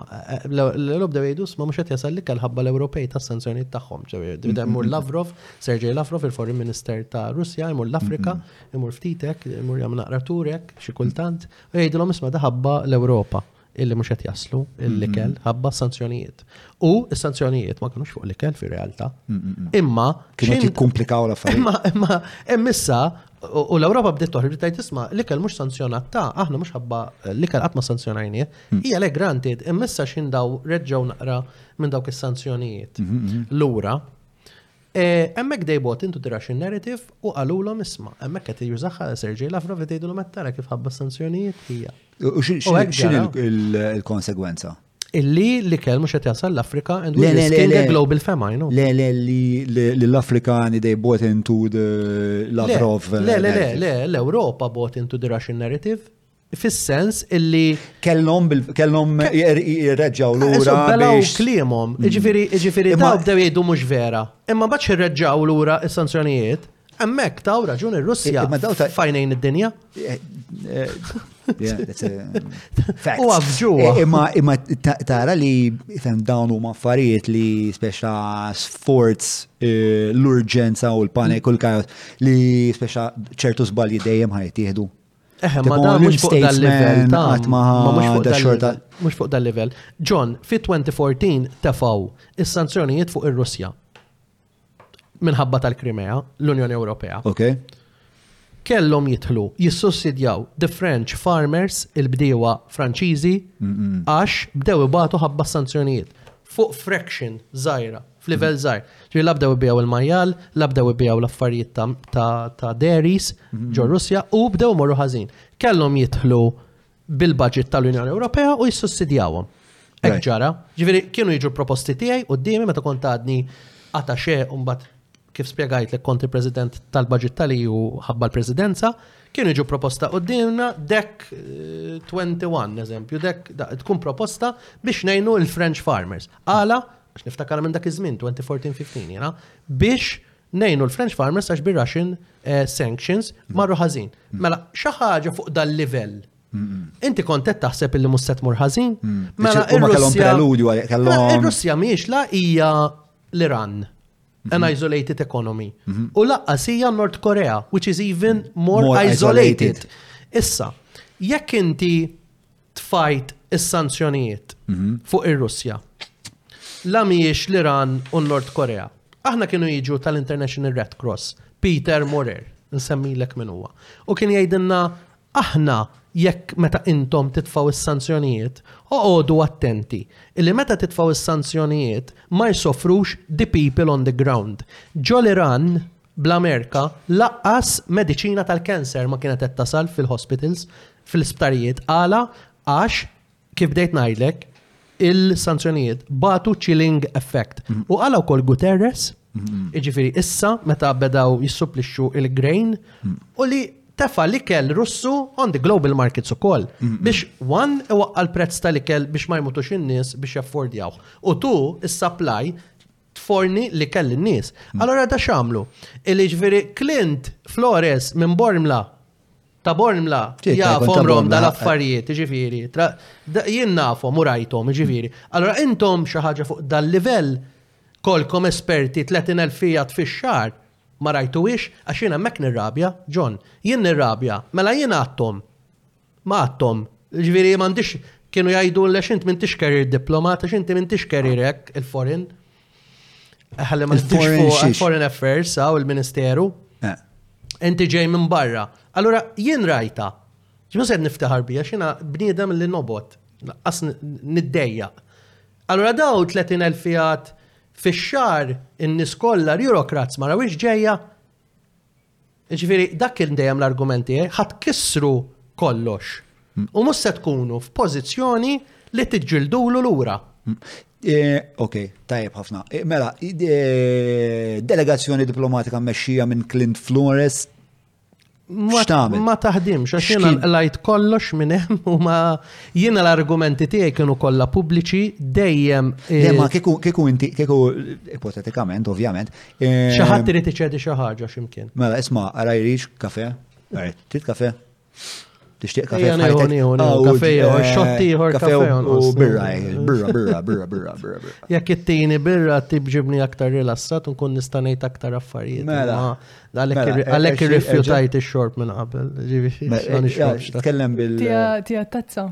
l-Ewropa dew jgħidu isma mhux qed jasal li ħabba l-Ewropej tas-sanzjonijiet tagħhom. Dibda jmur mm-hmm. Lavrov, Sergej Lavrov, il-Foreign Minister ta' Russja, jmur l-Afrika, mm-hmm. jmur ftitek, jmur jagħmel naqra turek xi kultant, u jgħidulhom isma' daħabba l-Ewropa. illi mhux qed jaslu l-ikel mm-hmm. ħabba sanzjonijiet. U s-sanzjonijiet ma kinux fuq l-ikel fi realtà. Mm-hmm. Imma kienu jikkumplikaw l-affarijiet. Imma imma hemm issa u l-Ewropa bdiet toħroġ bdiet tisma' l-ikel mhux sanzjonat ta' aħna mhux ħabba l-ikel qatt ma sanzjonajni. Mm. Hija le granted imma issa x'indaw reġgħu naqra minn dawk is-sanzjonijiet. Mm-hmm, lura Hemmhekk they bought into the Russian narrative u qalulhom isma', hemmhekk qed jużaha Sergej Lavrov qed jgħidilhom qed tara kif ħabba s-sanzjonijiet hija. U x'in il-konsegwenza? Illi li kell mhux qed jasal l-Afrika and we're risking a global famine. Le, le, li l-Afrikani they bought into the Lavrov. Le, le, le, le, l-Ewropa bought into the Russian narrative. fis-sens illi. Kellhom kellhom jirreġġaw lura. Belaw kliemhom, mm. iġifieri iġifieri daw bdew jgħidu mhux vera. Imma bad xirreġġaw lura s-sanzjonijiet, hemmhekk taw raġun ir-Russja fajnejn id-dinja. Eh, eh, u għafġu. Eh, imma tara li fem dawn huma affarijiet li speċa sforz l-urġenza u l-panik u l-kajos li speċa ċertu żbalji dejjem ħajtieħdu. Eħe, ma da mux fuq dal-level ta' ma mux fuq dal-level. John, fi 2014 tefaw is-sanzjonijiet fuq ir-Russja minħabba tal-Krimea, l-Unjoni Ewropea. Ok. Kellhom jitħlu jissussidjaw the French farmers, il-bdiewa Franċiżi, għax bdew ibatu ħabba sanzjonijiet fuq fraction zaħira. F'livell żgħar. Ġri labdew ibbijaw il-majjal, labdew ibbijaw l-affarijiet ta' dairies mhm. ġo Russja u bdew morru ħażin. Kellhom jidħlu bil-budget tal-Unjoni Ewropea u jissussidjawhom. Ek ġara. Ġifieri kienu jiġu proposti tiegħi qudiemi meta kont għadni għata xe mbagħad kif spjegajt li kont il-President tal-Budget tal u ħabba l-Presidenza, kienu jiġu proposta qudiemna dek 21 eh, eżempju, dek tkun proposta biex ngħinu l-French farmers. Għala Għax niftakar minn dak iż-żmien 2014-15 jiena biex nejnu l-French farmers għax bir-Russian eh, sanctions marru ħażin. Mm. Mela xi ħaġa fuq dal-livell Inti kontet taħseb li musset mur ħażin? Mm. Mela ir-Russja. Mela, Ir-Russja miex la hija l-Iran an mhm. isolated economy. Mhm. U laqqa sija North Korea, which is even more, isolated. Issa, jekk inti tfajt is-sanzjonijiet fuq ir-Russja la mhijiex l-Iran u n-Nord Korea. Aħna kienu jiġu tal-International Red Cross, Peter Morer, nsemmilek minn huwa. U kien jgħidilna aħna jekk meta intom titfaw is-sanzjonijiet, oqogħdu attenti li meta titfaw is-sanzjonijiet ma jsofrux the people on the ground. Ġol Iran bl-Amerika lanqas mediċina tal-cancer ma kienet qed tasal fil-hospitals, fl-isptarijiet. Għala? Għax, kif bdejt ngħidlek, il-sanzjonijiet batu chilling effect. U għala wkoll Guterres, iġifiri issa meta bedaw jissupplixxu il-grain u li tefa l-ikel russu on the global markets ukoll biex one iwaqqa l-prezz tal-ikel biex ma jmutux in-nies biex jaffordjaw. U tu is-supply tforni l-ikel lin-nies. Allura da x'għamlu? Illi ġifieri Clint Flores minn Bormla ta' Bormla jafhom rom dal-affarijiet, ġifieri. Jien nafhom u rajthom, ġifieri. Allura intom xi ħaġa fuq dal-livell kolkom esperti 30,000 fijat fix-xahar ma rajtuwix għax jien hemmhekk nirrabja, John. Jien nirrabja, mela jien għadthom. Ma għadthom. Jiġifieri m'għandix kienu jgħidu lex int m'intix career diplomat, għax inti m'intix career hekk il-foreign. Ħalli ma foreign affairs u l-Ministeru. Eh. Inti ġej minn barra. Allura jien rajta. Ġmu se niftaħar bija xina bniedem li nobot. As niddejja. Allura daw 30.000 fiat fix-xar in-nies kollha bureaucrats ma rawiex ġejja. Jiġifieri dak kien dejjem l-argument tiegħi, ħa tkissru kollox u mhux se tkunu f'pożizzjoni li tiġġildulu lura. Ok, tajjeb ħafna. Mela, delegazzjoni diplomatika mmexxija minn Clint Flores Ma taħdimx, għax jena lajt kollox minn hemm u ma jiena l-argumenti tiegħi kienu kollha pubbliċi dejjem. Dejjem eh, kieku inti kieku ipotetikament ovvjament Eh, xi ħadd irid iċedi xi ħaġa x'imkien. Mela isma' ara jrix kafe, tit kafe. Tixtieq kafe ħajtek. Kafe ieħor, eh, xott ieħor kafe u birra, eh, birra, birra, birra, birra, birra. Jekk it-tieni birra tibġibni aktar rilassat u nkun nista' ngħid aktar affarijiet. Mela. Għalhekk mela, irrifjutajt ix-xorb minn qabel. Tkellem bil. Tija tazza.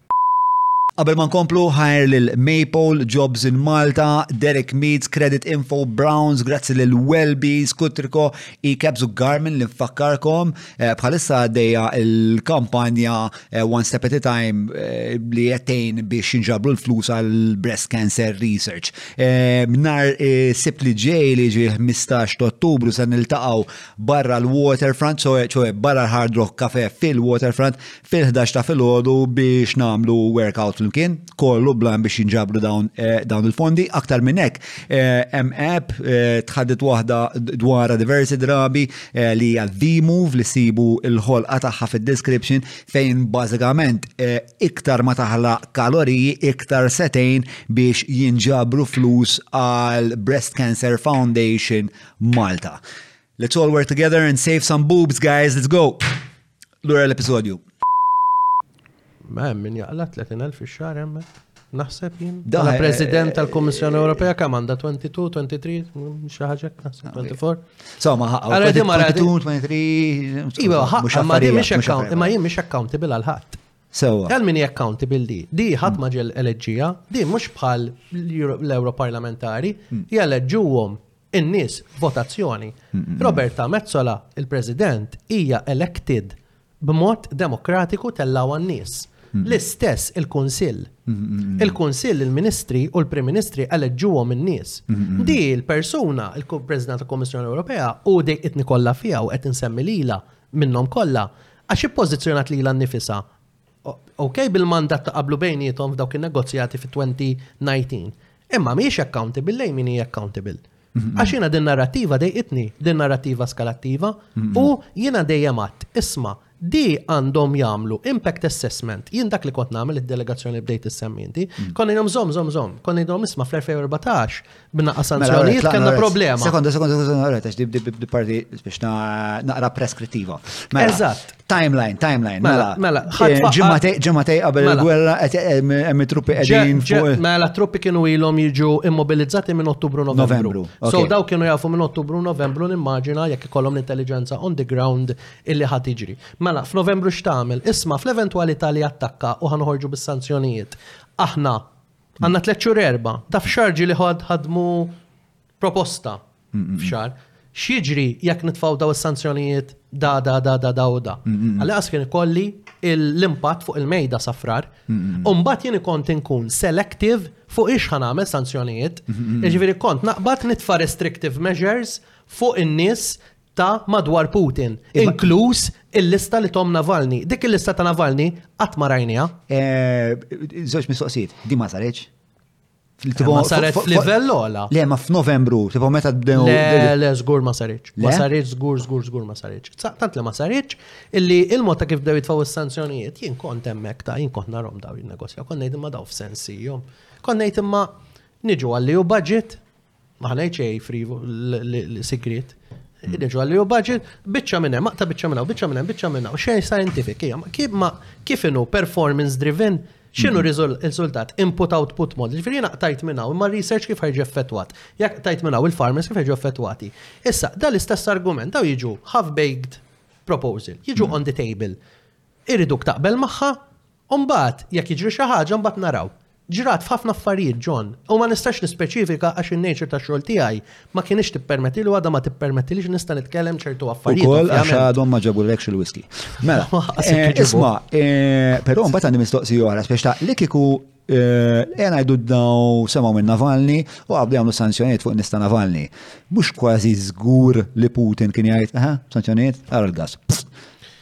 Qabel ma nkomplu, ħajr lil Maypole, Jobs in Malta, Derek Meads, Credit Info, Browns, grazzi lil Welby, Skutriko, E-Caps u Garmin li nfakkarkom. Eh, bħalissa għaddejja il-kampanja eh, One Step at a Time eh, li jettejn biex nġabru l-flus għal Breast Cancer Research. Nar sibt li ġej li ġi 15 ottubru se niltaqgħu barra l-Waterfront, ċoħe barra l-Hard Rock Cafe fil-Waterfront fil-ħdax ta' filgħodu biex nagħmlu workout flimkien, kollu blan biex jinġabru dawn eh, dawn il-fondi. Aktar minn hekk, eh, hemm app eh, tħaddit waħda dwarha diversi drabi eh, li hija V-Move li sibu l-ħolqa tagħha fid-description fejn bażikament eh, iktar ma taħlaq kaloriji iktar setejn biex jinġabru flus għal Breast Cancer Foundation Malta. Let's all work together and save some boobs, guys. Let's go! Lura l-episodju. Ma hemm min jaqla 30,000 fix-xahar hemm. Naħseb jien. Dan eh, President eh, tal-Kummissjoni Ewropea kemm għandha 22, 23, xi ħaġa naħseb 24. Insomma, għara di mara 23. Iva, ħaqqa ma di mhix account, imma jien mhix accountable għal ħadd. Sewa. Għal min accountable di. Di ħadd ma ġel eleġġija, di mhux bħal l-Europarlamentari, hmm. jeleġġuhom in-nies f'votazzjoni. Roberta Mezzola, il-President, hija elected b'mod demokratiku tellaw għan-nies. L-istess il-Kunsill. Il-Kunsill, il-Ministri u l-Prim Ministri eleġġuhom in-nies. Di l-persuna, il-President tal-Kommissjoni Ewropea, u dejqitni kollha fiha u qed insemmi lila minnhom kollha, għax ippożizzjonat lilha nnifisha ok bil-mandat ta' qablu bejnietom f'dawk il-negozjati fi 2019. Imma miex accountable lejn min hija accountable. Mhm. Għax jiena din narrativa dejqitni, din narrativa skalattiva, mhm. u jiena dejjem għat, isma, di għandhom jagħmlu impact assessment. Jien dak li kont nagħmel id-delegazzjoni bdejt issemminti, mhm. konna jom zom zom zom, konna jom isma fl-2014 B'naqqa sanzjonijiet kellna problema. Sekonda, sekonda, sekonda, għarret, għax dib dib parti biex naqra preskrittiva. Mela, Eżatt. Timeline, timeline. Mela, mela, mela eh, ġematej qabel mela. il-gwerra, hemm truppi qegħdin fuq. Mela, truppi kienu ilhom jiġu immobilizzati minn Ottubru Novembru. So daw kienu jafu minn Ottubru Novembru nimmaġina jekk ikollhom l-intelligenza on the ground illi ħadd jiġri. Mela, f'Novembru x'tagħmel? Isma' fl-eventwalità li attakka u ħanħorġu bis-sanzjonijiet. Aħna Għanna tliet xhur erba', ta' f'xar ġieli ħadmu proposta f'xar. X'jiġri jekk nitfgħu daw is-sanzjonijiet da da da da da u da. Għalqas kien ikolli l-impatt fuq il-mejda safrar. U mbagħad jien kont inkun selective fuq ix ħan għamel sanzjonijiet. Jiġifieri kont naqbad nitfa' restrictive measures fuq in-nies ta' madwar Putin, inkluż il-lista li Tom Navalny. Dik il-lista ta' Navalny qatt ma rajniha. Żewġ eh, mistoqsijiet, di ma saritx? Ma saret f'livell ola. Le, ma f'Novembru, tipo meta bdew. Le, le, żgur ma saritx. Ma saritx, żgur, żgur, żgur ma saritx. Tant li ma saritx, illi il-mod ta' kif bdew jitfaw is-sanzjonijiet, jien kont hemmhekk ta' jien kont narhom daw il-negozja, kont ngħid imma daw f'sensijhom. Kont ngħid imma niġu għalli u budget Ma ħanajt xej frivu l-sigriet. Ideġu għalli u budget, bicċa minna, maqta bicċa minna, bicċa minna, bicċa minna, u xej scientific, kif inu performance driven, xinu mm-hmm. riżultat input output model. Ġifieri jiena qtajt minna, imma research kif ħajġi effettwat. Jekk qtajt minna, il-farmers kif ħajġu effettwati. Issa, dal-istess argument daw jiġu half-baked proposal, jiġu mm-hmm. on the table. Iriduk taqbel magħha U mbagħad, jekk jiġri xi ħaġa, mbagħad naraw. Ġrat f'ħafna affarijiet, John, u ma nistax nispeċifika għax in-nature tax-xogħol tiegħi ma kinitx tippermettili u għadha ma tippermettilix nista' nitkellem ċertu affarijiet. Ukoll għax għadhom ma ġabulekx il-whisky. Mela, eh, isma', eh, però mbagħad għandi mistoqsi oħra, spex ta' li kiku Ena eh, jdu daw semaw minn Navalni u għabdu għamlu sanzjoniet fuq nista Navalni. Mux kważi zgur li Putin kien jgħajt, aha, sanzjoniet, għar il-gas.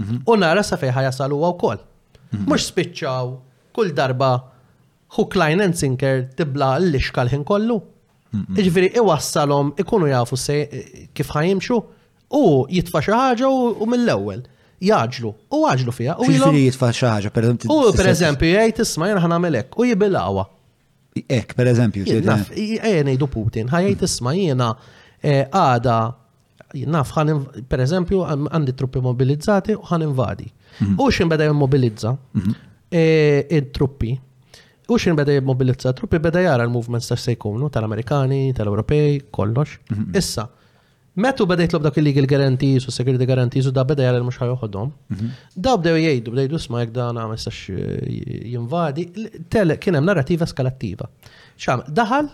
Mhm. U nara sa fejħa jasal huwa wkoll. Mhm. Mhux spiċċaw kull darba hu Klein and Sinker tibla l-lixka l-ħin kollu. Mhm. Iġviri iwassalhom ikunu jafu se kif ħajimxu u jitfa' xi ħaġa u mill-ewwel jaġlu u għaġlu fija. U jitfa' xi ħaġa, per U per eżempju jgħid isma' jien ħanamelek u jibilgħuha. Ek, per eżempju, naf, ejja ngħidu Putin, ħajjt isma' jiena eh, għada naf ħan per eżempju għandi truppi mobilizzati u ħan invadi. Mhm. U xin beda jimmobilizza mhm. eh, il-truppi. U xin beda jimmobilizza truppi beda jara l-movements ta' se jkunu tal-Amerikani, tal-Ewropej, kollox. Mhm. Issa, Meta hu beda jitlob dak il-legal guarantees u security guarantees u da beda jara mhux ħajoħodhom, mhm. da bdew jgħidu, bdew jgħidu sma jekk dan għamel sax eh, jinvadi, tele kien hemm narrativa eskalattiva. Xam, daħal,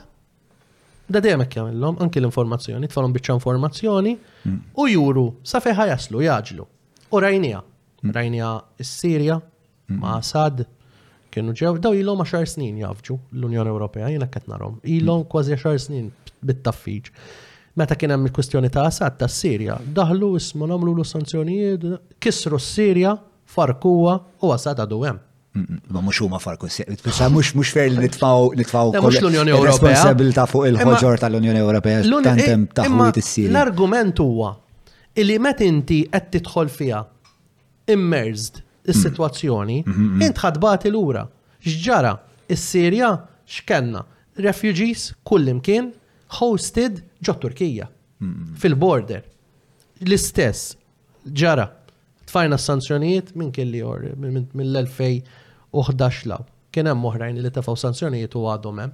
da dejjem hekk jagħmilhom anki l-informazzjoni, tfalhom biċċa informazzjoni mhm. u juru sa fejn jaslu jaġlu. U rajnija, mhm. rajnija s-Sirja, ma' Assad, kienu ġew, daw ilhom għaxar snin jafġu l-Unjoni Ewropea, jiena qed narhom. Ilhom kważi għaxar snin bit-taffiġ. Meta kien hemm il-kwistjoni ta' Assad ta' Sirja, daħlu ismu nagħmlu l sanzjonijiet, kisru s-Sirja, farkuwa u Assad għadu hemm. Ma mhux huma farku s-Sirja. Mhux mhux fair li nitfgħu nitfgħu l-Unjoni Ewropea. Responsabilità fuq il-ħoġor tal-Unjoni Ewropea tantem taħwit is-Sirja. L-argument huwa illi met inti qed tidħol fiha immersed is-sitwazzjoni, int ħadbati lura. X'ġara? Is-Sirja x'kellna? Refugees kullimkien hosted ġo Turkija fil-border. L-istess ġara tfajna s-sanzjonijiet minn kelli mill-2011 law. Kien hemm oħrajn li tefgħu sanzjonijiet u għadhom hemm.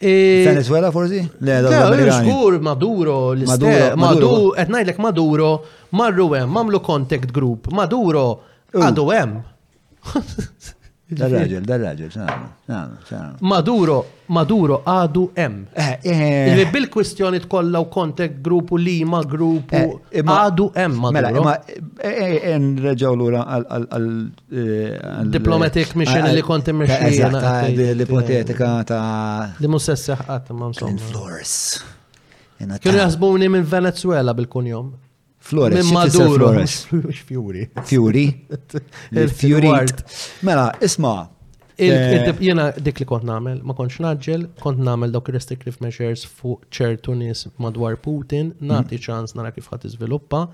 Venezuela forsi? Le, Żgur Maduro l-istess. Maduro, qed ngħidlek Maduro marru hemm, mamlu contact group. Maduro għadu hemm. Dar-raġel, dar-raġel, Maduro, Maduro għadu hemm. Eh, eh. Bil-kwistjoni tkollha u contact group u lima group eh, għadu hemm Maduro. Mela, imma nreġgħu lura għal Diplomatic mission li kont immexxija. L-ipotetika ta' li mhux se seħqat ma' Clean floors. Kienu jaħsbuni minn Venezuela bil-kunjom. Flores, minn Maduro. Fjuri. Fjuri. Fjuri. Mela, isma' eh, Jena dik li kont namel, ma kontx naġġel, kont namel dawk restrictive measures fuq ċertu nies madwar Putin, nati mm. ċans nara kif ħat iżviluppa,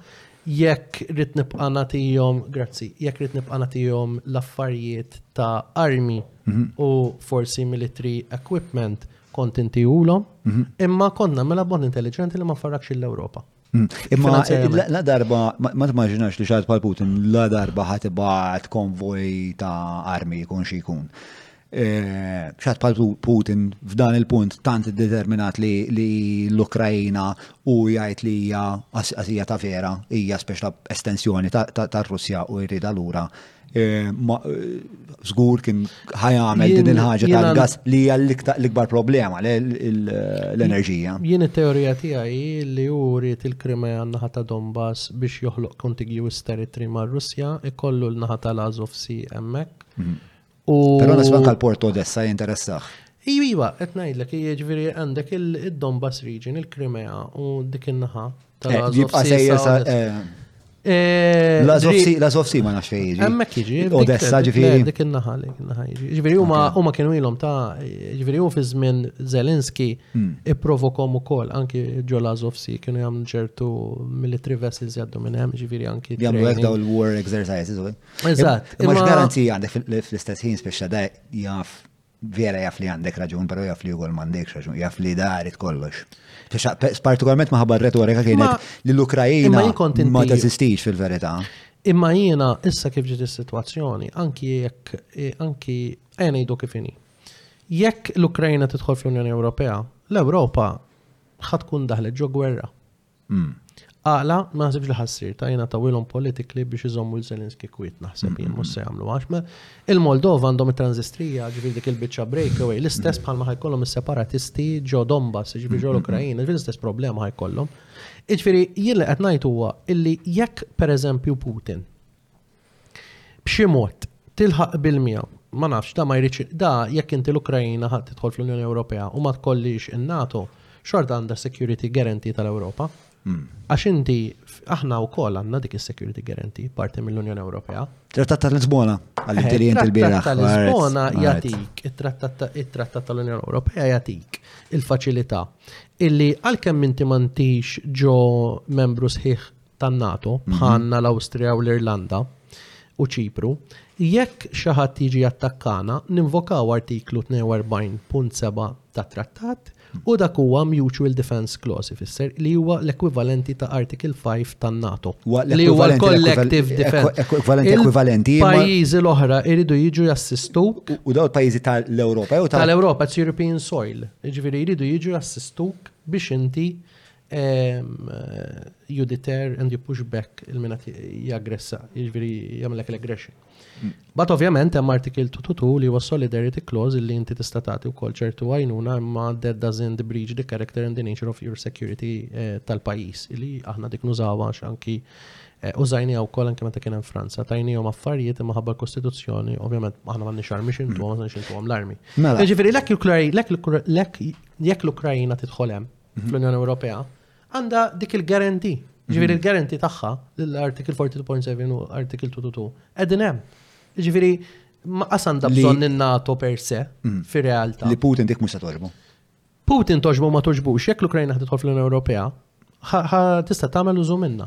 Jekk rrid nibqa' nagħtihom, grazzi, jekk rrid nibqa' nagħtihom l-affarijiet ta' armi mhm. u forsi military equipment kont intihulhom, mhm. imma konna mela bon intelligenti li ma farrakx l-Ewropa. Mm. Imma la darba, ma tmaġinax li xaħat pal Putin, la darba ħatibat konvoj ta' armi kun xikun. ċat pal Putin f'dan il-punt tant determinat li, li l-Ukrajina u jgħid li hija għasija ta' vera, hija speċta estensjoni ta' Russja u jrid allura. Zgur kien ħajamel din il-ħaġa tal-gas li hija l-ikbar problema l-enerġija. Jien it-teorija tiegħi li hu rrid il-Krimea naħa ta' Donbass biex joħloq contiguous territory mar-Russja, ikollu l-naħa tal-Azov si hemmhekk mhm. Pero nisban kal-port Odessa jinteressax. Iju, iva, qed ngħidlek jiġifieri għandek id-Donbass region, il-Krimea u dik in-naħa tal-Azov. L-Azov si ma nafx fejn jiġi. Hemmhekk jiġi. Odessa ġifieri. Dik in-naħa li naħa jiġi. Ġifieri huma huma kienu ilhom ta' ġifieri hu fi żmien Zelenski hmm. ipprovokom ukoll anki ġo l-Azov si kienu jagħmlu ċertu military vessels jgħaddu minn hemm ġifieri anki. Jagħmlu hekk daw il-war exercises. Eżatt. Imma x'garanzija għandek fl-istess ħin speċa da jaf vera jaf li għandek raġun, pero jaf li ukoll m'għandekx raġun, jaf li darit kollox. Partikolarment maħabba r-retorika kienet li l-Ukrajina ma teżistix fil-verità. Imma jiena issa kif ġiet is-sitwazzjoni, anki jekk e, anki għajna jidu kifini. Jekk l-Ukrajina tidħol fl-Unjoni Ewropea, l-Ewropa ħatkun daħlet ġo gwerra. Hm. Għaqla, ma naħsibx li ħassir, ta' jena ta' wilom politikli biex iżommu l-Zelenski kwit naħseb jien mhux se jagħmlu għax ma il-Moldova għandhom it-transistrija ġifieri dik il-biċċa breakaway l-istess bħalma ħajkollhom is-separatisti ġo Donbass ġifieri ġo l-Ukrajina ġifieri l-istess problema ħajkollhom. Iġifieri jien li qed ngħid huwa illi jekk pereżempju Putin B'xi mod, tilħaq qbil miegħu. Ma nafx, da ma jridx, da jekk inti l-Ukraina ħadd tidħol fl-Unjoni Ewropea u ma tkollix in-NATO, xorta għandha security guarantee tal-Ewropa. Hmm. Għax inti, aħna u koll għanna dik il-security guarantee, parti mill-Unjoni Ewropea. Trattat ta' Lisbona, għall-interjent eh, il-bira. Trattat ta' Lisbona jatik, il-trattat tal-Unjoni Ewropea jatik il-facilità illi għal-kemm inti mantix ġo membru sħiħ tan-NATO, bħalna l-Awstrija u l-Irlanda u Ċipru, jekk xi ħadd jiġi jattakkana, ninvokaw Artiklu 42.7 tat-Trattat u dak huwa Mutual Defence Clause ifisser li huwa l-ekwivalenti ta' Article 5 tan-NATO. Li huwa l-Collective Defence. Ekwivalenti ekwivalenti. Pajjiżi l-oħra jridu jiġu jassistu. U daw il-pajjiżi tal-Ewropa jew tal-Ewropa, it's European soil. Jiġifieri jridu jiġu jassistuk biex inti you deter and you push back il-minat jaggressa, jiġifieri jagħmlek l-aggression. Mm. But ovvjament hemm article 222 li huwa solidarity clause li inti tista' tagħti wkoll ċertu għajnuna imma that doesn't breach the character and the nature of your security eh, tal-pajjiż li aħna dik nużawha għax anki eh, użajni għaw kol anke meta kien hemm Franza, tajni jom affarijiet imma ħabba l-Kostituzzjoni, ovvjament aħna ma nixar miex intu, ma nixar intu l-armi. Mela. Ġifiri, l-ek l-Ukrajina tidħolem, fl-Unjoni Ewropea għandha dik il-garanti. Ġifieri mhm. il-garanti tagħha l-Article 42.7 u Article 222 qegħdin hemm. Ġifieri ma qasan da bżonn in-NATO per se mhm. fir-realtà. Li Putin dik mhux se toġbu. Putin toġbu ma toġbux jekk l-Ukrajna ħad tidħol fl-Unjoni Ewropea tista' tagħmel użu minna.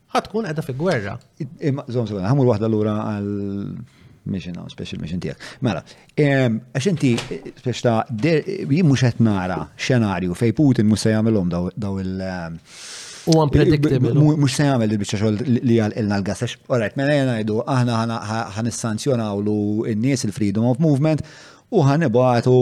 Ħa tkun qiegħda fi gwerra. Żomm sekonda, ħamur waħda lura għal mission hawn, special mission tiegħek. Mela, għax inti speċ ta' jien mhux qed nara xenarju fej Putin mhux se jagħmilhom daw il- U għan predictable. Mux se jgħamil il-bicċa xol li għal-ilna l-gas. Alright, mela jena jgħidu, aħna għan s-sanzjonaw l-nies il-freedom of movement u għan ibatu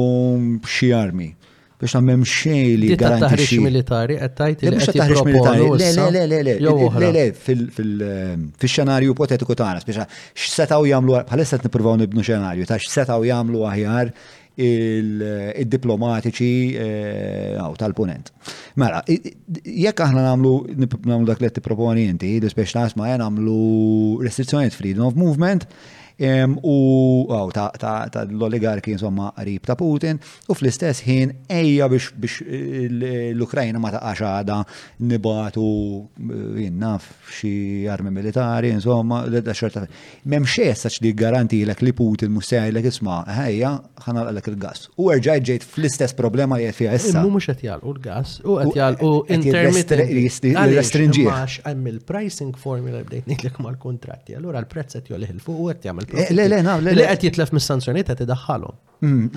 xie armi. biex ma m'hemm xejn li Ditta taħriġ garantixxi. militari qed tgħid Le, li mhux qed taħriġ militari. jipproponu Le, issa le, le, le, le, jew le, oħra. le, le, fil- fil- ehm, fil-xenarju ipotetiku tagħna, speċa x'setgħu jagħmlu, bħalissa qed nippruvaw nibnu xenarju ta' x'setgħu jagħmlu aħjar il- id-diplomatiċi eh, hawn tal-punent. Mela, i- i- jekk aħna nagħmlu nip- nagħmlu dak li qed tipproponi inti, li speċ ta' isma' jien nagħmlu restrizzjonijiet freedom of movement, em, u għaw ta', ta, ta l-oligarki insomma qrib ta' Putin, U fl-istess ħin ejja biex l-Ukrajna ma taqax għada nibatu eh, jinnaf xi armi militari, insomma, l-edda xorta. Mem xesa li garantilek li Putin mhux sejlek isma' ħajja ħanalqlek il-gas. U erġajt ġejt fl-istess problema li qed fiha issa. Mhux qed jgħalqu l-gas, u qed jgħalqu intermittent. Restringi. Għax hemm il-pricing formula bdejt ngħidlek mal-kuntratti, allura l-prezz qed jolih il-fuq u qed jagħmel. Eh, le, le, le. Li qed jitlef mis-sanzjonijiet qed idaħħalhom. Mm,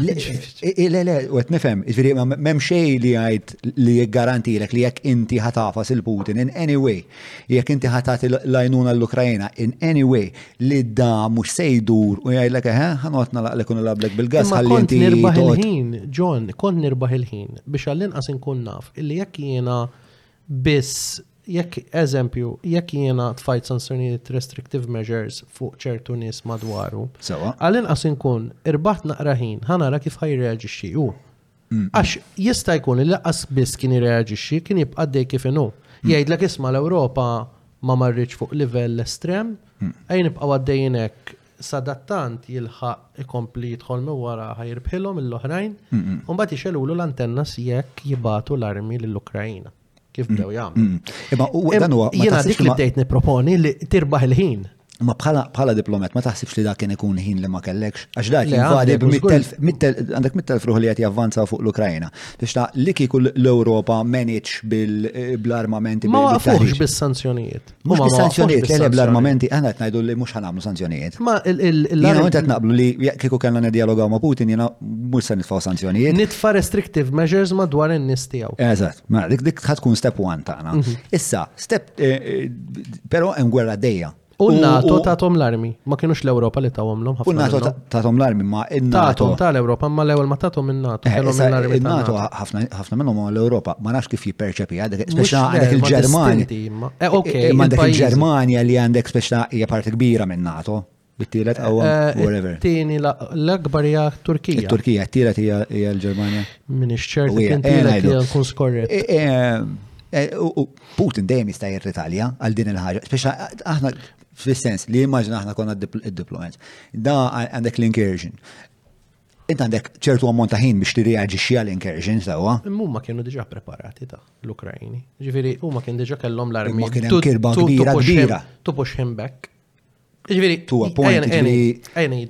eh, le, le, u għet nifem, ġviri, mem xej li għajt li garantilek li jek inti ħatafas il-Putin in any way, jek inti ħatat l-lajnuna l-Ukrajina in any way, li da mux sejdur u jgħajlek eħe, eh, ħanot nalaqlek un lablek bil-gas għalli inti. nirbaħ il-ħin, John, kont nirbaħ il-ħin, biex għallin għas nkun naf, illi jek jena Biss, jekk, eżempju, jekk jiena tfajt sanzjonijiet restrictive measures fuq ċertu nies madwaru, għall-inqas inkun irbaħt naqra ħin ħa nara kif ħa jirreaġixxi hu. Għax jista' jkun li lanqas biss kien jirreaġixxi, kien jibqa' għaddej kif inhu. Jgħidlek isma' l-Ewropa ma marritx fuq livell estrem, ejja nibqgħu għaddejjin hekk sadattant jilħaq ikompli jidħol minn wara ħa jirbħilhom mill-oħrajn u mbagħad jixelulu l-antennas jekk jibatu l-armi lill-Ukrajina. Kif mm. bdew jagħmlu. Mm. Imma dan huwa jiena dik li bdejt nipproponi li tirbaħ il-ħin. Ma bħala bħala diplomat ma taħsibx li dak kien ikun ħin li ma kellekx għax dak jinvadi għandek mittelf ruħ li qed javvanza fuq l-Ukrajna. Biex ta' li kieku l-Ewropa manage bil-armamenti. Ma waqfux bis-sanzjonijiet. Mhux bis-sanzjonijiet li nebla armamenti, aħna qed ngħidu li mhux ħanamlu sanzjonijiet. Ma jiena qed naqblu li jekk kieku kellna nidjalogaw ma' Putin jiena mhux se nitfgħu sanzjonijiet. Nitfa' restrictive measures madwar in-nies tiegħu. Eżatt, ma dik dik tkun step one tagħna. Mhm. Issa, step eh, eh, però hemm gwerra dejja. U NATO tagħhom l-armi, ma kienux l-Ewropa li tawhom l-hom ħafna. Tatom l-armi ma in-NATO. Tatom tal-Europa ma l-ewel ma tatom in-NATO. Eh, kellhom l-armi NATO ħafna minnhom ma l-Europa. Ma nafx kif jipperċepi għadek. Speċa għandek il-Ġermanja. Eh, eh, ma għandek il-Ġermanja li għandek speċa hija parti kbira minn NATO. Bit-tielet għaw whatever. Tieni l-akbar hija Turkija. Turkija, t-tielet hija l-Ġermanja. Min ix-ċert kien tielet hija nkun skorret. Putin dejjem jista' jirritalja għal din il-ħaġa. Speċa aħna Fis-sens li immaġna aħna konna d-diplomat. Da għandek l-incursion. Inta għandek ċertu ammont ta' ħin biex tirreaġixxi għal incursion sewwa. Huma kienu diġà preparati ta' l-Ukrajni. Ġifieri huma kien diġà kellhom l-armi. Huma kien hemm kirba kbira kbira. To push him back. Ġifieri tu appoint li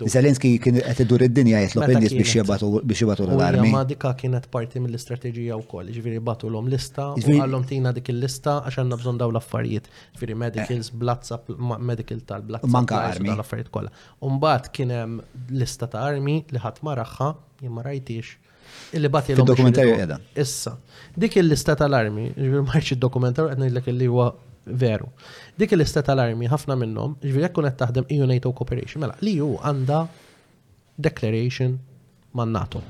Zelenski kien qed idur id-dinja jitlob in-nies biex jibatu biex jibatu l-armi. Ma dika kienet parti mill-istrateġija wkoll, ġifieri batu l-om lista, għallhom tina dik il-lista għax għandna bżonn dawn l-affarijiet. Firi eh. medicals, blazza, medical tal-blazza. Manka armi. Tal-affarijiet kollha. Umbat kien hemm lista ta' armi li ħadd ma raħħa, jien ma rajtix. Illi bat il dokumentarju qiegħda. Issa. Dik il-lista tal-armi, ġifieri ma rridx id-dokumentarju qed ngħidlek illi huwa veru. Dik il-lista tal-armi ħafna minnhom, ġifieri jekk qed taħdem EU NATO cooperation, mela li hu għandha declaration man NATO.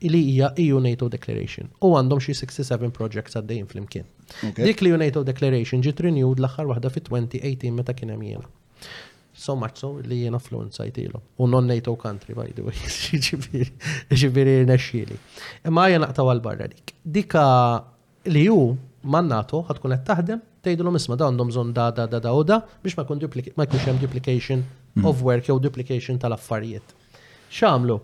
Ili hija EU NATO declaration. U għandhom xi 67 projects għaddejjin flimkien. Dik li NATO declaration ġiet renewed l-aħħar waħda fi 2018 meta kien hemm jiena. So much so li jiena fluenza jtilu. U non NATO country, by the way. Ġifiri, ġifiri nexxili. Imma għajja naqtaw għal-barra dik. Dika li hu man-NATO ħa tkun qed taħdem, tgħidilhom isma' dawn għandhom bżonn da, da, da, da u da biex ma jkun ma jkunx hemm duplication of work jew duplication tal-affarijiet. X'għamlu?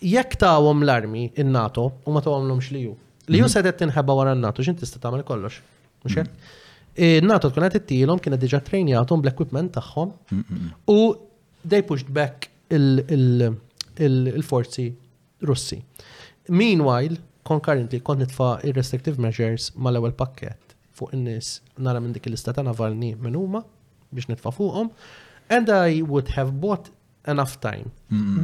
Jekk tawhom l-armi in-NATO u ma tawhomlhomx li hu. Li hu sedet tinħeba wara n-NATO x'int tista' tagħmel kollox. Mhux hekk? NATO tkun qed ittilhom kienet diġà trejnjathom bl-equipment tagħhom u they pushed back il-forzi Russi. Meanwhile, concurrently, kont nitfa' ir-restrictive measures mal-ewwel pakkett fuq in-nies nara minn dik il-lista ta' Navalny minn huma biex nitfa' fuqhom. And I would have bought enough time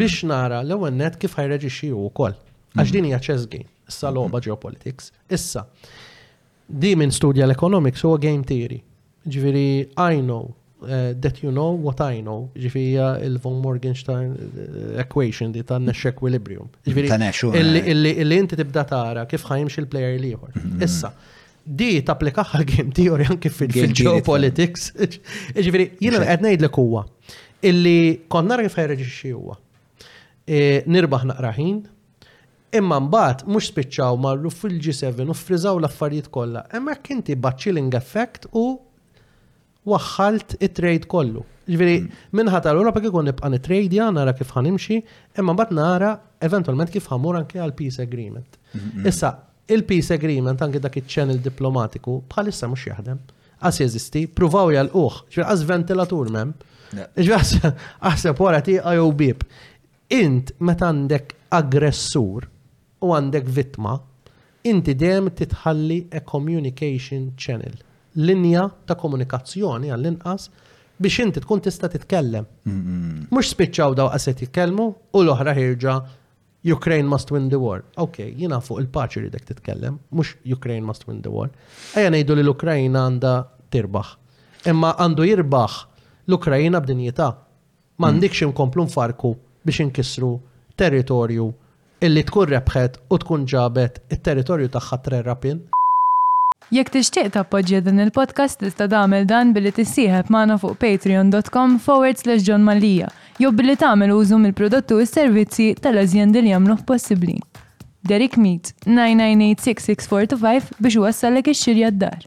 biex nara l ewwel net kif ħajreġixxi u wkoll. Għax din hija chess game, issa logħba geopolitics. Issa, Di min studja l-economics huwa game theory. Ġifieri I know that you know what I know, ġifieri hija il-von Morgenstern eh, equation di ta' Nash equilibrium. Ġifieri eh. illi inti tibda tara kif ħajmx il-player l-ieħor. Mm-hmm. Issa, di tapplika għal game theory anke fil-geopolitics. Ġifieri jiena qed ngħidlek huwa illi konna kif ħajreġixxi huwa. Eh, nirbaħ naqraħin, Imma mbagħad mhux spiċċaw marru fil-G seven u ffriżaw l-affarijiet kollha. Hemmhekk inti b'għad chilling effect u waħħalt it-trade kollu. Jiġifieri min-naħa tal-Ewropa kieku nibqa' nittrejdja, nara kif ħa nimxi, imma mbagħad nara eventwalment kif ħa mmur anke għal peace agreement. Issa, il-peace agreement anke dak iċ-channel diplomatiku bħalissa mhux jaħdem. Qas jeżisti, pruvaw jagħlquh, ġifieri qas ventilatur m'hemm. Ġifieri aħseb wara tieqa jew bieb. Int meta għandek aggressur u għandek vittma, inti dejjem titħalli a communication channel, linja ta' komunikazzjoni għall-inqas biex inti tkun tista' titkellem. Mhux spiċċaw daw qased jitkellmu u l-oħra ħirġa Ukraine must win the war. Ok, jiena fuq il-paċi ridek titkellem, mhux Ukraine must win the war. Ejja ngħidu li l-Ukrajina għandha tirbaħ. Imma għandu jirbaħ l-Ukrajina b'dinjità. M'għandikx inkomplu nfarrku biex inkissru territorju illi tkun rebħet u tkun ġabet it-territorju tagħha trerrapin. Jekk tixtieq tappoġġja dan il-podcast tista' tagħmel dan billi tissieħeb magħna fuq patreon dot com forward slash John Mallia jew billi tagħmel użu mill-prodotti u s-servizzi tal-azjendi li jagħmluh possibbli. Deric Mead, 9986 645 biex iwassallek ix-xiri għad-dar.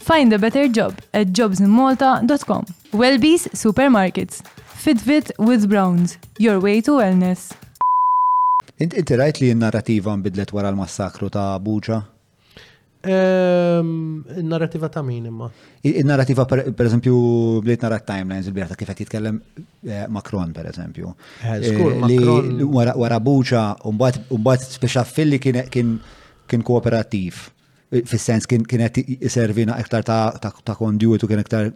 Find a better job at jobsinmalta.com. Welby's Supermarkets. Fitbit with Browns. Your way to wellness. Inti rajt li n-narrativa nbidlet wara l-massakru ta' Buċa? Ehm, il-narrativa ta' min imma? Il-narrativa, per eżempju, bdejt narrat timelines il-bira ta' kif qed jitkellem eh, Macron, per eżempju. Eh, eh, li wara buċa, un-bat speċa filli kien kooperattiv. Fis-sens kien qed iservina iktar ta' kondjutu kien iktar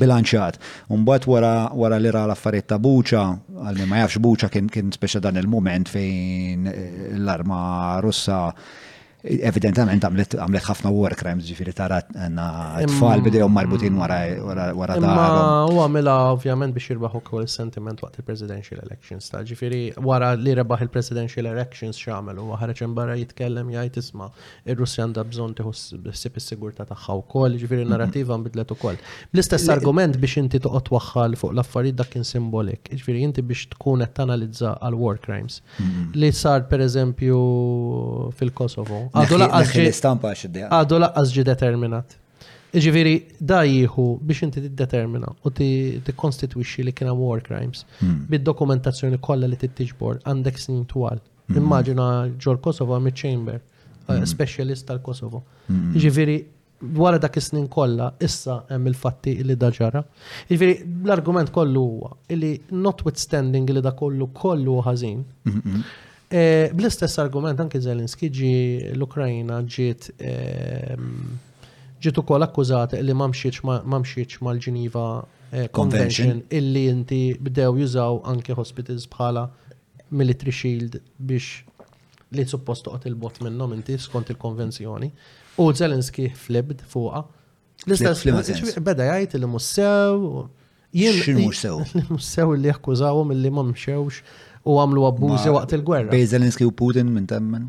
bilanċat. Umbat wara li ra l-affarijiet ta' buċa, għal ma jafx buċa kien speċa dan il-moment fejn eh, l-arma russa evidentament għamlet ħafna war crimes ġifiri tara għanna tfal bidejhom marbutin wara wara da. U għamela ovvjament biex jirbaħu kol sentiment waqt il-presidential elections ta' ġifiri wara li rebaħ il-presidential elections xamel u ħareġ barra jitkellem jgħid Ma ir-Russja għandha bżonn tieħu ħsieb is-sigurtà tagħha wkoll, jiġifieri narrativa nbidlet ukoll. Bl-istess argument biex inti toqgħod waħħal fuq l-affarijiet dak kien simbolik, jiġifieri inti biex tkun qed tanalizza għal war crimes li sar pereżempju fil-Kosovo. Għadu laqqas l-istampa Għadu laqqas ġi determinat. Jiġifieri da jieħu biex inti tiddetermina u tikkonstitwixxi li kien hemm war crimes bid-dokumentazzjoni kollha li tittiġbor għandek snin twal. Mm. Immaġina ġol Kosovo għamil chamber, eh, mm. specialist tal-Kosovo. Mm. Ġifiri, wara dak is-snin kollha, issa hemm il-fatti li da ġara. Ġifiri, l-argument kollu huwa li notwithstanding li da kollu kollu ħażin, eh, bl-istess argument anki Zelenski ġi l-Ukrajina ġiet ehm, ġiet ukoll akkużat li ma mxietx mal-Ġiniva eh, Convention illi inti bdew jużaw anke hospitals bħala military shield biex li suppost toqgħod il-bot minnhom inti skont il-konvenzjoni. U Zelensky flibd fuqha. L-istess beda jgħid li mussew. Jien mhux sew. Mhux sew li akkużawhom illi ma mxewx u għamlu abbużi waqt il-gwerra. Bej Zelensky u Putin minn temmen?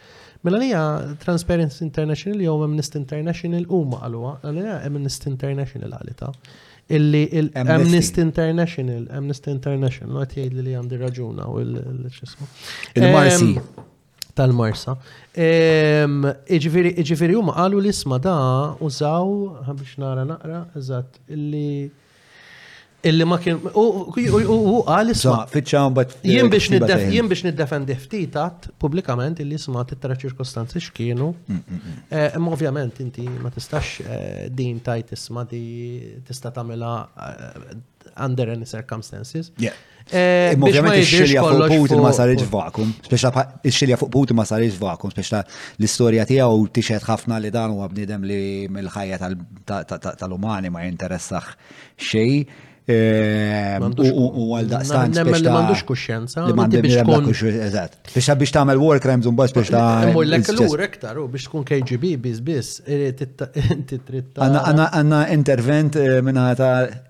Mela li Transparency International jew Amnesty International huma qaluha, li Amnesty International għalita. Illi Amnesty International, Amnesty International, għat jgħid li għandi raġuna u l-ċismu. Il-Marsi. Tal-Marsa. Iġifiri huma qalu l-isma da użaw, biex nara naqra, eżatt, illi Illi ma kien. U hu qal isma'. Fiċċa mbagħad. Jien biex jien biex niddefendi ftit għadd pubblikament illi isma' titra ċirkostanzi x'kienu. Mm, mm, mm. Eh, imma ovvjament inti ma tistax eh, din tajt isma' di tista' tagħmilha eh, under any circumstances. Eh, Imma ovvjament ix-xilja fuq Putin ma sarix vakum, speċa ix-xilja fuq Putin ma sarix vakum, speċa l-istorja tiegħu tixed ħafna li dan huwa bniedem li mill-ħajja tal-umani ma jinteressax xejn. Eh, u għal daqstan. Nemmen li mandux kuxjenza. Li mandux kuxjenza, eżat. Biex ta' biex tamel war crimes un bas biex ta' Mur l l-ur ektar, u biex tkun KGB biz biz. Għanna intervent eh, minna ta'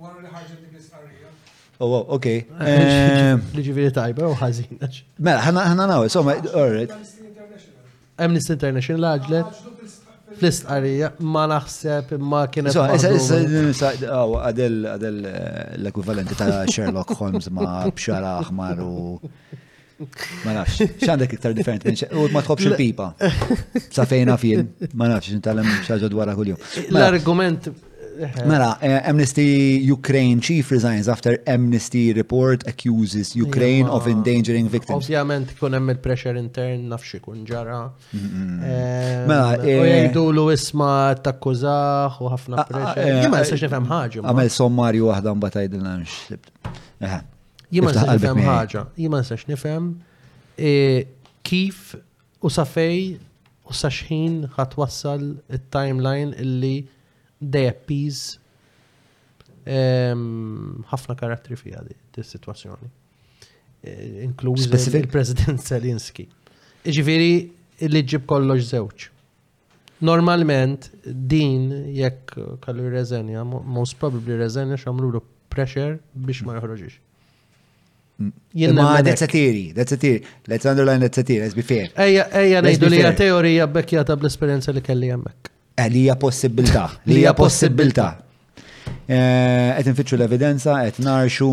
Wara li ħarġet dik l-istqarrija. Oh, wow, ok. Eh, li ġiviri tajba, u ħazin. Mela, ħana ħana naw, insomma, alright. Amnesty International għagġlet fl-istqarija ma naħseb ma kienet. Għadel eh, l-ekwivalenti ta' Sherlock Holmes ma bxara aħmar u Ma nafx, x'għandek iktar differenti minn xejn. U ma tħobx il-pipa. Sa fejna fien, ma nafx, nitgħallem xaġa dwarha kuljum. Mela- L-argument eh, Mela, eh, Amnesty Ukraine chief resigns after Amnesty report accuses Ukraine of endangering victims. Ovvjament kun hemm il-pressure intern naf xi kun ġara. Ehm, Mela, u eh, jgħidulu isma takkużah u ħafna ah, pressure. eh, Jien ma nistax nifhem ħaġa. ma. Għamel sommarju waħda mbagħad tgħidilna x'sibt. Eħe. Jien ma nistax nifhem ħaġa, jien ma nistax nifhem e, kif u safej u saxħin ħat wassal il-timeline illi dejappiz ħafna karattri fija di situazzjoni. E, Inkluż il-President Zelinski. Iġifiri, li ġib kollox zewċ. Normalment din jekk kellu jirreżenja, most probably jirreżenja x'għamlulu pressure biex ma joħroġix. Imma that's a theory, that's a theory. Let's underline that's a theory, let's be fair. Ejja, ejja, nejdu li hija teorija bekkjata bl-esperjenza li kelli hemmhekk. Eh, li hija possibilità, li hija possibilità. Eh, qed infittxu l-evidenza, qed narxu.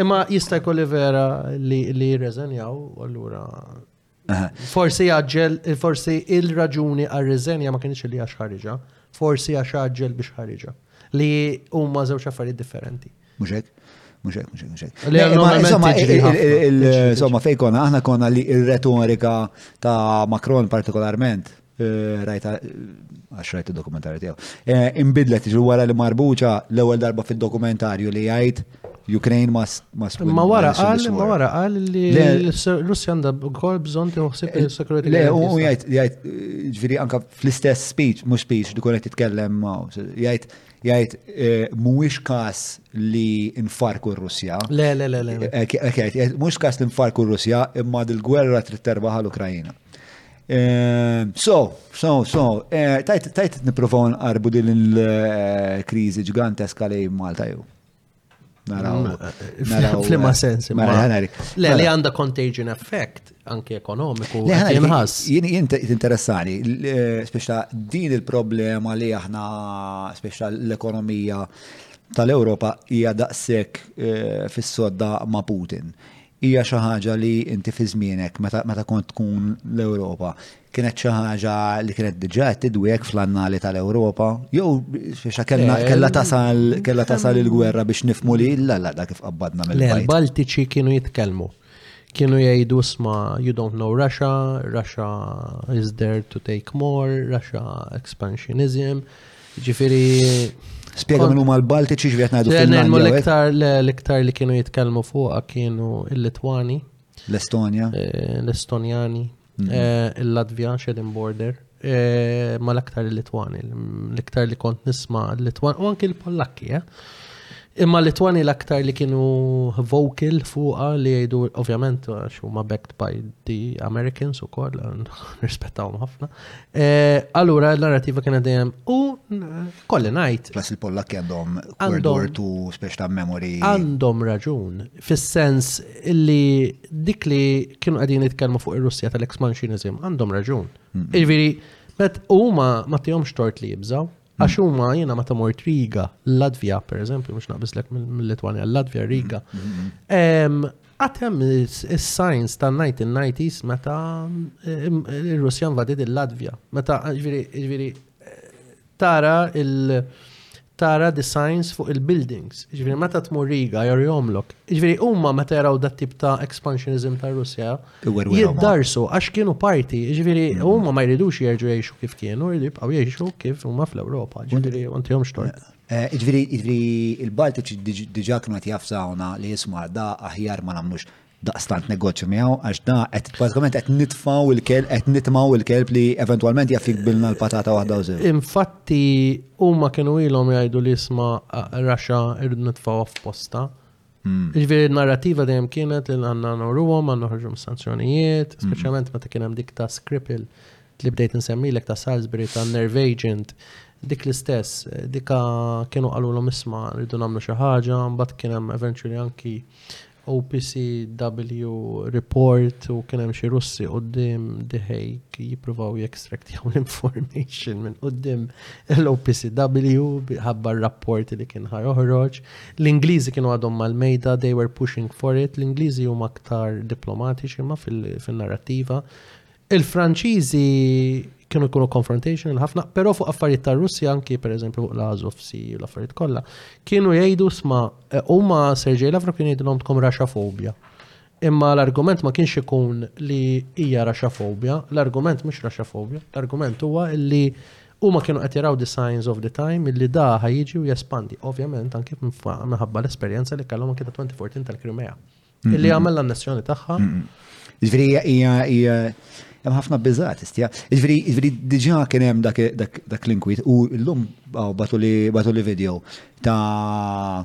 Imma jista' jkolli vera li jirreżenjaw, allura Forsi għagġel, forsi il-raġuni għal-rizenja ma kienx li għax ħarġa, forsi għax għagġel biex ħarġa. Li huma żewġ affarijiet differenti. Muxek? Muxek, muxek, muxek. Insomma, fej konna, aħna konna li il-retorika ta' Macron partikolarment, Eh, rajta, għax rajta dokumentarju tijaw. Eh, imbidlet ġu wara li marbuċa l ewwel darba fil-dokumentarju li jgħid Ukraine must win. Ma wara għal, ma wara għal li l-Russja għanda kol bżon tiħsib eh, il-security. Le, u jgħid, jgħid, ġviri anka fl-istess speech, mux speech, dikun għet titkellem, jgħid, jgħid eh, mhuwiex każ li nfarku r-Russja. Le, le, le, le. Eh, eh, mhuwiex każ li nfarku r-Russja imma dil-gwerra trid terbaħ l-Ukrajina. Eh, so, so, so, eh, tajt, tajt niprofaw nqarbu din il-krizi eh, ġganteska li Malta ju. Naraw. Mm, naraw. Flima sens. Le, li għanda contagion effect, anki ekonomiku. Jien interessani, speċa din il-problema li aħna, speċa l-ekonomija tal-Europa hija daqsek fis-sodda ma' Putin. Hija xi ħaġa li inti fi żmienek meta meta kont tkun l-Ewropa kienet xi ħaġa li kienet diġà qed tidwiek fl-annali tal-Ewropa jew xa kellna eh, kellha tasal kellha tasal il-gwerra biex nifmu li la la dak kif qabbadna mill-bajt. Baltiċi kienu jitkellmu. Kienu jgħidu sma you don't know Russia, Russia is there to take more, Russia expansionism. Ġifiri. Spiega minn huma l-Baltiċi ġviet ngħidu Finlandja. L-iktar l-iktar li kienu jitkellmu fuqha kienu il-Litwani. L-Estonja. Eh, L-Estonjani. Mhm. Eh, Il-Latvja xedin border. Eh, ma l-aktar il-Litwani. L-iktar li kont nisma l-Litwani. U anki l-Pollakki, eh? Imma l-Litwani l-aktar li kienu vocal fuqa li jgħidu, ovvjament, għax huma backed by the Americans u koll, nirrispettawhom ħafna. E, allura l-narrativa kienet dejjem u kolli ngħid. Plus il-Pollakki għandhom għandhom tu speċ ta' memory. Għandhom raġun, fis-sens li dik li kienu qegħdin jitkellmu fuq ir-Russja tal-expansionizm għandhom raġun. Iġifieri, bet huma ma tihomx tort li jibżaw. Għax mm. huma jiena meta mort Riga, Latvija, per eżempju, mhux naqbislek mill-Litwanja, Latvija, Riga. Mm-hmm. Għatem il-science ta' 1990s meta eh, il-Russja invadit il-Latvija. Meta ġviri, ġviri, tara il- tara designs fuq il-buildings. Ġviri, meta tmur riga, jomlok. Ġviri, umma meta jaraw dat tip ta' expansionism ta' Russja, jiddarsu għax kienu parti, ġviri, mm. huma ma jridux jerġu jgħixu kif kienu, jridu jibqgħu jgħixu kif huma fl-Ewropa, ġviri, għantihom xtort. Eh, eh, ġviri, ġviri, il-Baltiċi diġa kienu qed jafżawna li jisma' da aħjar ma nagħmlux daqstant negozju miegħu għax da qed bażikament qed nitfgħu il-kelb qed nitmaw il-kelb li eventwalment jaf jikbilna l-patata waħda u Infatti huma kienu ilhom jgħidu li jisma' raxa irrid nitfgħu f'posta. Hmm. Ġviri narrativa dejjem kienet li għanna norruhom, għanna ħarġu sanzjonijiet, hmm. speċjalment meta kien hemm dik ta' skripil li bdejt nsemmilek ta' Salisbury ta' Nerve Agent, dik l-istess, dika kienu għalu l isma rridu namlu xi ħaġa, mbagħad kien hemm eventually anki OPCW report u kien hemm xi russi qudiem diħejk jippruvaw jekstrekt jew l-information minn qudiem l-OPCW ħabba rapport li kien ħajoħroġ. L-Ingliżi kienu għadhom mal-mejda, they were pushing for it, l-Ingliżi huma aktar diplomatiċi ma fin-narrattiva. Il-Franċiżi kienu jkunu confrontational ħafna, però fuq affarijiet ta' Russi anki per eżempju fuq l-Azov si u l-affarijiet kollha, kienu jgħidu sma eh, huma Sergej Lavrov kienu jgħidilhom tkom raxafobja. Imma l-argument ma kienx ikun li hija Russiaphobia, l-argument mhux Russiaphobia, l-argument huwa li huma kienu qed jaraw the signs of the time illi da ħa jiġi u jespandi, ovvjament anki minħabba l-esperjenza li kellhom anki ta' 2014 tal-Krimea, illi għamel l-annessjoni tagħha. Ġifieri hija hija hemm ħafna biżgħat istja. Ġifieri diġà kien hemm dak l-inkwit u llum batu li video ta'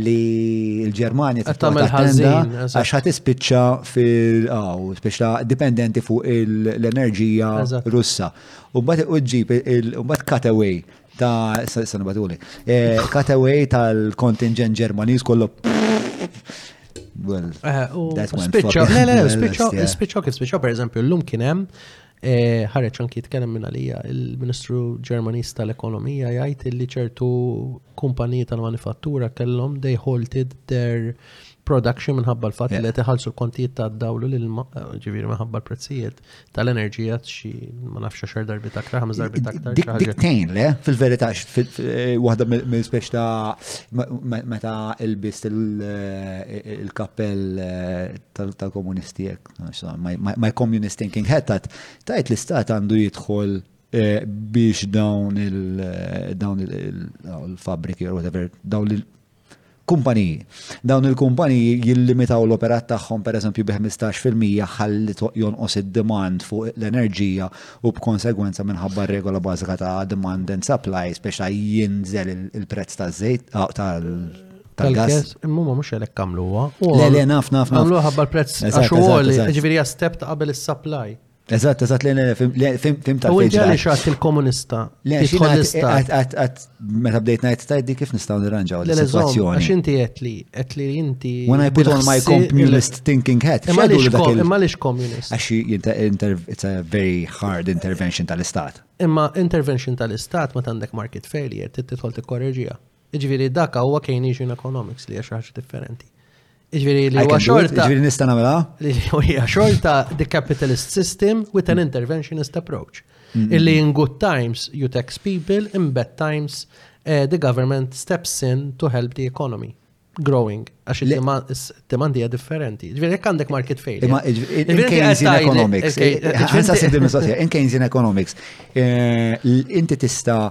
li l-Ġermanja tagħmel ħażin għax ħadd ispiċċa fil-qaw, speċa dipendenti fuq l-enerġija Russa. U mbagħad iġġib mbagħad cutaway ta' sa nibatuli. Eh, cutaway tal-kontingent Ġermaniż kollu Well, eh, that's one Spiċċa, le, le, spiċċa, spiċċa kif spiċċa, per eżempju, l-lum kien hemm E, ħareġ anki jitkellem minn għalija il-Ministru Ġermaniż tal-Ekonomija jgħid li ċertu kumpaniji tal-manifattura kellhom they halted their production minħabba l-fatt li qed iħallsu l-kontijiet tad-dawlu lil ġifieri minħabba l-prezzijiet tal-enerġija xi ma nafx xar darbi ta' kraħ darbi ta' aktar. Diktejn le, fil-verità eh, waħda mill-ispeċ ta' meta il-bist eh, il-kappell eh, tal-komunisti hekk. My, my, my communist thinking head tat, tajt l-istat għandu jidħol eh, biex dawn il- eh, dawn il- il- dawn il-fabriki or whatever, dawn il-kumpaniji. Dawn il-kumpaniji jillimitaw l-operat tagħhom per eżempju bi 15% ħalli to- jonqos id-demand fuq l-enerġija u b'konsegwenza minħabba r-regola bażika ta' demand and supply biex ta' jinżel il- il-prezz ta' żejt ta' tal- tal-gas. Imma ma mhux għalhekk għamluha. Le le naf naf naf. Għamluha ħabba l-prezz għax huwa li ġifieri step ta' qabel is-supply. Eżatt, eżatt, le, le, fim ta' fejn. Għalli xaħt il-komunista. Le, għat, meta bdejt najt ta' di kif nistaw nirranġaw l situazzjoni Għax inti għetli, għetli inti. When I put on my communist thinking hat. Imma lix communist. Għax jinta, it's a very hard intervention tal-istat. Imma intervention tal-istat ma tandek market failure, titħol t-korreġija. Jiġifieri dak huwa Keynesian economics li hija xi ħaġa differenti. Jiġifieri li huwa xorta. Jiġifieri nista' nagħmilha? Hija xorta the capitalist system with an interventionist approach. Mm-hmm. Illi in good times you tax people, in bad times eh, the government steps in to help the economy growing, għax il-demand hija differenti. Ġveri, jekk għandek market failure. Imma in Keynesian economics, ħansa sibdi mistoqsija, in Keynesian economics, eh, inti tista'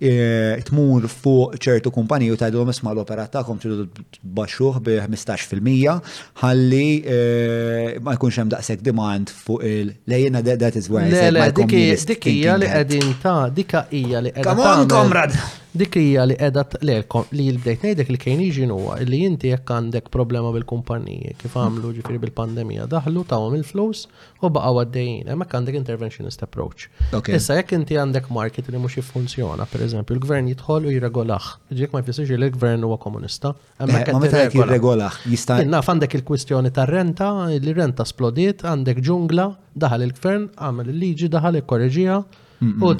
tmur fuq ċertu kumpaniju ta' dom isma l-opera ta'kom tridu tbaxxuh bi 15% ħalli eh, ma jkunx hemm daqshekk demand fuq il lejna that is why le le dik hija li qegħdin ta' dika hija li qegħda Come on komrad! Dik hija li qiegħda le li bdejt ngħidek li kien jiġi huwa li inti jekk għandek problema bil-kumpaniji kif għamlu ġifieri bil-pandemija daħlu tawhom il-flus u baqgħu għaddejjin. Hemmhekk għandek interventionist approach. Issa jekk inti għandek market li mhux jiffunzjona, pereżempju, il-gvern jidħol u jirregolah. Ġiek ma jfissirx li l-gvern huwa komunista. Eh, ma meta qed jirregolah jista' Naf għandek il-kwistjoni tar-renta, li renta splodiet, għandek ġungla, daħal il-gvern, għamel il-liġi, daħal ikkoreġija u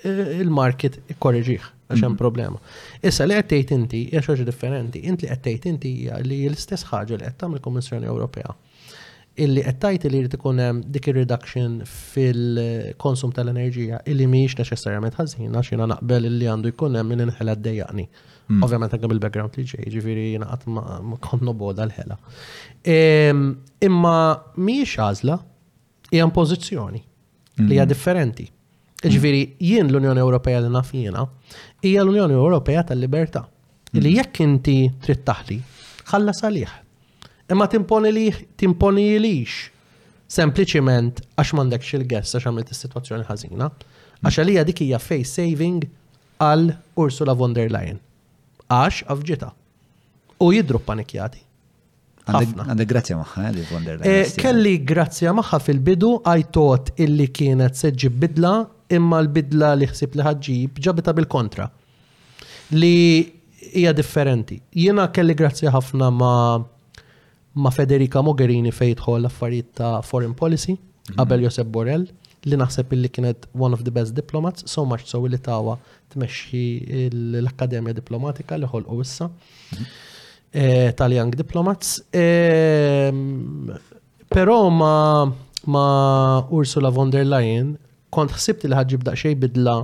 il-market ikkoreġih għax hemm problema. Issa li qed tgħid inti hija xi differenti. Inti li qed tgħid inti hija li l-istess ħaġa li qed tagħmel il-Kummissjoni Ewropea illi qed tgħid illi jrid ikun hemm dik ir-reduction fil-konsum tal-enerġija illi mhijiex neċessarjament ħażina x'jiena naqbel illi għandu jkun hemm minn inħela ddejjaqni. Hmm. Ovvjament anke bil-background li ġej, ġifieri jiena qatt ma kont noboda l-ħela. Imma mhijiex għażla hija impożizzjoni li hija mm. differenti. Ġviri, jien l-Unjoni Ewropea li naf jiena, hija l-Unjoni Ewropea tal-libertà. Mm. Li jekk inti trid taħli, ħalla salih. Imma timponi li timponi lix sempliċiment għax m'għandekx il-gess għax għamilt is-sitwazzjoni ħażina, għax għalija dik hija face saving għal Ursula von der Leyen. Għax għafġita. U jidru panikjati. Għandek grazzja maħħa, eh, li von der Leyen. Eh, kelli grazzja maħħa fil-bidu, għajtot illi kienet seġġi bidla, imma l-bidla li xsib li ħagġib ġabita bil-kontra. Li hija differenti. Jiena kelli grazzja ħafna ma ma Federica Mogherini fejtħol affarijiet ta' foreign policy, mhm. qabel Josep Borrell, li naħseb illi kienet one of the best diplomats, so much so li tawa tmexxi l-Akkademja Diplomatika li ħolqu issa. Mhm. Eh, tal-Young Diplomats. Eh, Pero ma, ma Ursula von der Leyen kont ħsibt li ħagġib daqxej bidla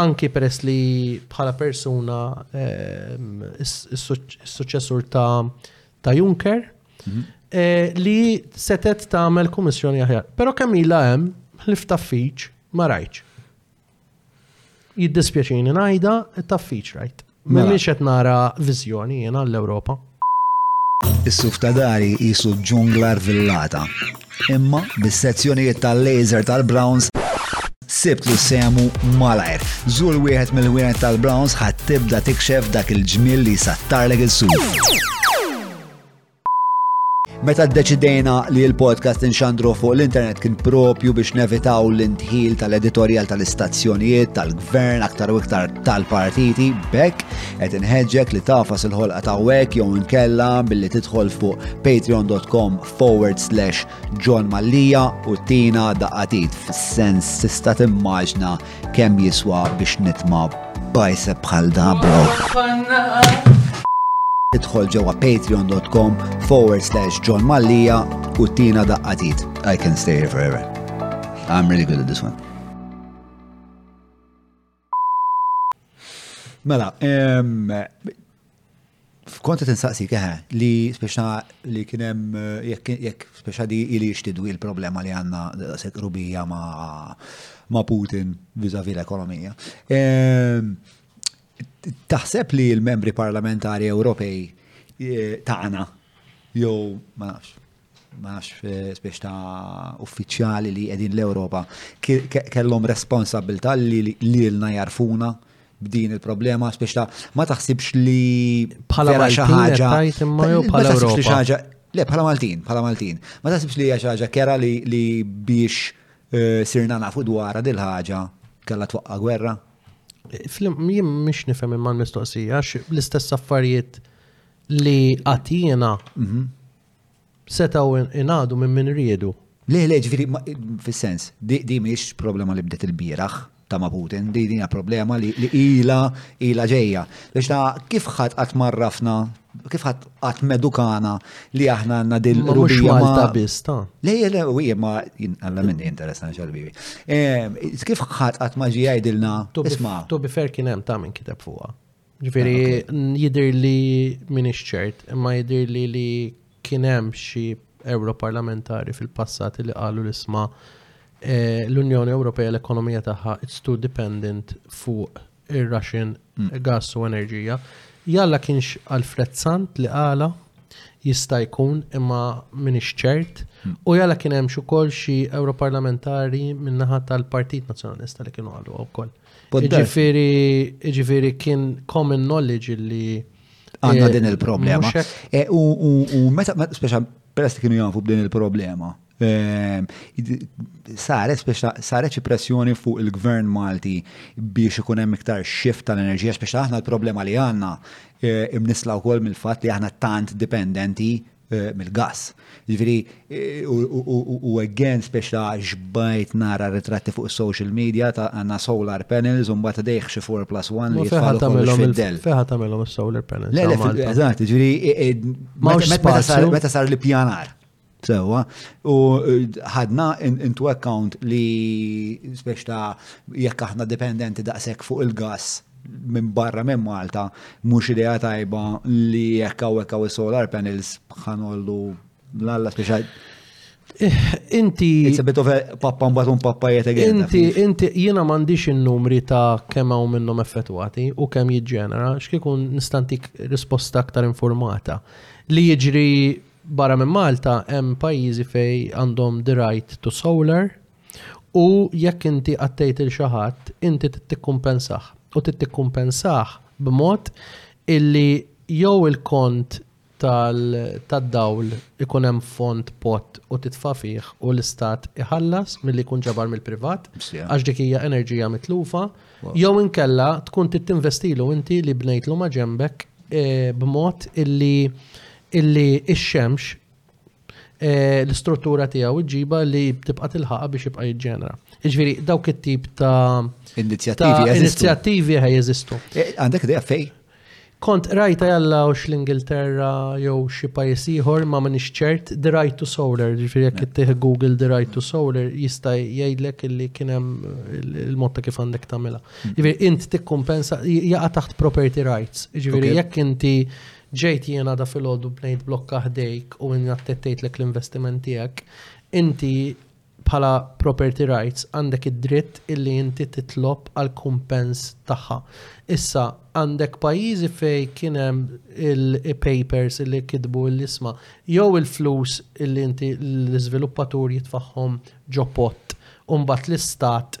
anki peress li bħala persuna eh, s-suċessur ta' ta' Juncker mhm. li setet tagħmel kummissjoni aħjar. Però kemm ilha hemm ħlif taffiċ ma rajċ. Jiddispjaċini ngħidha ta' feature right. Mela. Mhix qed nara viżjoni jiena l-Ewropa. Is-suf ta' dari jisu ġungla rvillata. Imma bis-sezzjonijiet tal-laser tal-Browns sibtlu semu malajr. Żur wieħed mill-wieħed tal-Browns ħadd tibda tikxef dak il-ġmiel li sattarlek is-suf. Meta ddeċidejna li l-podcast inxandru fuq l-internet kien propju biex nevitaw l-intħil tal-editorjal tal-istazzjonijiet, tal-gvern, aktar u iktar tal-partiti, bekk qed inħeġġek li tafas il-ħolqa ta' wek jew inkella billi tidħol fuq patreon.com forward slash John Mallija u tina daqatit fis-sens tista' timmaġna Kemm jiswa biex nitma bajseb bħal da bro. Idħol ġewwa patreon.com forward slash John Mallija u tina daqqatit. I can stay here forever. I'm really good at this one. Mela, F'konta tinsaqsik eħe li speċa li kien hemm jekk speċa di ili jixtidu il-problema li għandna daqshekk rubija ma' Putin viżavi l-ekonomija. Ehm, taħseb li l-membri parlamentari Ewropej eh, tagħna jew ma nafx ma nafx spiex ta' uffiċjali li qegħdin l-Ewropa kellhom responsabilità li lilna jarfuna b'din il-problema spiex ta' ma taħsibx li bħala xi ħaġa bħala Ewropa. Le, bħala Maltin, bħala Maltin. Ma taħsibx li hija xi ħaġa kera li biex eh, sirna nafu dwar dil ħaġa kellha twaqqa' gwerra? Flim, jien mhix nifhem imma l-mistoqsija, l-istess affarijiet li għatijena mhm. setgħu ingħadu minn min riedu. Le, le, ġifieri fis-sens, di mhix problema li bdiet il-bieraħ ta' ma' Putin, di hija problema li ilha ilha ġejja. Biex ta' kif ħadd qatt marrafna, kif ħadd qatt medukana li aħna għandna din rubija ta' biss ta'. Le, le, u hija ma' alla minni interessanti xalbibi. Kif ħadd qatt ma ġi jgħidilna isma'. Tobi Fer kien hemm ta' min kiteb fuqha. Ġifieri ah, jidher li min ċert, imma jidher li li kien hemm xi Ewroparlamentari fil-passat li qalu l-isma' Eh, l-Unjoni Ewropea l-ekonomija tagħha it's too dependent fuq ir-Russian mm. gas u enerġija. Jalla kienx Alfred Sant li għala jista' jkun imma minix ċert mm. u jalla kien hemm ukoll xi Ewroparlamentari min-naħa tal-Partit Nazzjonalista li kienu għalu wkoll. Ġifiri kien common knowledge li. Għanna din il-problema. E, u meta, speċa, peress kienu jafu b'din il-problema, Ehm, saret speċa saret xi pressjoni fuq il-gvern Malti biex ikun hemm iktar shift tal-enerġija speċa aħna l-problema li għandna eh, imnisla wkoll mill-fatt li aħna tant dipendenti Eh, mill-gas. Ġifiri, eh, u again speċta ġbajt nara ritratti fuq social media ta' għanna solar panels un bat dejħ xi 4 plus 1 li jitfallu kollox fil-del. Feħa tamelom solar panels. Le, le, eżat, ġifiri, eh, meta sar li pjanar. Sewa, u ħadna into account li speċta jekk aħna dipendenti daqsek fuq il-gas minn barra minn Malta mhux idea tajba li jekk hawnhekk hawn solar panels ħanollu l-alla speċjal. Eh, inti. It's a bit of a pappa mbagħad un pappa jete Inti, inti, jiena m'għandix in-numri ta' kemm hawn minnhom effettwati u kemm jiġġenera, x'kikun nistantik risposta aktar informata. Li jiġri barra minn Malta hemm pajjiżi fej għandhom the right to solar, U jekk inti għattejt 'il xi ħadd, inti trid tikkumpensah. U trid tikkumpensah b'mod illi jew il-kont tad-dawl ikun hemm fond pot u titfa' fih u l-istat iħallas milli jkun ġabar mill-privat, għax dik hija enerġija mitlufa, jew inkella tkun trid tinvestilu inti li bnejtlu maġenbek b'mod illi x-xemx eh, l-istruttura tiegħu ġiba li tibqa' tilħaqa biex jibqa' jiġġenera. Jiġifieri dawk it-tip ta' inizjattivi inizjattivi ħaj jeżistu. Eh, għandek idea fej? Kont rajta jalla u l-Ingilterra jew xi pajjiż ieħor ma minix ċert The Right to Solar, ġifieri jekk ittih Google The Right to Solar jista' jgħidlek illi kien hemm il-mod kif għandek tagħmilha. Hmm. Ġifieri int tikkumpensa jaqa' taħt property rights. Ġifieri jekk inti Ġejt jien għada filgħodu bnejt blokka ħdejk u inni attettejtlek l-investiment tiegħek, inti bħala property rights għandek id-dritt illi inti titlob għal kumpens tagħha. Issa, għandek pajjiżi fejn kien hemm il-papers illi kitbu illi isma' jew il-flus illi inti l-iżviluppatur jitfagħhom ġo pot u mbagħad l-istat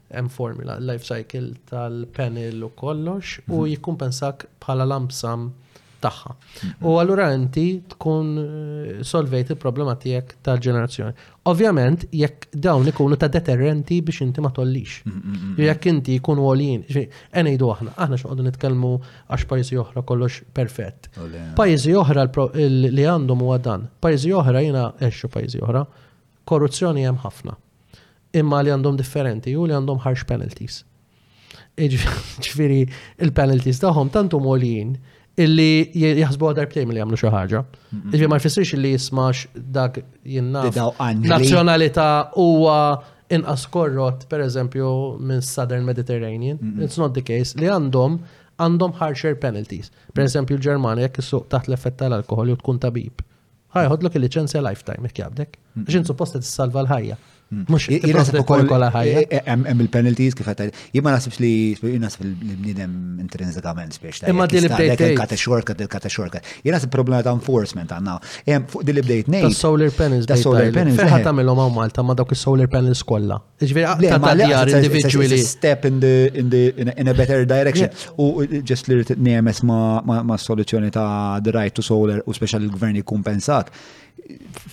hemm formula, life cycle tal-panel u kollox u mhm. jikkumpensak bħala lamsam tagħha. Mhm. U allura inti tkun eh, solvejt il-problema tiegħek tal-ġenerazzjoni. Ovvjament, jekk dawn ikunu ta' deterrenti biex inti ma tollix. Mhm, jekk inti jkun għolin, enejdu aħna, aħna x'qogħdu nitkellmu għax pajjiżi oħra kollox perfett. Pajjiżi oħra li għandhom huwa dan. Pajjiżi oħra jiena għexxu pajjiżi oħra, korruzzjoni hemm ħafna. Imma li għandhom differenti u li għandhom harsh penalties. Ġifieri il-penalties tagħhom tantu molijin illi jaħsbu għadar btejm li jagħmlu xi ħaġa. Ġifieri ma jfissirx li jismax dak jinna. Nazzjonalità huwa inqas korrot, per eżempju, minn Southern Mediterranean. It's not the case li għandhom għandhom harsher penalties. Per eżempju, l-Ġermani jekk issuq taħt l-effett tal-alkohol jew tkun tabib. Ħajħodlok il-liċenzja lifetime, jekk jabdek. Għax int supposta tissalva l-ħajja. Mm. Mux jirasib ukoll kolla ħajja. Eh, eh, hemm il-penalties kif qed jien ma nasibx li jien nasib l-bniedem intrinsikament spiex ta' imma din bdejt il-kata shortcut il-kata shortcut. Jien nasib problema ta' enforcement għandna. Hemm fuq din bdejt ngħid. Solar panels. Ta' solar panels. Fejn eh. tagħmilhom hawn Malta ma' dawk is-solar panels kollha. Ġviri, għaqta ta' djar individuali. Step in, the, in, the, in a better direction. U ġest li rrit niemes ma' soluzzjoni ta' the right to solar u special il-gvern jikumpensat.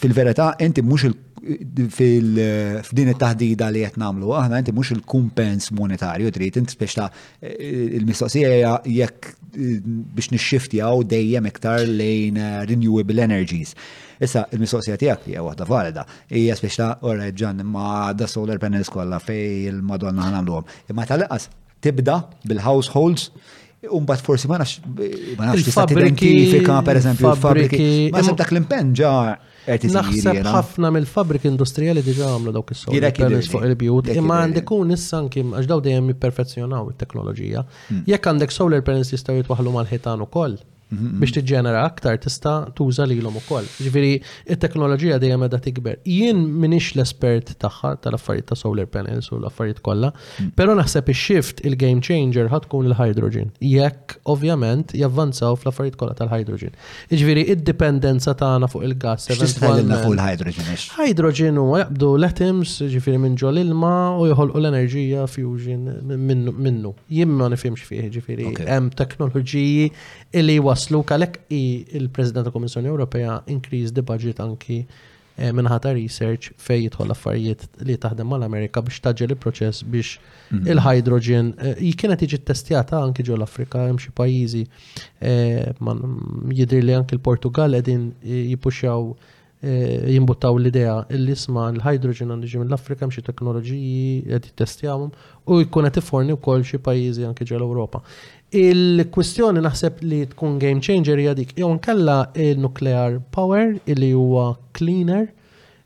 Fil-verità, inti mux fil-din it-taħdida li qed nagħmlu aħna inti mhux il-kumpens monetarju trid inti biex ta' il-mistoqsija jekk biex nixxiftjaw dejjem iktar lejn renewable energies. Issa, il-mistoqsija tiegħek hija waħda valida. Hija spiex ta' orrejt ġan ma da solar panels kollha fej il-Madonna ħanamluhom. Imma tal-inqas tibda bil-households Umbat forsi ma nafx ma nafx tista' tidentifika pereżempju l-fabriki. Ma nafx dak l-impenn ġa qed Naħseb ħafna mill-fabriki industrijali diġà għamlu dawk is-solar panels fuq il-bjut, imma għandek kun issa anki għax daw dejjem jipperfezzjonaw it-teknoloġija. Hmm. Jekk għandek solar panels jistgħu jitwaħlu mal-ħitan ukoll. biex tiġġenera aktar tista' tuża lilhom ukoll. Ġifieri it-teknoloġija dejjem qiegħda tikber. Jien minix l-espert tagħha tal-affarijiet ta' solar panels u l-affarijiet kollha, mm. però naħseb ix-shift il-game changer ħad tkun il-hydrogen. Jekk ovvjament javvanzaw fl-affarijiet kollha tal-hydrogen. Ġifieri id-dipendenza tagħna fuq il-gas. X'tistħallilna fuq il-hydrogen? Hydrogen huwa jaqbdu l-atoms, ġifieri minn ġol ilma u joħolqu l-enerġija fusion minnu. Jien ma nifhimx fih, ġifieri hemm teknoloġiji li waslu kalek il-President tal Komissjoni Ewropea increase the budget anki eh, minħata research fej jidħol affarijiet li taħdem mal-Amerika biex taġġel il-proċess biex mhm. il-hydrogen eh, kienet iġi testjata anki ġol Afrika hemm xi pajjiżi eh, jidhir li anki l-Portugal qegħdin jipuxxaw jimbuttaw l-idea illi jisma l-hydrogen għandu ġi mill-Afrika mxi teknoloġiji qed jittestjawhom u jkun qed iforni wkoll xi pajjiżi anke ġol Ewropa. Il-kwistjoni naħseb li tkun game changer hija dik jew nkella il-nuclear power illi huwa cleaner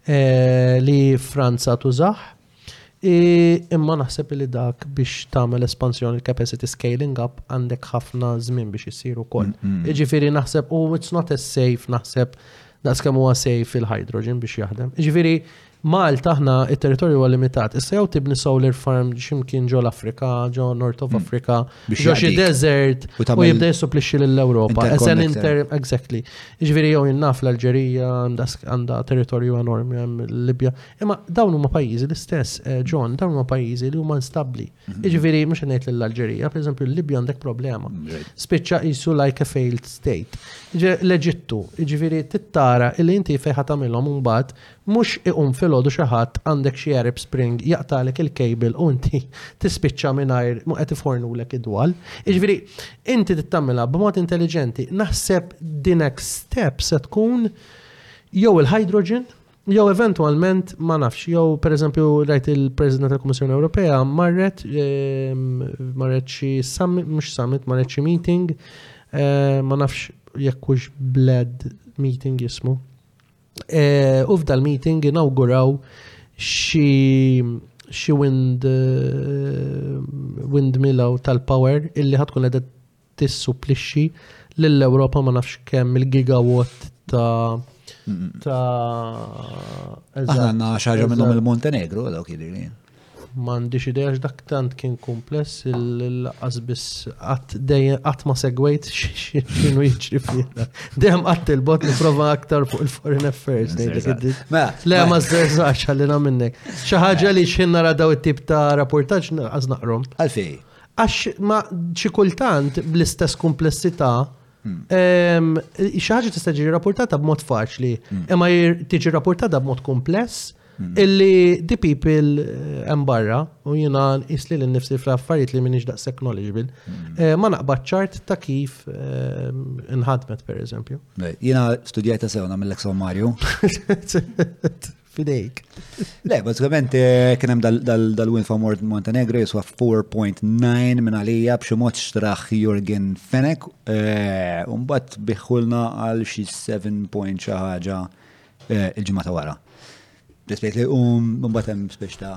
eh, li Franza tużaħ Imma naħseb li dak biex tagħmel espansjoni capacity scaling up għandek ħafna żmien biex issir ukoll. Jiġifieri naħseb u it's not as safe naħseb daqs kemm huwa safe il-hydrogen biex jaħdem. Jiġifieri Malta aħna it-territorju huwa limitat. Issa jew tibni solar farm x'imkien ġol Afrika, ġo North of Afrika, ġo xi desert u jibda jissuplixxi lill-Ewropa. Exactly. Jiġifieri jew jinnaf l-Alġerija għandha territorju enormi hemm il-Libja. Imma dawn huma pajjiżi l-istess, eh, John, dawn huma pajjiżi li huma instabbli. Mhm. Jiġifieri mhux ngħid lill-Alġerija, pereżempju l-Libja għandek problema. Mhm. Spiċċa qisu like a failed state. L-Eġittu, jiġifieri tittara li inti fejn ħadd tagħmilhom imbagħad mhux iqum filgħodu xi ħadd għandek xi Arab Spring jaqtalek il-cable u inti tispiċċa mingħajr mu qed ifornulek id-dwal. Jiġifieri inti tittamilha b'mod intelligenti, naħseb dinek step se tkun jew il-hydrogen Jew eventwalment ma nafx, jew per eżempju rajt il-President tal-Kummissjoni Ewropea marret ehm, marret xi summit, mhux summit, marret xi meeting, eh, ma nafx jekk hux bled meeting jismu. Eh, u f'dal meeting inauguraw xi xi wind eh, windmill aw tal-power illi ħatkun qed tissupplixxi lill-Ewropa ma nafx kemm il-gigawatt ta' ta' Aħna xaġa minnhom il-Montenegro dawk jidhirli. M'għandix idea dak tant kien kumpless il-laqas biss qatt dejjem qatt ma segwejt x'inhu jiġri fiha. Dejjem qatt il-bot nipprova aktar fuq il-foreign affairs mela, Le ma żżerżax ħallina minnek. Xi ħaġa li x'ħin nara daw it-tip ta' rapportaġġ naqas naqrom. Għalfej. Għax ma xi kultant bl-istess kumplessità xi ħaġa tista' tiġi rapportata b'mod faċli, imma tiġi rapportata b'mod kumpless illi the people eh, hemm barra u jiena isli lil nifsi fl-affarijiet li m'iniex daqshekk knowledgeable. Mm. Eh, ma naqbad ċart ta' kif eh, inħadmet pereżempju. Jiena studjajta sew nagħmel sommarju. Fidejk. Le, bazzikament eh, kien hemm dal-win for Montenegro jiswa 4.9 minn għalija b'xi mod xtraħ Jurgen Fenek eh, u mbagħad biħulna għal xi 7 point xi ħaġa eh, il-ġimgħa ta' wara. Bispejt li um mbagħad hemm spiex ta'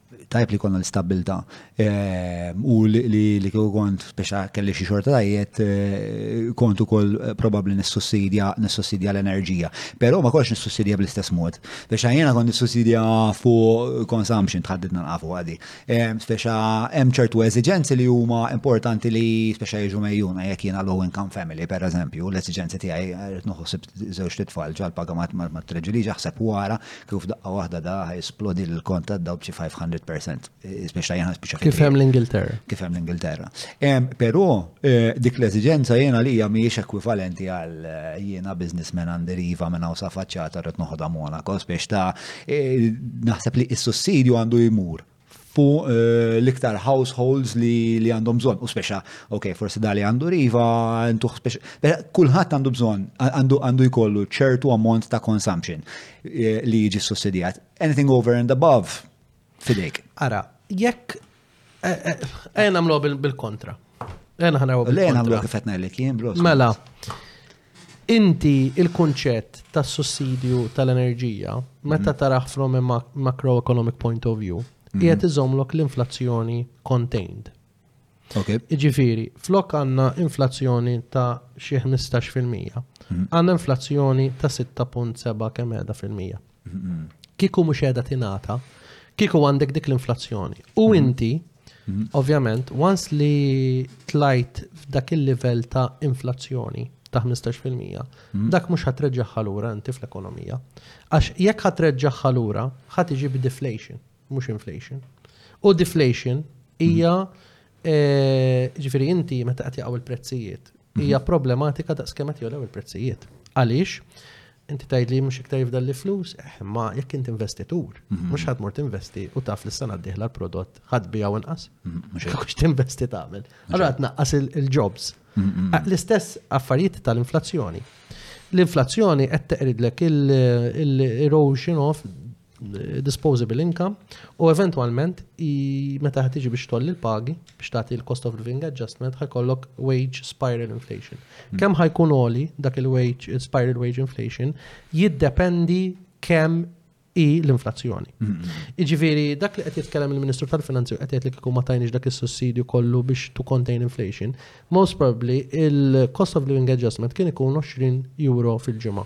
tajb li konna l-istabilta ehm, u li kieku kont biex kelli xi xorta tajjet eh, kont ukoll eh, probabbli nissussidja nissussidja l-enerġija. Però ma kolx nissussidja bl-istess mod. Biex jiena kont nissussidja fuq consumption tħaddidna nafu għadi. Ehm, speċa hemm ċertu eżiġenzi li huma importanti li speċa jiġu mejjuna jekk jiena low income family per eżempju, l-eżiġenzi tiegħi qed noħosib żewġ titfal ġal paga ma treġili ġaħseb wara Kieku f'daqqa waħda da ħaj splodi l-kont ta' daw b'xi 500%. Speċa jena speċa. Kif hemm l-Ingilterra? Kif hemm l-Ingilterra. Però eh, dik l-eżiġenza jena li hija mhijiex ekwivalenti għal eh, jiena businessman għandi riva minn hawn sa faċċata rrid noħodha Monaco biex ta' eh, naħseb li s-sussidju għandu jmur fuq eh, l-iktar households li għandhom bżonn. U speċa, ok, forsi dali għandu riva, għandu speċa. Kulħadd għandu bżonn, għandu jkollu ċertu ammont ta' consumption eh, li jiġi sussidjat. Anything over and above, fidejk. Ara, jekk. Għajna eh, mlu bil-kontra. Għajna ħana bil-kontra. Għajna mlu kifetna l-ek, jien, Mela, Inti l-kunċett ta' sussidju tal-enerġija, meta tarah from a macroeconomic point of view, qiegħed iżommlok l-inflazzjoni contained. Jiġifieri, flok għandna inflazzjoni ta' xi 15 fil-mija, għandna inflazzjoni ta' 6.7 kemm qiegħda fil-mija. Kieku mhux qiegħda tingħata, kieku għandek dik l-inflazzjoni. U mhm. inti, mhm. ovvjament, once li tlajt f'dak il-livell ta' inflazzjoni ta' 15%, mhm. dak mhux ħatreġġaħħa lura inti fl-ekonomija. Għax jekk ħatreġġaħħa lura, ħad iġi b'deflation, mhux inflation. U deflation hija Ġifieri inti meta qed jaqgħu l-prezzijiet, hija mhm. problematika daqs kemm qed jogħlew il-prezzijiet. Għaliex? Inti tgħid li mhux iktar jifdal li flus, eh, ma jekk inti investitur, mhm. mhux ħadd mort investi u taf li s-sena d-dieħla l-prodott ħadd bija u inqas. Mhm, mhux hekk tinvesti tagħmel. Allura tnaqqas il-jobs. Ah, l-istess affarijiet tal-inflazzjoni. L-inflazzjoni qed teqridlek il-erosion of disposable income u eventualment meta ħtiġi biex tolli l-pagi biex tagħti l-cost of living adjustment ħajkollok wage spiral inflation. Hmm. Kemm ħajkun oli dak il-wage spiral wage inflation jiddependi kemm i l-inflazzjoni. Hmm. Iġifieri dak li qed jitkellem il-Ministru tal-Finanzi qed jgħid li kieku ma tajniex dak is-sussidju kollu biex to contain inflation, most probably il-cost of living adjustment kien ikun 20 euro fil-ġimgħa.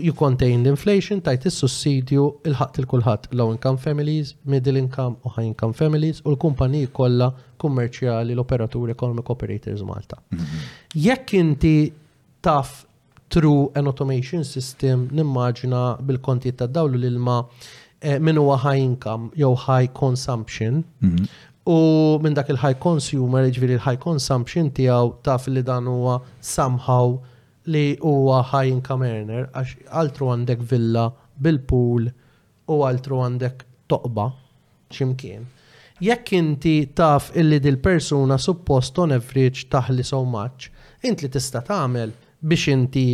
You contain l-inflation, tgħid is-sussidju, ilħaqt lil kulħadd, low income families, middle income u high income families u l-kumpaniji kollha kummerċjali, l-operaturi economic operators Malta. Mhm. Jekk inti taf through an automation system nimmaġina bil-konti ta' dawlu l-ilma eh, minn huwa high income jew high consumption mhm. u minn dak il-high consumer, ġviri il-high consumption tiegħu taf li dan huwa somehow li huwa high income earner għax altru għandek villa bil-pool u altru għandek toqba xi mkien, jekk inti taf illi dil-persuna suppost on average taħli so much, int li tista' tagħmel biex inti,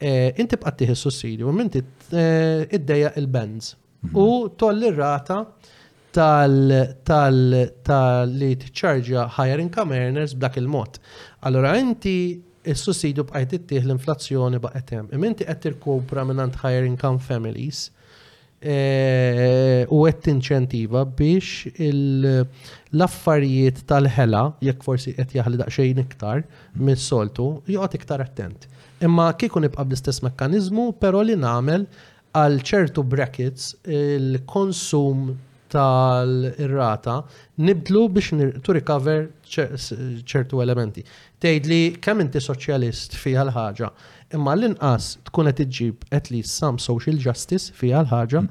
int tibqa' ttieħ is-sussidju imma inti iddejjaq il-bands. u tolli rata tal-li tċarġa higher income earners b'dak il-mod. Allora inti il-sussidju bqajt ittih l-inflazzjoni baqgħet hemm. Imma inti qed tirkupra mingħand higher income families eh, u qed tinċentiva biex l-affarijiet tal-ħela, jekk forsi qed jaħli daqsxejn iktar mis-soltu, joqgħod iktar attent. Imma kieku nibqa' bl-istess mekkaniżmu, però li nagħmel Għal ċertu brackets, il-konsum tal-rata nibdlu biex to recover ċertu elementi. Tgħid li kemm inti soċjalist fiha l-ħaġa, imma l-inqas tkun qed iġġib at least some social justice fiha l-ħaġa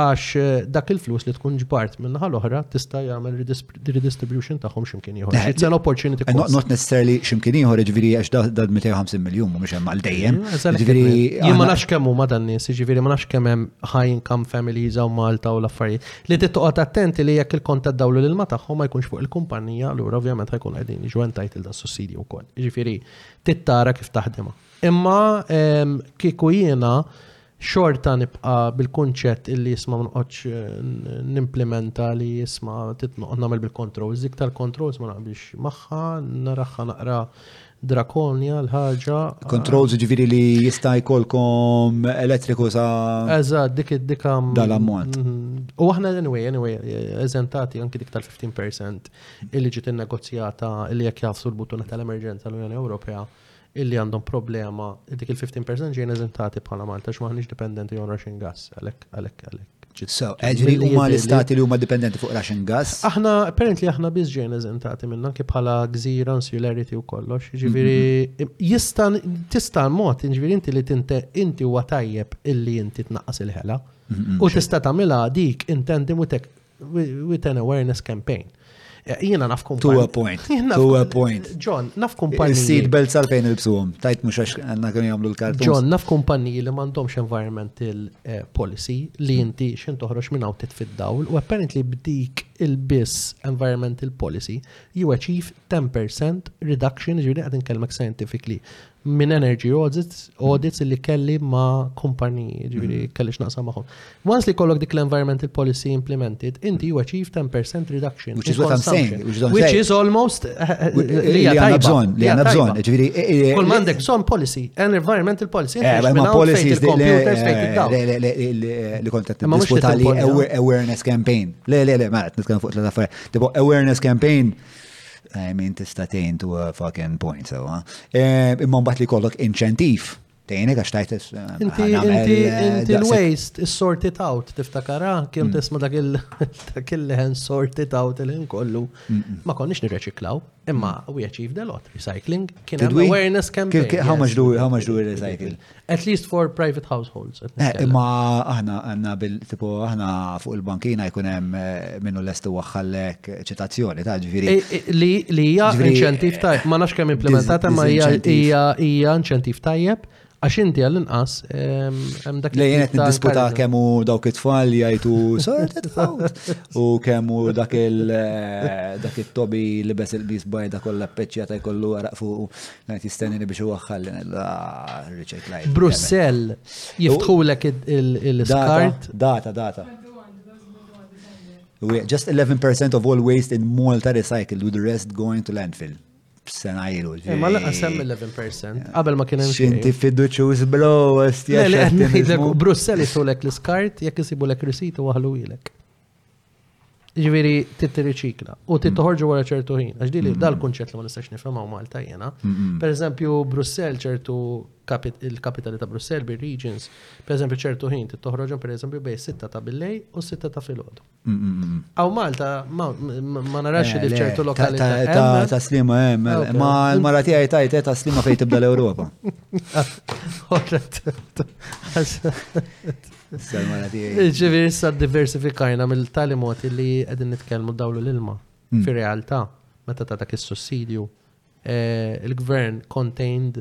għax dak il-flus li tkun ġbart minnaħa l-oħra tista' jagħmel redistribution tagħhom x'imkien ieħor. Eh, It's an opportunity eh, cost. Not necessarily x'imkien ieħor, ġifieri għax dal 250 miljun mhumiex hemm għal dejjem. Mm, ġifieri jien ma nafx kemm huma dan nies, ġifieri ma nafx kemm hemm high income families u Malta u l-affarijiet. Li tittoqgħod attenti li jekk il-kont tad-dawlu lil ma tagħhom ma jkunx fuq il-kumpanija, allura ovvjament ħajkun qegħdin jiġu entitled da sussidju wkoll. Ġifieri tittara kif taħdimha. Imma ehm, kieku jiena xorta nibqa' bil-kunċett illi isma' ma noqgħodx nimplimenta li isma' titnoqgħod nagħmel bil-controls. Dik tal-controls ma naqbilx magħha, naraħħa naqra drakonja l-ħaġa. Controls ġifieri li jista' jkollkom elettriku sa. Eżatt, dik dik dal-ammont. Mhm. U aħna anyway, anyway, eżentati anki dik tal-15% illi ġiet innegozjata illi jekk jafsu l-butuna tal-emerġenza l-Unjoni Ewropea illi għandhom problema, dik il-15 percent ġejn eżentati bħala Malta għax maħniex dipendenti on Russian gas, għalek, għalek, għalek. So, ġri huma l-istati li huma dipendenti fuq Russian gas? Aħna, apparently aħna biss ġejn eżentati minna kif bħala gżira, insularity u kollox. Ġifieri mhm. jista' tista' mod, ġifieri inti li tinte inti huwa tajjeb illi inti tnaqqas il-ħela. Mhm, u tista' tagħmilha dik intendi mutek with an awareness campaign. Eh, jiena naf kumpanija. To a point. To a point. John, naf kumpanija. Il-seed belt sal-fejn il-bsuhom, tajt mhux għax għandna kemm jagħmlu l-kartun. John, naf kumpaniji li m'għandhomx environmental eh, policy li hmm. inti xejn toħroġ minn hawn titfid-dawl u apparently bdik il-biss environmental policy you achieve 10% reduction ġifieri qed inkellmek scientifically minn energy audits, audits li kelli ma' kumpaniji, ġviri mhm. kelli x'naqsam magħhom. Once li kollok dik l-environmental policy implemented, inti you achieve 10% reduction. Which is what I'm saying. Which is almost eh, eh, eh, li għanna bżon, li għanna bżon. Ġviri. Kull mandek bżon policy, an environmental policy. Ma policy il-computers fejn id-daw. Li kontet diskutali awareness campaign. Le, le, le, ma' nitkellem fuq l-affarijiet. Tipo awareness campaign Eh, min tista' tgħin tu eh, fucking point sewa. Eh, imma mbagħad li kollok inċentiv tgħini għax tajt Inti l-waste is sort it out tiftakara ah, kien mm. tisma' dak il-leħen sort it out il-ħin kollu. Ma konniex nirreċiklaw, imma mm. we achieved a lot recycling. Kien hemm awareness campaign. How much do we recycle? At least for private households. Eh, imma aħna għanna bil-tipo aħna fuq il-bankina jkun hemm eh, minnu l-estu waħħallek ċitazzjoni ta' ġviri. Eh, li hija inċentiv tajjeb, ma nafx kemm implementata ma hija hija inċentiv tajjeb għax inti għall-inqas ehm, hemm dak li qed niddisputa kemm hu dawk it-tfal jgħidu sorted out u kemm hu dak il dak it-tobi li bes il-bis bajda kollha peċċjata jkollu għaraq fuq Najt jistenni biex uwaxħal Richard Lajt. Brussell, jiftħulek il-skart. Data, data. Just 11% of all waste in Malta recycled with the rest going to landfill. Sena jilu. Eh, ma laqqa semmi 11%. Qabel ma kienem. Xinti fiduċuż bro, stjax. Brussell jiftħulek l-skart, jek jisibu l-ek risit u għahlu ilek. Ġviri, t-tirriċikla u mm. t-toħorġu wara ċertu ħin. Għax dili mm. dal-kunċett li ma nistax nifhem għaw Malta jena. Mm, per eżempju, Brussel ċertu il-kapitali ta' Brussel bir regions per eżempju ċertu ħin t-toħroġu per eżempju bej 6 ta' billej u 6 ta' filgħodu. Għaw Malta ma narax eh, li ċertu lokalità. Ta' slima hemm, eh, eh, ma l-mara tiegħi tajt ta' slima fejn tibda l-Ewropa. Ġivir issa diversifikajna mill-tali moti li għedin nitkelmu dawlu l-ilma. Hmm. Fi realtà, meta ta' dak il-sussidju, eh, il-gvern contained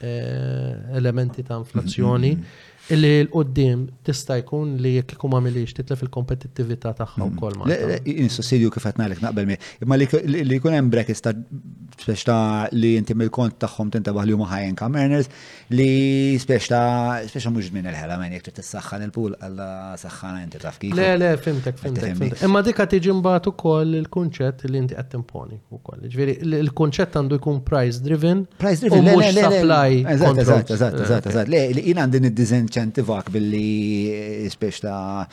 eh, elementi ta' inflazzjoni hmm, hmm, illi l-qoddim tista' jkun li jekk ikun għamilix titlef il-kompetittività tagħha wkoll ma. Il-sussidju kif qed ngħidlek naqbel mi. Imma li jkun hemm brekis ta' speċta li inti mill-kont tagħhom tintabaħ li huma high income earners, Li spiex ta' spiex mhux żmien il-ħela men jekk trid tissaħħan il-pool alla saħħana inti taf kif. Le, le, fimtek, fimtek. Imma dika tiġi mbagħad ukoll il-kunċett li inti qed timponi wkoll. Ġifieri il-kunċett għandu jkun price driven. Price driven, le, le, supply. Eżatt, eżatt, eżatt, eżatt, eżatt. Le, li jien għandi niddiżinċentivak billi spiex ta'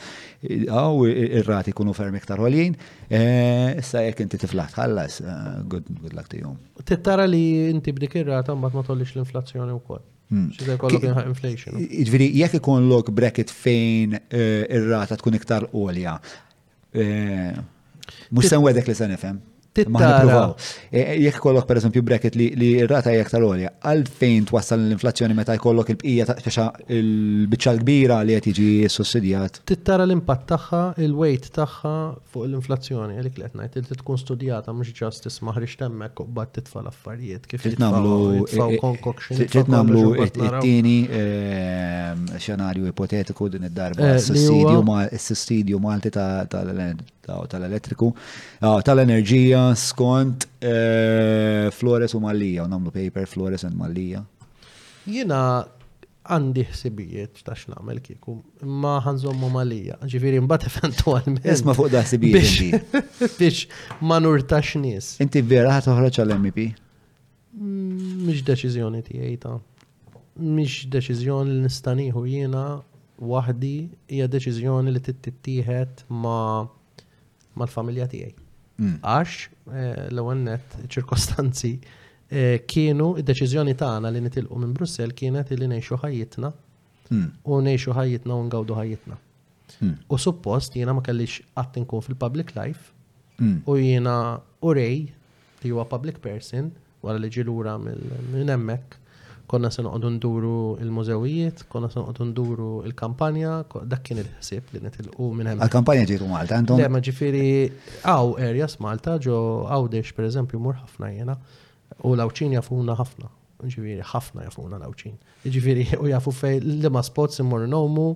għaw ir-rati kunu ferm iktar għoljien. Eh, issa jekk inti tiflaħ tħallas, eh, good luck to you. Tittara li inti b'dik ir-rata mbagħad ma tollix l-inflazzjoni wkoll. Hmm. Xi jkollok inħaq inflation. Jiġifieri jekk ikollok bracket fejn eh, ir-rata tkun iktar għolja. Eh, mhux se wedek li se nifhem. Tittara. Eh, jekk ikollok pereżempju bracket li r-rata hija iktar għolja, għal fejn twassal l-inflazzjoni meta jkollok il-bqija ta' il-biċċa l-kbira li qed jiġi sussidjat. Tittara l-impatt tagħha, il-weight tagħha Fuq l-inflazzjoni hi dik li qed ngħid, irid tkun studjata mhux just isma' ħriġt hemmhekk u mbagħad titfa' l-affarijiet kif jitfgħu, jitfgħu concoction. Trid nagħmlu t-tieni xenarju ipotetiku din id-darba s-sussidju Malti tal-elettriku, tal-enerġija skont Flores u Mallia, u nagħmlu paper Flores and Mallia. Jiena għandi ħsibijiet ta' x'nagħmel kieku, imma ħanżommhom għalija. Ġifieri mbagħad eventwalment. Isma' fuq da' ħsibijiet biex ma nurtax nies. Inti vera ħa toħroġ għall-MEP? Mm, mhix deċiżjoni tiegħi ta' mhix deċiżjoni li nista' nieħu jiena waħdi hija deċiżjoni li tittieħed ma' mal-familja tiegħi. Mm. Għax eh, l-ewwel net ċirkostanzi eh, kienu id-deċiżjoni tagħna li nitilqu minn Brussell kienet li ngħixu ħajjitna mm. u ngħixu ħajjitna u ngawdu ħajjitna. Mm. U suppost jiena ma kellix qatt inkun fil-public life u jiena urej li huwa public person Wara li ġie lura minn hemmhekk, konna se noqogħdu nduru l-mużewijiet, konna se noqogħdu nduru l-kampanja, dak kien il-ħsieb li nitilqu minn hemm. Għal-kampanja ġietu Malta, għandhom. Le, ma ġifieri hawn areas Malta ġo għawdex pereżempju mur ħafna jiena u l-Awċin jafuna ħafna. Ġifieri ħafna jafuna l-Awċin. Jiġifieri u jafu fejn liema spots immorru ngħumu,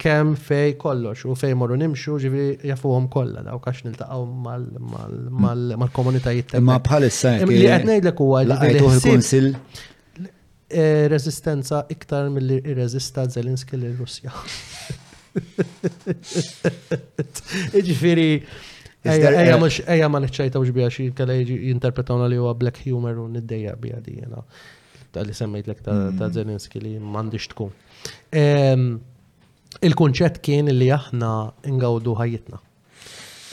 kemm fejn kollox u fejn morru nimxu, jiġifieri jafuhom kollha dawk għax niltaqgħu mal-komunitajiet tal Ma bħalissa Li qed ngħidlek huwa l-Kunsill eh, reżistenza iktar milli irreżista Zelinski lil Russja. Iġifiri, eja mux, eja ma nċajta uġbija xie kalla jinterpretawna li huwa black humor u niddejja bija di jena. You know. tal-li semmejtlek ta' mm. Zelinski li m'għandix tkun. Il-kunċett kien li aħna ingawdu ħajjitna.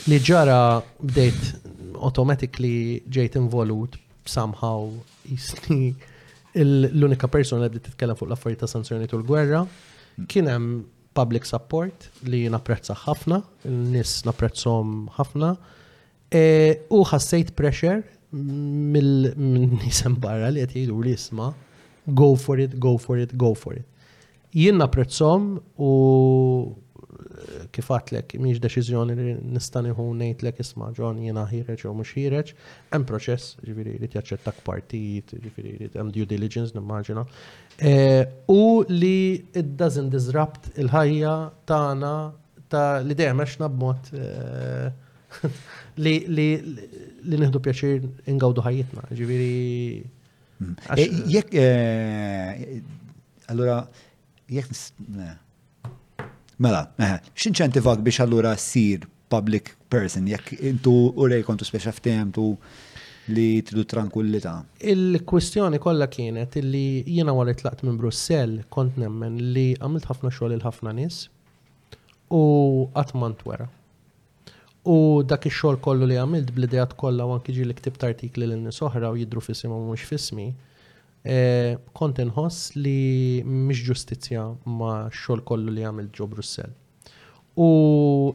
Li ġara bdejt automatically ġejt involut somehow jisni l-unika persona li bdiet titkellem fuq l-affarijiet ta' sanzjoni tul gwerra kien hemm public support li napprezza ħafna, n-nies napprezzhom ħafna. U ħassejt pressure mill-nisem barra li qed jgħidu li isma' go for it, go for it, go for it. Jien napprezzhom u kif għatlek miex deċiżjoni li nista' nieħu ngħidlek isma' John jiena ħireġ jew mhux ħireġ, hemm proċess, ġifieri jrid jaċċettak partit, ġifieri jrid hemm due diligence nimmaġina. E, u li it doesn't disrupt il-ħajja tagħna ta' li dejjem għexna b'mod e, Li nieħdu pjaċir ingawdu ħajjitna, ġifieri. Mm. Eh, jekk eh, allura jekk Mela, eh, x'inċentivak biex allura ssir public person jekk intu u rej kontu speċa ftemtu li tridu trankullita. Il-kwestjoni kollha kienet li jiena wara tlaqt minn Brussell kont nemmen li għamilt ħafna xogħol il-ħafna nies u qatt ma ntwera. U dak ix-xogħol kollu li għamilt bl-ideat kollha u anki ġieli ktibt artikli lil nies oħra u jidhru f'isimhom u mhux f'ismi, kont inħoss li mhix ġustizzja max-xogħol kollu li għamilt ġo Brussell. U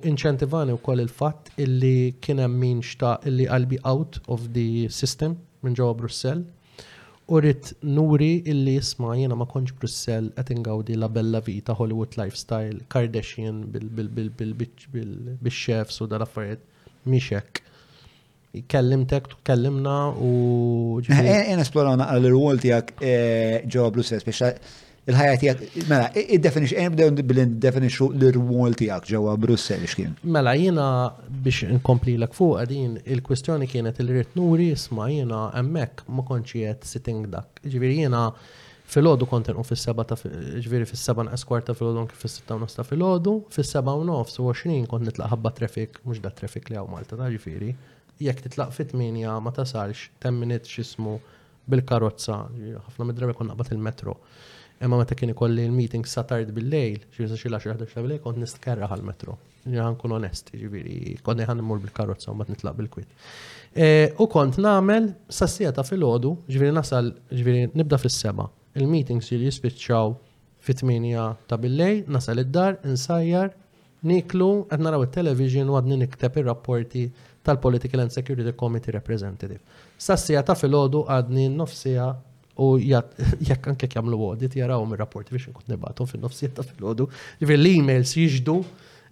inċentivani wkoll il-fatt illi kien hemm min xtaq illi I'll be out of the system minn ġewwa Brussell. u ridt nuri illi isma' jiena ma kontx Brussell qed ingawdi la bella vita Hollywood lifestyle Kardashian bix-chefs u dal-affarijiet mhix hekk. Kellimtek, tkellimna u. Ejja nesploraw naqra l-irwol tiegħek ġewwa Brussell, speċjal Il-ħajja tijak, mela, id-definix, għem bdew bil-definixu l-rwol tijak ġewa Brussel xkien. Mela, jena biex nkompli l fuq din il-kwestjoni kienet il-rit nuri, isma jena emmek ma konċiet sitting dak. Ġviri jena fil-ħodu konten u fil-seba ta' ġviri fil-seba nqas kwarta fil-ħodu anki fil-sitta nofs ta' fil-ħodu, fil-seba u nofs u 20 kont nitlaq ħabba trafik, mux da trafik li għaw Malta ta' ġviri. Jek titlaq fit-8 ma tasalx, temminit xismu bil-karozza, ħafna mid-drabi kon naqbad il-metro. Imma meta kien ikolli l-meeting sa tard bil-lejl, ġifieri sa xi laxi ħadex ta' bil-lejl kont nistkerra għall-metro. Ġifieri nkun onest, ġifieri kont ħan immur bil-karozza u mbagħad nitlaq bil-kwit. E, u kont nagħmel sassija ta' filgħodu, ġifieri nasal, ġifieri nibda fis-seba. Il-meetings jispiċċaw fit-8 ta' bil-lejl, nasal id-dar, insajjar, Nieklu, qed naraw it-television u għadni nikteb ir-rapporti tal-Political and Security Committee Representative. Sas-siegħa ta' filgħodu għadni n-nofsiegħa u jekk anke jagħmlu audit jarawhom ir-rapporti biex inkun nibgħathom fin-nofsiegħa ta' filgħodu. Ġifieri l-emails jiġdu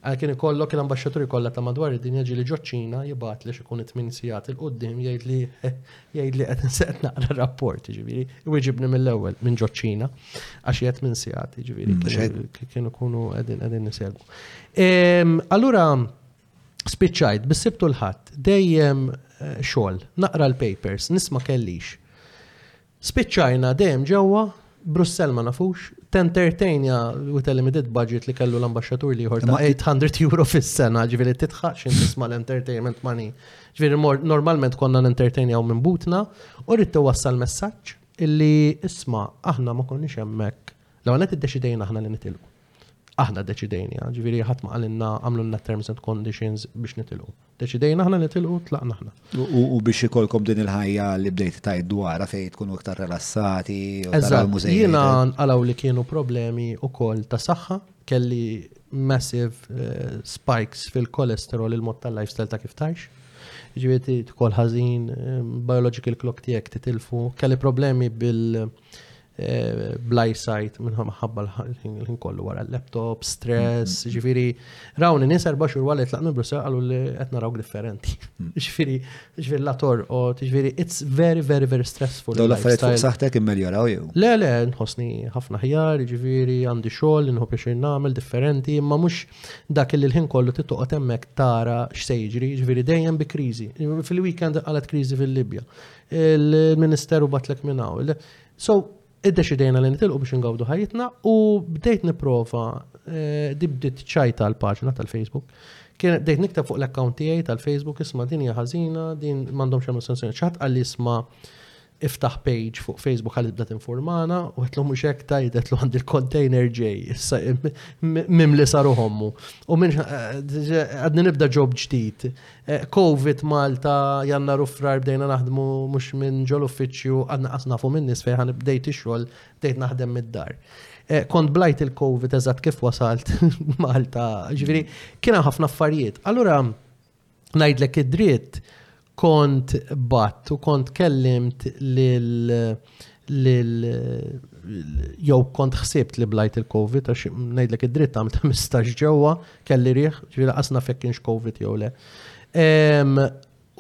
għal kien ikollok l-ambaxxaturi kollha ta' madwar id-dinja ġieli ġoċ-Ċina jibgħatlek ikun it-tmien sigħat il-quddiem jgħidli Jgħid li qed insaqt naqra rapport, ġifieri, iwiġibni mill-ewwel minn ġoċċina għax jgħid minn sigħat, ġifieri, mm, kienu kunu qegħdin qegħdin nisegwu. Allura spiċċajt bis-sibtu l-ħadd dejjem eh, xogħol, naqra l-papers, nisma' kellix. Spiċċajna dejjem ġewwa Brussell ma nafux, tentertain ja with a limited budget li kellu l-ambasċatur li jħor ta' 800 euro fis-sena, ġifieri titħax inti tisma' l-entertainment money. Ġifieri normalment konna nentertainjaw minn butna u rrid wassal messaġġ illi isma' aħna ma konniex hemmhekk. L-ewwel qed iddeċidejna aħna li nitilqu. Aħna deċidejna, ġifieri ħadd ma qalilna għamlulna terms and conditions biex nitilqu. Deċidejna aħna nitilqu tlaqna aħna. U biex ikolkom din il-ħajja li bdejt tajt dwarha fejn tkunu iktar rilassati u taraw mużej. Jiena nqalaw li kienu problemi wkoll ta' saħħa, kelli massive eh, spikes fil-kolesterol il-mod tal-lifestyle ta' kif tajx. Ġieti tkol ħażin, eh, biological clock tiegħek titilfu, kelli problemi bil- bl-eyesight minnħom ħabba l-ħin kollu wara l-laptop, stress, mm-hmm. ġifiri, rawni nis erba xur wara li tlaqnu Brussel għallu li għetna rawk differenti. Mm-hmm. Ġifiri, ġifiri la tor, o ġifiri, it's very, very, very stressful. Daw l-affarijiet fuq saħtek immeljoraw jew? Le, le, nħosni ħafna ħjar, ġifiri, għandi xogħol, nħu biex nagħmel differenti, imma mhux dak li l-ħin kollu titoqgħod hemmhekk tara x'sejġri, ġifiri dejjem bi kriżi. Fil-weekend qalet kriżi fil-Libja il-Ministeru batlek minnaw. So, iddeċidejna li nitilqu biex ingawdu ħajjitna u bdejt niprofa eh, dibdit ċajta l-paġna tal-Facebook. Kien bdejt nikteb fuq l-account tiegħi tal-Facebook isma' din hija ħażina, din m'għandhomx hemm sensjoni. Ċaħat għal isma' iftaħ page fuq Facebook għal ibda tinformana u għetlu mux hekk tajdet lu għandi l-container ġej, issa mim li saru hommu. U minn eh, għadni nibda ġob ġdid. Covid Malta, Jannar u Frar bdejna naħdmu mhux minn ġol-uffiċċju għadna qas nafu min-nies fejn ħa bdejt ix-xogħol, bdejt naħdem mid-dar. Kont blajt il-Covid eżatt kif wasalt Malta, ġifieri kien hemm ħafna affarijiet. Allura ngħidlek id-dritt kont batt u kont kellimt lil jew kont ħsibt li blajt il-Covid, għax ngħidlek id-dritt għam ta' mistax ġewwa, kelli riħ, ġvila qasna fekk kienx Covid jew le.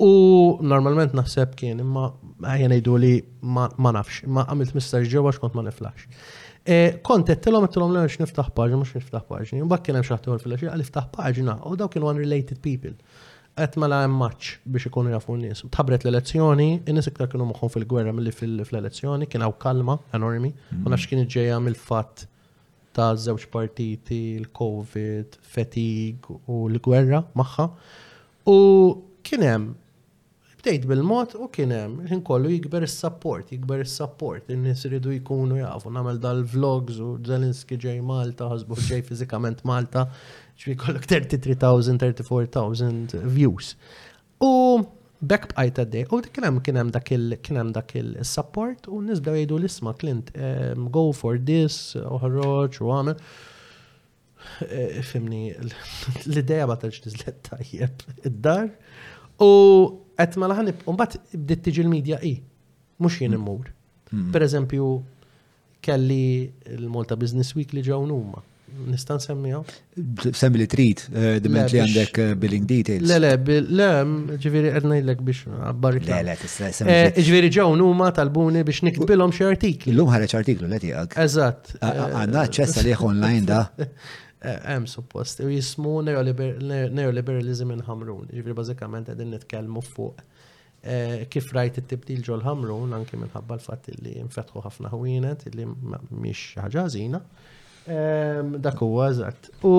U normalment naħseb kien, imma ħajja ngħidu li ma nafx, ma għamilt mistax ġewwa xkont ma niflax. E, kont għettilom għettilom l-għax niftaħ paġna, mux niftaħ paġna, mbak kienem xaħtiħor fil-axi, għal niftaħ paġna, u daw kienu unrelated people. Qed mela hemm match biex ikunu jafu n-nies. Tħabbret l-elezzjoni, in-nies iktar kienu moħħhom fil-gwerra milli fl-elezzjoni, kien hawn kalma enormi, ma nafx kienet ġejja mill-fatt ta' żewġ partiti, l-COVID, fatig u l-gwerra magħha. U kien hemm Bdejt bil-mod u kien hemm, il-ħin kollu jikber is-sapport, jikber is-sapport, in-nies iridu jkunu jafu, nagħmel dal-vlogs u Zelensky ġej Malta, ħasbuh ġej fiżikament Malta, ġifieri jkollok 33,000, 34,000 views. U b'hekk bqajt għaddej. U kien hemm kien hemm dak il kien hemm dak il-sapport u nies bdew jgħidu l-isma' Clint, ehm, go for this, oħroġ u għamel. Fimni, l-ideja ma tantx nizlet tajjeb id-dar. U qed ma laħan mbagħad bdiet tiġi l-medja i. Mhux jien immur. Mm. Per eżempju, kelli l-Malta Business Week li ġew huma Nistan semmija? Semmi li trit, eh, diment li għandek eh, billing details. Le, le, le, ġviri għedna jillek biex għabbar. Le, le, eh, Ġviri ġew numa tal-buni biex niktbilom xie artikli. L-lum ħareċ artiklu, le tiegħek. Eżatt. Għanna ċess għalih online da. Hemm suppost, u jismu neoliberalizm in Hamrun, ġifri bażikament qegħdin nitkellmu fuq Eh, kif rajt it-tibdil ġol ħamrun anki minħabba l-fatt li nfetħu ħafna ħwienet li mhix ħaġa ħażina. Ehm, dak huwa eżatt. U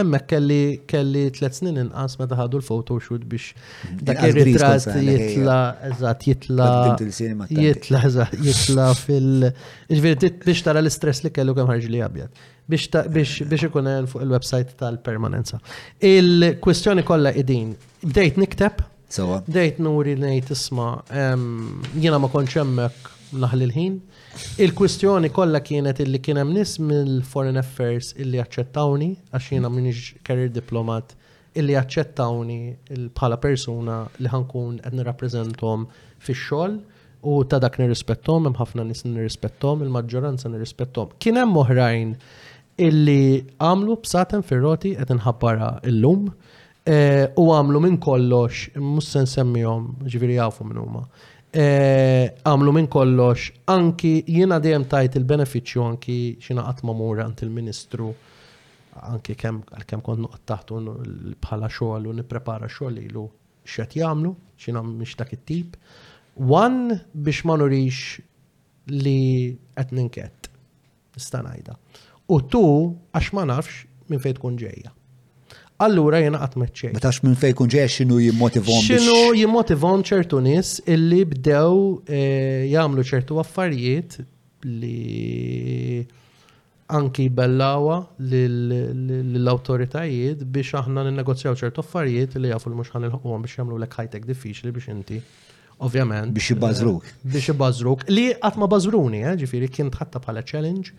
Emmek kelli kelli tlet snin inqas meta ħadu l-photo shoot biex mm. dak ir-ritratt jitla eżatt jitla jitla eżatt jitla fil ġifieri biex tara l-istress li kellu kemm ħarġ li abjad biex ikun hemm fuq il-website tal-permanenza. Il-kwistjoni kollha qegħdin bdejt nikteb Sewa. Bdejt nuri ngħid isma' jiena ma kontx hemmhekk naħli l-ħin. Il-kwistjoni kollha kienet illi kien hemm nies mill-Foreign Affairs illi aċċettawni għax jiena m'iniex career diplomat illi aċċettawni bħala persuna li ħankun qed nirrappreżenthom fix-xogħol u ta' dak nirrispettom, hemm ħafna nies nirrispettom, il-maġġoranza nirrispettom. Kien hemm oħrajn illi għamlu b'satem fir-roti qed inħabbarha illum. U għamlu minn kollox, mhux se nsemmihom, ġifieri jafu minn huma. Għamlu minn kollox, anki jiena dejjem tajt il-benefiċċju anki xina qatt ma mur għand il-Ministru anki kemm għalkemm kont noqgħod taħtu bħala xogħol u nipprepara xogħol ilu x'qed jagħmlu, xina mhix dak it-tip. One biex ma nurix li qed ninkett. Nista' ngħidha. U tu għax ma nafx minn fejn tkun ġejja. Allura jena qatt meċċej. Ma tafx minn fejn tkun ġejja x'inhu jimmotivhom. X'inhu jimmotivhom ċertu nies illi bdew eh, jagħmlu ċertu affarijiet li anki bellawa l-autoritajiet biex aħna n-negozjaw ċertu affarijiet li jafu l-mux ħan il biex jamlu l-ek ħajtek diffiċli biex inti Ovvjament. Biex jibbażruk. Eh, biex jibbażruk. Li qatt ma bażruni, eh, ġifieri kien tħatta bħala challenge.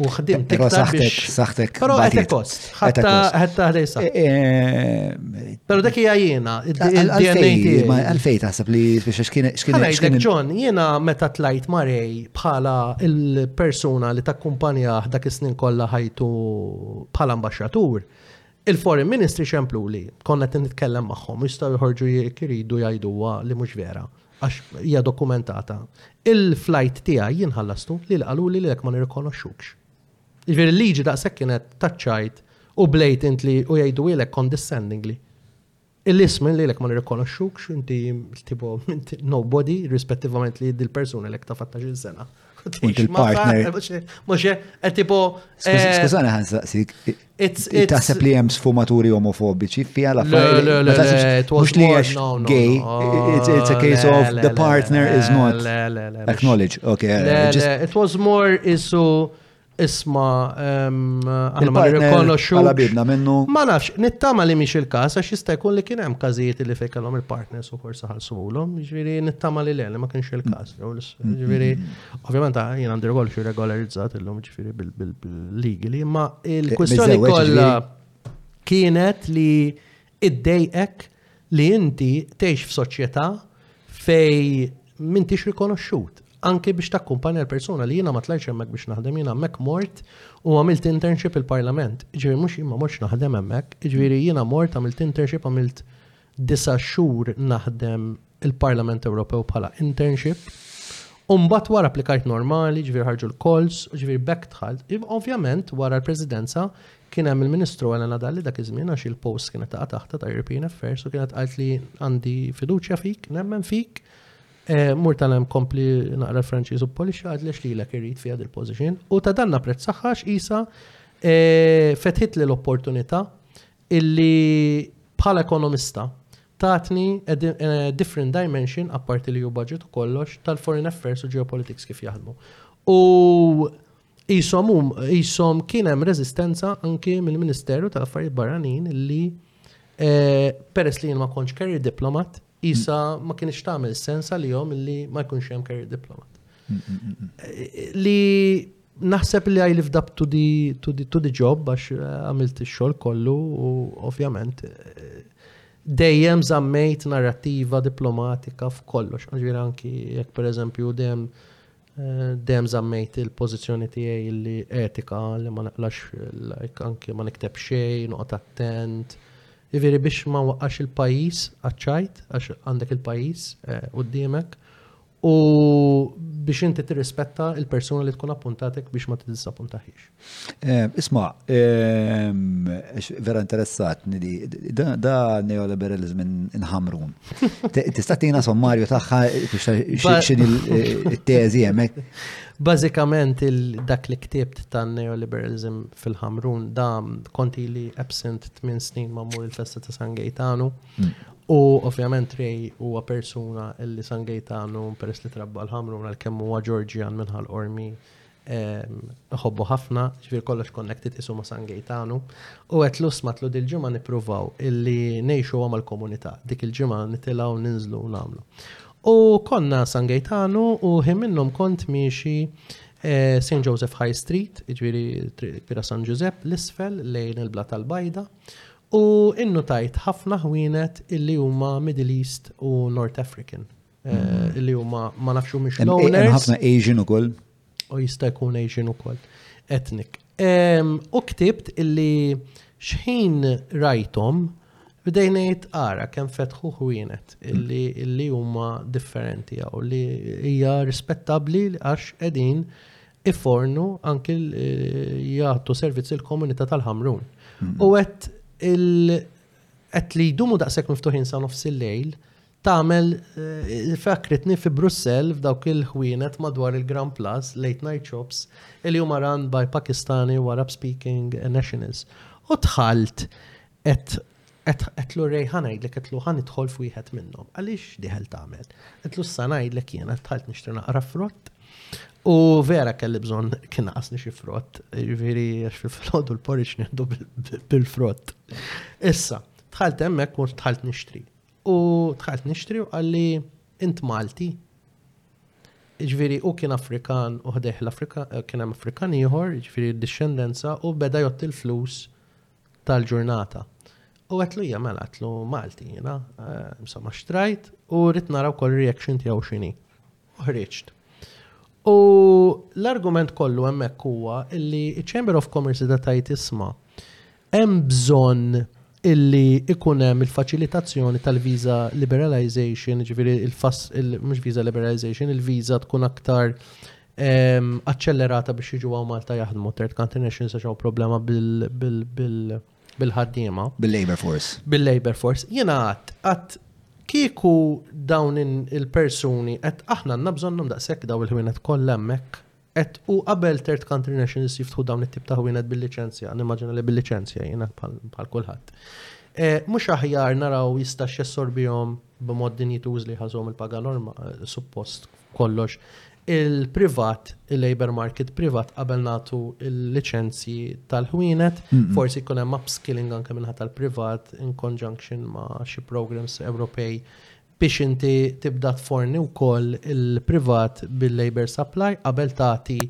U ħdim Pero saħtek, saħtek. Pero għete kost. Ħatta ħatta ħdej saħtek. Eh, eh, Pero dak hija jiena. Għalfej taħseb li biex xkien. Għalfej, John, jiena meta tlajt marej bħala il-persuna li takkumpanjah dak is-snin kollha ħajtu bħala ambasċatur. Il-foreign ministri xempluli, konna qed nitkellem magħhom, jistgħu joħorġu jekk iridu jgħiduha li mhux vera għax hija dokumentata. Il-flajt tiegħi jien ħallastu li qaluli li jekk ma nirrikonoxxukx. Ġifieri l-liġi daqshekk kienet taċċajt u blejt intli u jgħidu ilek condescendingly. Il-ismin li l-ek ma nirrikonoxxukx, inti tipo nobody, rispettivament li dil-persuna l-ek ta' fatta xil sena. Il-partner. Mux, e tipo. Skużani għan saqsik. Taħseb li jem sfumaturi omofobiċi fija la fajn. Mux li għax gay, it's a case of the partner is not acknowledged. Okay. It was more isu. Isma, għanna ma nirrikonoxxu. Għala bibna minnu. Ma nafx, nittama li miex il-kas, għax jista' jkun li kien hemm każijiet li fejn kellhom il-partners u forsi ħalsulhom, ġifieri nittama li le, ma kienx il-każ. Mm-hmm. Ġifieri, ovvjament ah, jien għandi rwol xi regolarizzat illum ġifieri bil-legally, ma il-kwistjoni eh, kollha kienet li Iddejqek li inti tgħix f'soċjetà fejn m'intix rikonoxxut, anki biex takkumpanja l-persuna li jiena ma tlajtx hemmhekk biex naħdem, jiena hemmhekk mort u għamilt internship il-Parlament. Jiġifieri mhux jien ma mortx naħdem hemmhekk, jiġifieri jiena mort għamilt internship għamilt disa' xhur naħdem il-Parlament Ewropew bħala internship. Umbat wara applikajt normali, ġvir ħarġu l-kols, ġvir bekk tħalt. Ovvjament, wara l-presidenza, kien hemm il-Ministru Elena Dalli dak iż-żmien għax il-post kienet ta' taħta ta' European Affairs u kienet qalt li għandi fiduċja fik, nemmen fik. Eh, mur tal-hemm kompli naqra Franċiż u Polixxa għadlex li l irid fiha il-pożiċin. U ta' dan napprezzaħħax isa eh, fetħit l-opportunità illi bħala ekonomista tatni different dimension apparti li hu budget u kollox tal-foreign affairs u geopolitics kif jaħdmu. U jisom um, jisom kien hemm reżistenza anki mill-Ministeru tal-Affarijiet Barranin li eh, peress li jien ma kontx career diplomat, isa ma kienx tagħmel sens għalihom li ma jkunx hemm career diplomat. Mm, mm, mm, li Naħseb li I lived up to the, to the, to the job għax eh, għamilt ix-xogħol kollu u ovvjament eh, dejjem zammejt narrativa diplomatika f'kollox, ġviri anki jekk per eżempju dejjem eh, dejjem zammejt il-pożizzjoni tiegħi li etika li ma naqlax anki ma nikteb xejn, noqgħod attent. Ġviri biex ma waqax il-pajjiż għaċċajt għax għandek il-pajjiż qudiemek U biex inti tirrispetta il-persuna li tkun appuntatek biex ma tiddisappuntaħiex. Eh, isma, ehm, vera interessatni li da neoliberalizm inħamrun. Tista' tina sommarju tagħha xin il-teżi hemmhekk? Bażikament dak li ktibt ta' neoliberalizm fil-ħamrun da konti li absent 8 snin ma' mur il-festa ta' San Gaetano. U ovvjament Ray huwa persuna illi San Gaetano peress li trabba l-ħamrun għal kemm huwa Ġorġjan minn ħal ormi ehm, ħobbu ħafna, ġifier kollox connected isu ma' San Gaetano. U qed lus matlu dil-ġimgħa nippruvaw illi ngħixu għamal komunità. Dik il-ġimgħa nitilgħu ninżlu u nagħmlu. U konna San Gaetano u ħin minnhom kont miexi eh, St. Joseph High Street, ġifieri Kbira San Ġużepp, l-isfel lejn il-Bla tal-Bajda. U innutajt ħafna ħwienet illi huma Middle East u North African. Eh, illi huma ma nafx humiex Hemm l-owners. ħafna Asian ukoll. U jista' jkun Asian ukoll. Ethnic. Em, U ktibt illi xħin rajtom bdejnejt ara kemm fetħu ħwienet illi illi huma differenti jew li hija rispettabbli għax qegħdin ifornu anki jgħatu servizz il-komunità tal-Ħamrun. Mm-hmm. U għet il- għet li jdumu daqsek miftuħin sa' nofs il-lejl, tagħmel eh, fakritni fi Brussell f'dawk il-ħwienet madwar il-Grand Plus, late night shops, il huma run by Pakistani u Arab speaking nationals. U tħalt Qed qedtlu r-Re ħa ngħidlek qedtlu ħa nidħol f'wieħed minnhom. Għaliex diħel tagħmel? Qedtlu issa ngħidlek jiena dħalt nixtri naqra frott. U vera kelli bżonn kien naqasni xi frott, jiġifieri għax fil-filgħodu l-porridge nieħdu bil-frott. Issa, dħalt hemmhekk mhux dħalt nixtri. U dħalt nixtri u qalli int Malti. Ġviri, u kien Afrikan u ħdeħ l-Afrika, kien hemm Afrikan ieħor, ġviri d-discendenza u beda jott il-flus tal-ġurnata. U għetlu hija mela għetlu Malti jiena, eh, insomma xtrajt u rrid nara wkoll reaction tiegħu x'inhi. U ħriġt. U l-argument kollu hemmhekk huwa illi ċ-Chamber of Commerce da tajt isma' hemm bżonn illi ikun hemm il-faċilitazzjoni tal-visa liberalization, ġifieri il-fast mhux visa liberalization, il-visa tkun aktar Aċċellerata biex jiġu għaw Malta jaħdmu, third country nations għax problema bil-ħaddiema. Bil-labor force. Bil-labor force. Jena għat, għat kieku dawn il-persuni, għat aħna għanna bżonnom daqsek daw il-ħwienet kollemmek Et u qabel third country nationals jiftħu dawn it-tip ta' ħwienet bil-licenzja, nimmaġina li bil-licenzja jina bħal kulħadd. E, mhux aħjar naraw jista' xessorbihom b'mod din jituż li ħażhom il-paga norma e, suppost kollox il-privat, il-labor market privat qabel nagħtu l-liċenzji tal-ħwienet, forsi jkun hemm upskilling anke minħat tal-privat in conjunction ma' xi programs Ewropej biex inti tibda tforni wkoll il-privat bil-labor supply qabel tagħti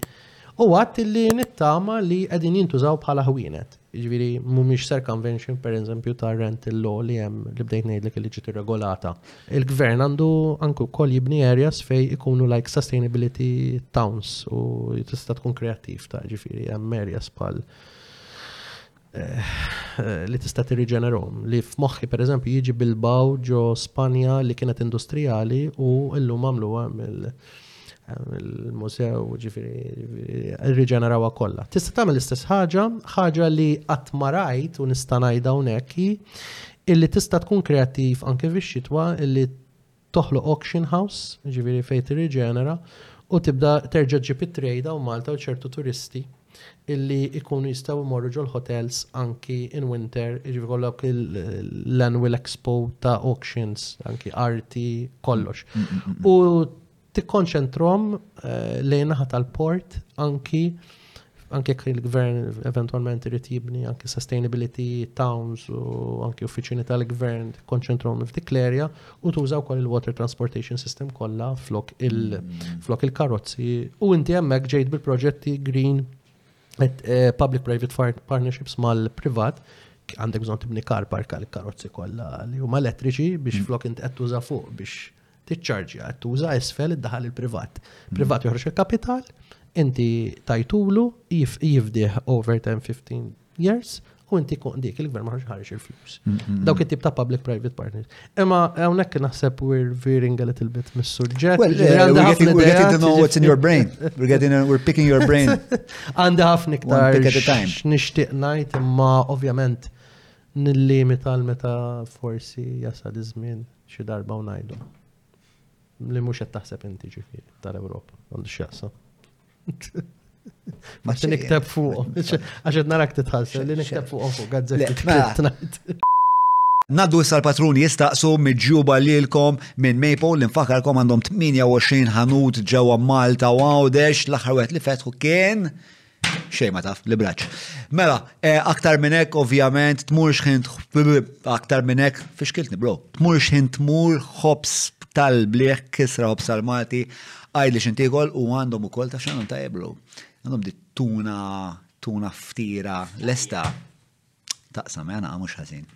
u għadd li nittama li qegħdin jintużaw bħala ħwienet. Jiġifieri mhumiex circumvention pereżempju tar-rental law li hemm li bdejt ngħidlek li ġiet irregolata. Il-gvern għandu anke wkoll jibni areas fejn ikunu like sustainability towns u tista' tkun kreattiv ta' ġifieri hemm areas bħal eh, li tista' tirriġenerhom li f'moħħi pereżempju jiġi Bilbao ġo Spanja li kienet industrijali u llum għamluha mill il-mużew, ġifiri, riġenerawa kollha. Tista' tagħmel l-istess ħaġa, ħaġa li qatt ma rajt u nista' ngħid hawnhekk illi tista' tkun kreattiv anke fix-xitwa illi toħloq auction house, ġifiri fejn tirriġenera, u tibda terġa' ġib it-trejda u Malta u ċertu turisti illi jkunu jistgħu jmorru ġol-hotels anki in winter, jiġifieri jkollok l-annual expo ta' auctions, anki arti, kollox. U tikkonċentrom lejn naħa tal-port anki anke jekk il-gvern eventualment irid jibni anke sustainability towns u anke uffiċini tal-gvern konċentrom f'dik l-area u tuża wkoll il-water transportation system kollha flok il-karozzi u inti hemmhekk ġejt bil-proġetti green eh, public-private partnerships mal-privat għandek bżonn tibni kar parka li karozzi kollha li huma elettriċi biex mm. flok int qed tuża fuq biex tiċċarġja qed tuża isfel iddaħal il-privat. Mm. Privat joħroġ il-kapital, inti tajtulu jifdih over 10-15 years u inti kun dik il-gvern ma ħarġ il-flus. Dawk it-tip ta' public-private partners. Imma hawnhekk naħseb we're veering a little bit mis-suġġett. Well, eh, we're getting, we're getting to know what's in your brain. We're getting uh, we're picking your brain. Għandi ħafna iktar nixtieq ngħid imma ovvjament nillimita l-meta forsi jasal iż-żmien xi darba u ngħidu. Li mhux qed taħseb inti ġifieri tal-Ewropa għandu x'jaqsam. Għax nikteb fuq. Għax qed narak titħassel li nikteb fuq fuq gazzetti. Mela. Naddu issa l-patruni jistaqsu miġjuba lilkom minn Maple li nfakarkom għandhom 28 ħanut ġewwa Malta u għawdex l-aħħar wieħed li fetħu kien xej ma taf li braċ. Mela, eh, aktar minn hekk ovvjament tmurx ħin aktar minn hekk fiex kiltni bro. Tmurx ħin tmur ħobs tal-bliħ kisra ħobs tal-Malti Għajd li xinti kol u għandhom u kol ta' xanon ta' jiblu. Għandhom di tuna, tuna ftira l-esta. Taqsam, għana għamux ħazin.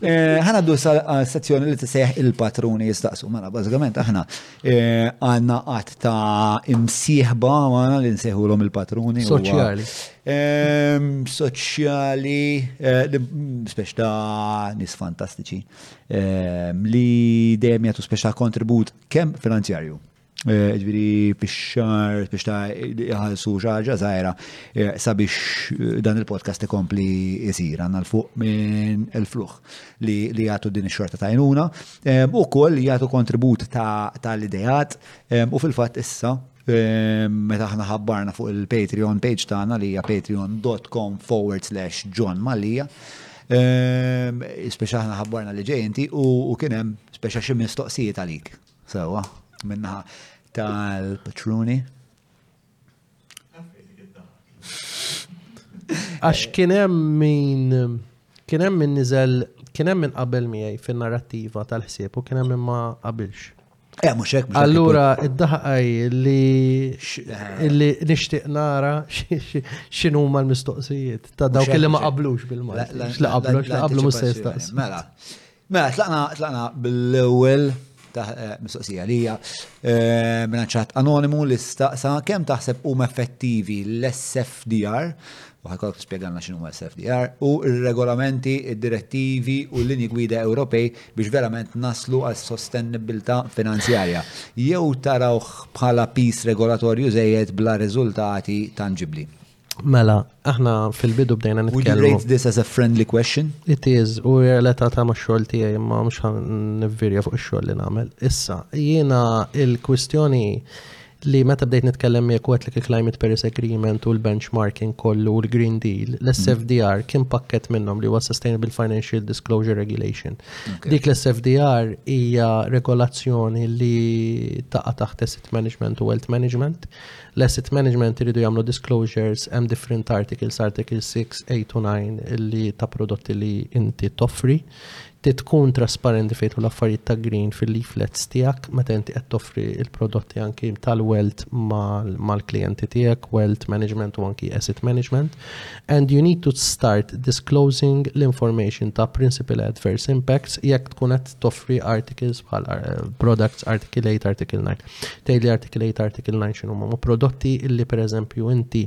Eh, ħana d sezzjoni li t-sejħ il-patruni jistaqsu, mela, bazzikament aħna eh, għanna għat ta' imsieħba għana li nsejħu l-om il-patruni. Soċjali. Ehm, soċjali, eh, speċ ta' nis fantastiċi. ehm, li dejjem jagħtu speċa kontribut kemm finanzjarju Eh, ġviri fix-xar, biex ta' jħalsu xaġa zaħira eh, sabiex eh, dan il-podcast ikompli jisir għanna l-fuq minn il-fluħ li jgħatu din il-xorta ta' jnuna u koll li jgħatu kontribut ta' l-idejat u fil-fat issa Meta aħna ħabbarna fuq il-Patreon page tagħna li hija patreon.com forward slash John Malija. Speċa aħna ħabbarna li ġej inti u kien hemm speċa xi mistoqsijiet għalik. Sewwa, minnaħa tal-patruni. Għax kien hemm min kien hemm min niżel kien hemm min qabel miegħi fin-narrattiva tal-ħsieb u kien hemm min ma qabilx. Eh, mux hekk, mux Allura, id-daħqaj li li nishtiq nara xinu ma l-mistoqsijiet ta' dawk li ma qablux bil-mar. La qablux, la qablu mus sejstaqs. Mela, mela, tlaqna, tlaqna bil-ewel ta' eh, mistoqsija li hija eh, minna ċat anonimu li staqsa kemm taħseb huma effettivi l-SFDR u ħajkollok tispjegalna x'inhuma s-CFDR, u r-regolamenti, id-direttivi u l-linji gwida Ewropej biex verament naslu għal sostennibbiltà finanzjarja. Jew tarawh bħala piż regolatorju żejjed bla riżultati tanġibbli? Mela, aħna fil-bidu bdejna nitkellmu. Would you rate this as a friendly question? It is, u relatata ma' xogħol tiegħi imma mhux nivvirja fuq ix-xogħol li nagħmel. Issa, jiena il-kwistjoni li meta bdejt nitkellem miegħek wet li il-Climate Paris Agreement u l-benchmarking kollu u l-Green Deal, l-SFDR kien pakket minnhom li huwa Sustainable Financial Disclosure Regulation. Dik l-SFDR hija regolazzjoni li taqa' taħt asset management u wealth management. L-asset management iridu jagħmlu disclosures hemm different articles, article 6, 8 u 9 li ta' prodotti li inti toffri Trid tkun trasparenti fejn tkun affarijiet ta' green fil-leaflets tiegħek meta inti qed toffri l-prodotti anki tal-wealth mal-klijenti tiegħek, wealth management u anki asset management. And you need to start disclosing l-information ta' principal adverse impacts jekk tkun qed toffri articles bħal eh, products Article 8, Article 9. Tgħidli Article 8, Article 9 x'inhuma ma' prodotti illi pereżempju inti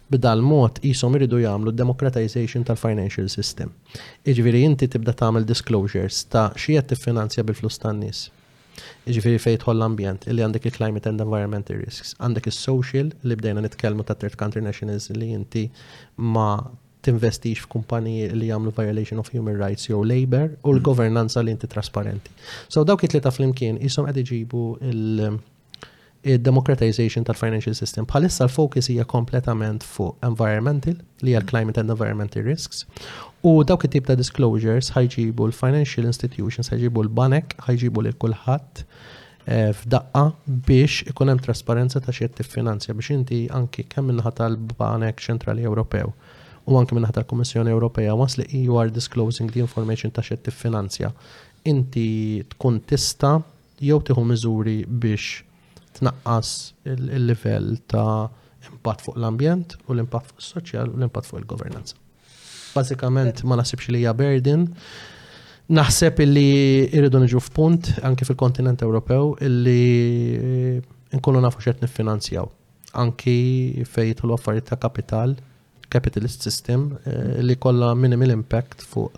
B'dal-mod qishom iridu jagħmlu d-democratization tal-financial system. Jiġifieri inti tibda tagħmel disclosures ta' xi qed tiffinanzja bil-flus tan-nies. Jiġifieri fejn jidħol l-ambjent, illi għandek il-climate and environmental risks, għandek is-social li bdejna nitkellmu ta' third country nationals li inti ma tinvestix f'kumpaniji li jagħmlu violation of human rights jew labor u l-governanza li inti trasparenti. So dawk it-tlieta flimkien qishom qed iġibu il- id-democratization tal-financial system. Bħalissa l-focus hija kompletament fuq environmental, li hija climate and environmental risks, u dawk it-tip ta' disclosures ħajġibu l-financial institutions, ħajġibu l-banek, ħajġibu lil kulħadd eh, f'daqqa biex ikun hemm trasparenza ta' xi tiffinanzja biex inti anki kemm minnaħa tal-Banek Ċentrali Ewropew u anki minnaħa tal-Kummissjoni Ewropea once li you are disclosing the information ta' xi tiffinanzja inti tkun tista' jew tieħu miżuri biex tnaqqas il-livell ta' impatt fuq l-ambjent u l-impatt fuq is-soċjal u l-impatt fuq il-governanza. Bażikament ma naħsibx li hija burden. Naħseb illi irridu niġu f'punt anke fil-kontinent Ewropew illi eh, nkunu nafu x'qed niffinanzjaw. Anki fejn jidħlu affarijiet ta' kapital, capitalist system, eh, li kollha minimal impact fuq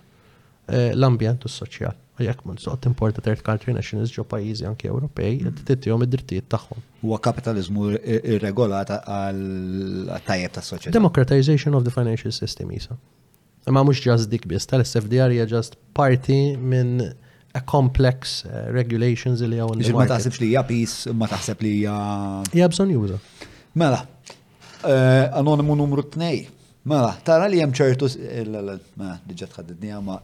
Eh, l-ambjent u s-soċjal. U jekk minn soqt importa third country nationals ġo pajjiżi anki Ewropej, mm. tittihom id-drittijiet tagħhom. Huwa kapitalizmu irregolata għal tajjeb tas-soċjetà. Democratization of the financial system isa. Imma mhux ġast dik biss, tal-SFDR hija ġast parti minn a complex eh, regulations li hawn. Ma taħsibx li hija pis, ma taħseb li hija. Hija bżonn juża. Mela, Eh, anonimu numru 2. Mela, tara li hemm ċertu mela, diġà tħaddidni ma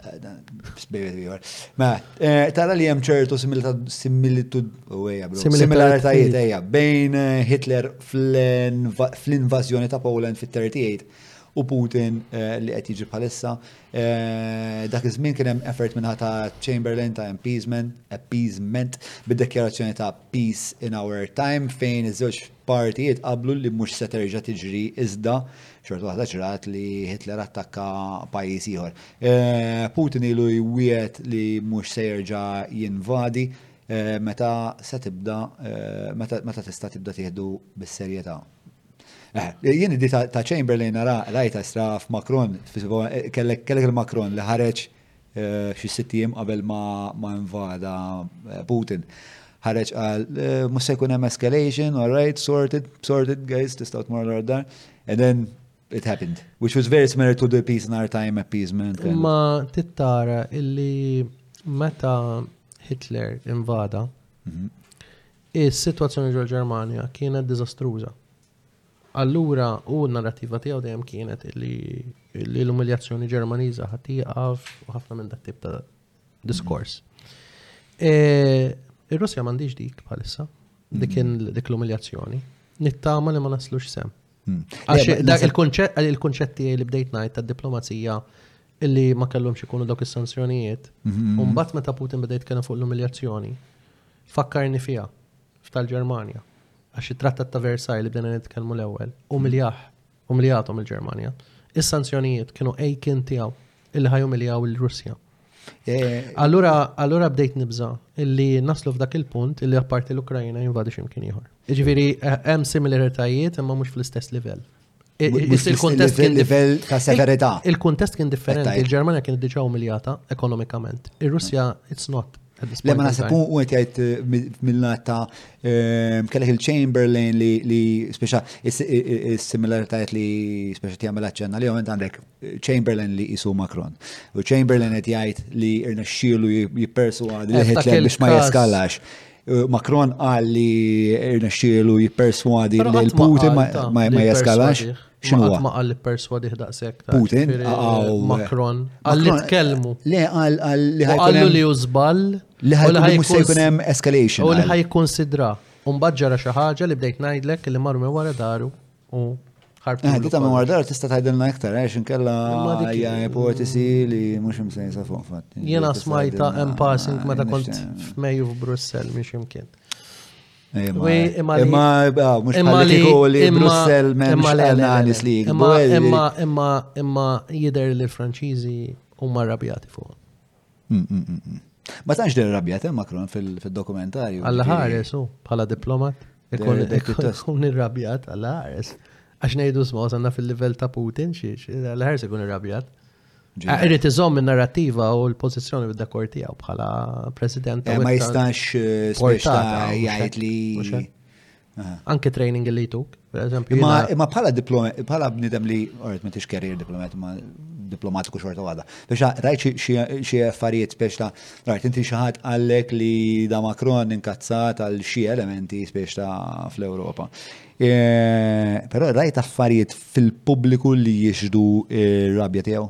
spirit ieħor. Mela, eh, tara li hemm ċertu similitud oh, similaritajiet ejja bejn eh, Hitler fl-invażjoni ta' Poland fit-38 u Putin eh, li qed jiġi bħalissa. Eh, dak iż-żmien kien hemm effort minħa ta' Chamberlain ta' appeasement, appeasement bid-dekjarazzjoni ta' peace in our time fejn iż-żewġ Partijiet qablu li mhux se terġa' tiġri iżda xorta waħda ġrat li Hitler attakka pajjiż ieħor. Putin ilu jwiegħed li mhux se jerġa' jinvadi meta se tibda meta tista' tibda tieħdu bis-serjetà. Jien di ta' Chamberlain naraha rajtha issa f'Macron kellek il-Macron li ħareġ xi sitt ijiem qabel ma invada eh, Putin. Ħareġ qal, eh, mhux se jkun hemm escalation, all right, sorted, sorted guys, tistgħu tmorru l-ordar. And then it happened, which was very similar to the peace in our time appeasement. Ma tittara illi meta Hitler invada, mhm. is-sitwazzjoni ġol Ġermanja kienet diżastruża. Allura hu n-narrattiva tiegħu dejjem kienet li l-umiljazzjoni Ġermaniża ħadd tieqaf u ħafna minn dak tip ta' diskors. E, Ir-Russja m'għandix dik bħalissa, dik mm-hmm. l-umiljazzjoni. Nittama li ma naslux sem. Mm. Għax il-konċetti li bdejt ngħid tad-diplomazija illi ma kellhomx ikunu dawk is-sanzjonijiet, mm-hmm. u mbagħad meta Putin beda jitkellem fuq l-umiljazzjoni, fakkarni fiha f'tal-Ġermanja għax it-Trattat ta' Versailles li bdejna nitkellmu l-ewwel, umiljaħ, umiljathom il-Ġermanja. Is-sanzjonijiet kienu ejkin tiegħu illi ħajumiljaw il-Russja. Eh, allura, allura bdejt nibża illi naslu f'dak il-punt illi apparti l-Ukrajina jinvadi ximkien ieħor. Ġifieri eh, hemm similaritajiet imma mhux fl-istess livell. Il-kontest kien livell ta' severità. Il-kontest kien differenti. Il-Ġermanja kien diġà umiljata ekonomikament. Ir-Russja it's not. Le ma nasib u għet jgħajt eh, mill-lat ta' eh, kellek il-Chamberlain li speċa il-similaritajiet li speċa ti għamela ċenna li għoment għandek eh, Chamberlain li jisu Macron. U Chamberlain għet jgħajt li irna xilu jipersu għad li Hitler biex ma jaskalax. Macron qal li rnexxielu jipperswadi lil Putin ma jeskalax. X'inhu ma qal li perswadi daqshekk. Putin Macron qal li tkellmu. Le qal li ħajkollu li użball li ħajkun hemm escalation. U li ħajkonsidra. Umbagħad ġara xi ħaġa li bdejt ngħidlek li marru wara daru. U ħarbtu. Eh, dita minn wardar tista' tgħidilna iktar għax inkella hija ipotesi li mhux imsejsa fuq fatt. Jiena smajta hemm passing meta kont f'Mejju f'Brussell mhix imkien. Eh, imma imma ah, mhux politiku li Brussell m'hemmx analis li Imma imma imma jidher li l-Franċiżi huma arrabjati fuq. Ma tantx der rabjat eh, Macron fil-dokumentarju. Alla ħares u bħala diplomat. Ikun irrabjat alla ħares. Għax ngħidu sma għandna fil-livell ta' Putin xi alla ħares ikun irrabjat. Ah, irrid iżomm in-narrattiva u l-pożizzjoni bid-dekor tiegħu bħala president. Eh, ma jistax eh, jgħid li Anke training li jtuk, per eżempju. Imma bħala diploma, bħala bnidem li, orrit, ma tix career diplomat, ma diplomatiku xorta għada. Biex rajt xie affarijiet biex ta' rajt inti xaħat għallek li da Macron inkazzat għal xie elementi biex ta' fl-Europa. E, Pero rajt affarijiet fil-publiku li jixdu rabja tiegħu.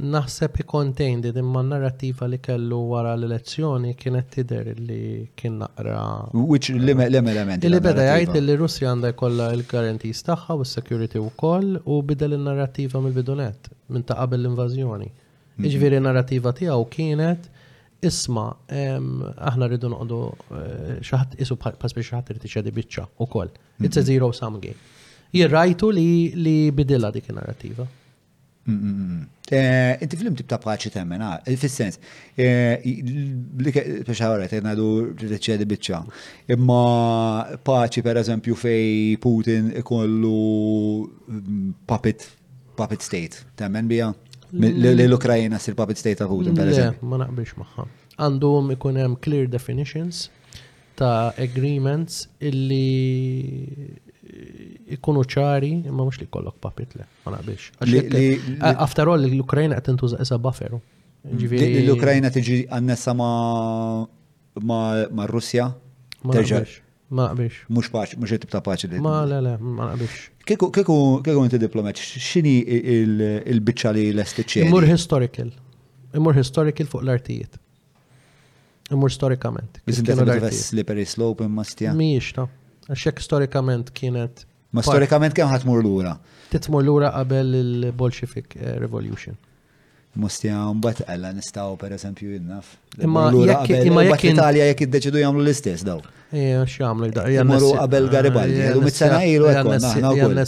Naħseb hi contained imma n-narrattiva li kellu wara l-elezzjoni kienet tidher li kien naqra. Which li hemm elementi. Li beda jgħid li Russja għandha jkollha l-guarantees tagħha u s-security wkoll u bidel in-narrattiva mill-bidu nett, minn ta' qabel l-invażjoni. Jiġifieri n-narrattiva tiegħu kienet isma' aħna rridu noqogħdu xi ħadd isu bħal spiex xi ħadd irid ixedi biċċa wkoll. It's a zero sum game. Jirrajtu li bidilha dik in-narrattiva. Inti flim tip ta' paċi temmen, ah, fil-sens, eh, biex għaret, għadu reċedi bicċa. Imma paċi, per eżempju, fej Putin ikollu mm, puppet, puppet state, temmen bija? L-Ukrajina sir puppet state ta' Putin, per eżempju. Ma naqbilx maħħa. Għandhom ikun hemm clear definitions ta' agreements illi ikunu ċari, imma mux li kollok puppet le. Ma naqbilx. After all, l-Ukrajna qed tintuża isa buffer. L-Ukrajna tiġi annessa ma' ma' Russja. Ma naqbilx. Ma naqbilx. Mhux paċi, mhux tibta paċi li. Ma le le, ma naqbilx. Kieku kieku kieku inti diplomat, x'inhi il-biċċa li l-estiċċi? Imur historical. Imur historical fuq l-artijiet. Imur storikament. Iżda slippery slope imma stja. Mhijiex ta' Għaxek storikament kienet Ma storikament kemm ħadd mur lura? Titmur lura qabel il-Bolshevik eh, Revolution. Mustja mbagħad qella nistgħu pereżempju jinnaf. Imma jekk imma jekk Italja jekk iddeċidu jagħmlu l-istess daw. Ija, eh, x'jagħmlu jda. Jagħmlu qabel eh, Garibaldi, jgħidu mit-sena ilu hekk aħna wkoll.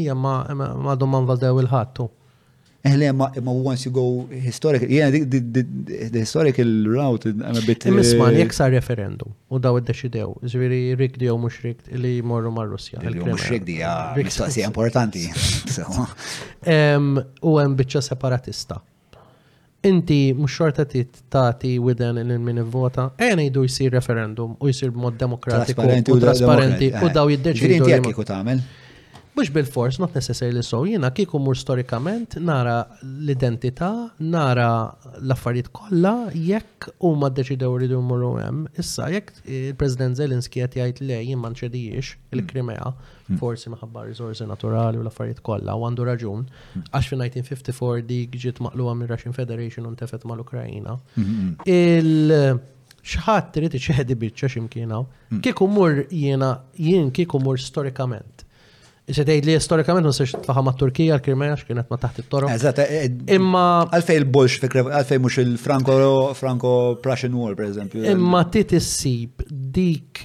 Hija ma għadhom ma nvaldew il-ħattu. Eh, le, ma, ma once you go historical, yeah, the, the, the, the historical route, I'm a bit... Imisman, eh, jek sa referendum, u daw id-deċidew, zviri rik di mux rik li morru ma' Russja. Mux rik di, mistoqsija importanti. U għem bicċa separatista. Inti mux xorta tit tagħti widen lil min ivvota, ejja ngħidu jsir referendum u jsir b'mod demokratiku u trasparenti u eh. daw jiddeċidu. Inti jekk kieku tagħmel? Mhux bil-fors, not necessarily so, jiena kieku mur storikament nara l-identità, nara l-affarijiet kollha jekk huma ddeċidew rridu jmorru hemm. Issa jekk il-President Zelinski qed jgħid le jien ma nċedijiex il-Krimea, mm Forsi maħabba risorsi naturali u l-affarijiet kollha u għandu raġun għax fin 1954 dik ġiet maqluha mir Russian Federation u ntefet mal-Ukrajina. Il xħat trid iċedi biċċa x'imkien hawn. Mm. Kieku mur jiena jien kieku mur storikament. Se tgħid li storikament ma sex tlaħa ma' Turkija l-Krimea x'kienet ma taħt it-toroq. Eżatt, eh, eh, imma għalfej il-Bolx fikra għalfej mhux il-Franco Franco Prussian War pereżempju. Imma trid issib dik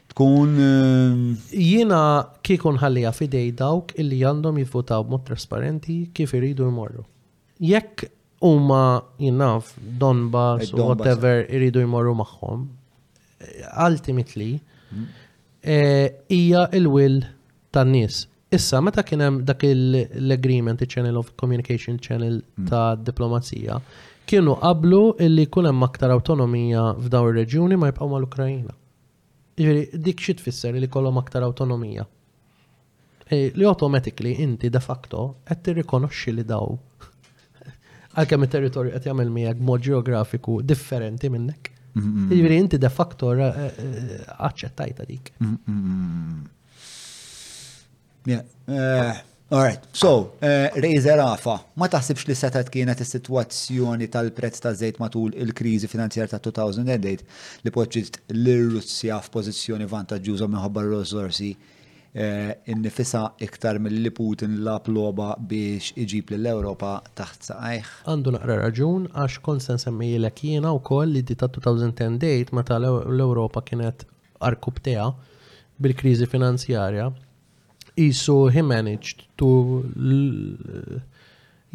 tkun. Jiena kieku nħallija f'idej dawk illi għandhom jivvutaw b'mod trasparenti kif iridu jmorru. Jekk huma jinnaf Donbass u whatever iridu jmorru magħhom, ultimately hmm. eh, hija il-will tan-nies. Issa, meta kien hemm dak l-agreement, il-channel of communication channel hmm. ta' diplomazija, kienu qablu illi kun hemm aktar autonomija f'dawn ir-reġjuni ma jibqgħu mal-Ukrajina. Jiġifieri dik xi tfisser li jkollhom aktar awtonomija? Li automatically inti de facto qed tirrikonoxxi li daw għalkemm it-territorju qed jagħmel miegħek mod ġeografiku differenti minnek. Jiġifieri inti de facto eh, eh, aċċettajta dik. Eh, all right, so, eh, Razer Afa, ma taħsibx li setat kienet is-sitwazzjoni tal-prezz ta' żejt matul il-kriżi finanzjar ta' 2008 li poġġiet l-Russja f'pożizzjoni vantaġġjuża minħabba r-riżorsi eh, innifisa iktar mill-li Putin lab loba biex iġib l-Europa taħt saqajħ. Għandu naqra raġun għax kont se nsemmejlek jiena wkoll li di ta' 2010 date meta l-Ewropa kienet għarkub tiegħu bil-kriżi finanzjarja, qisu he managed to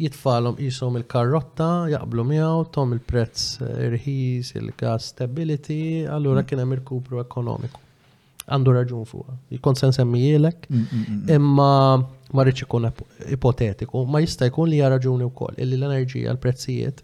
jitfalhom qishom il-karrotta, jaqblu miegħu, tom il-prezz irħis, il-gas stability, allura kien hemm irkupru ekonomiku. Għandu raġun fuqha. Jkun se nsemmijilek, mm, mm, mm, imma ma rridx ikun ipotetiku, ma jista' jkun li hija raġuni wkoll illi l-enerġija l-prezzijiet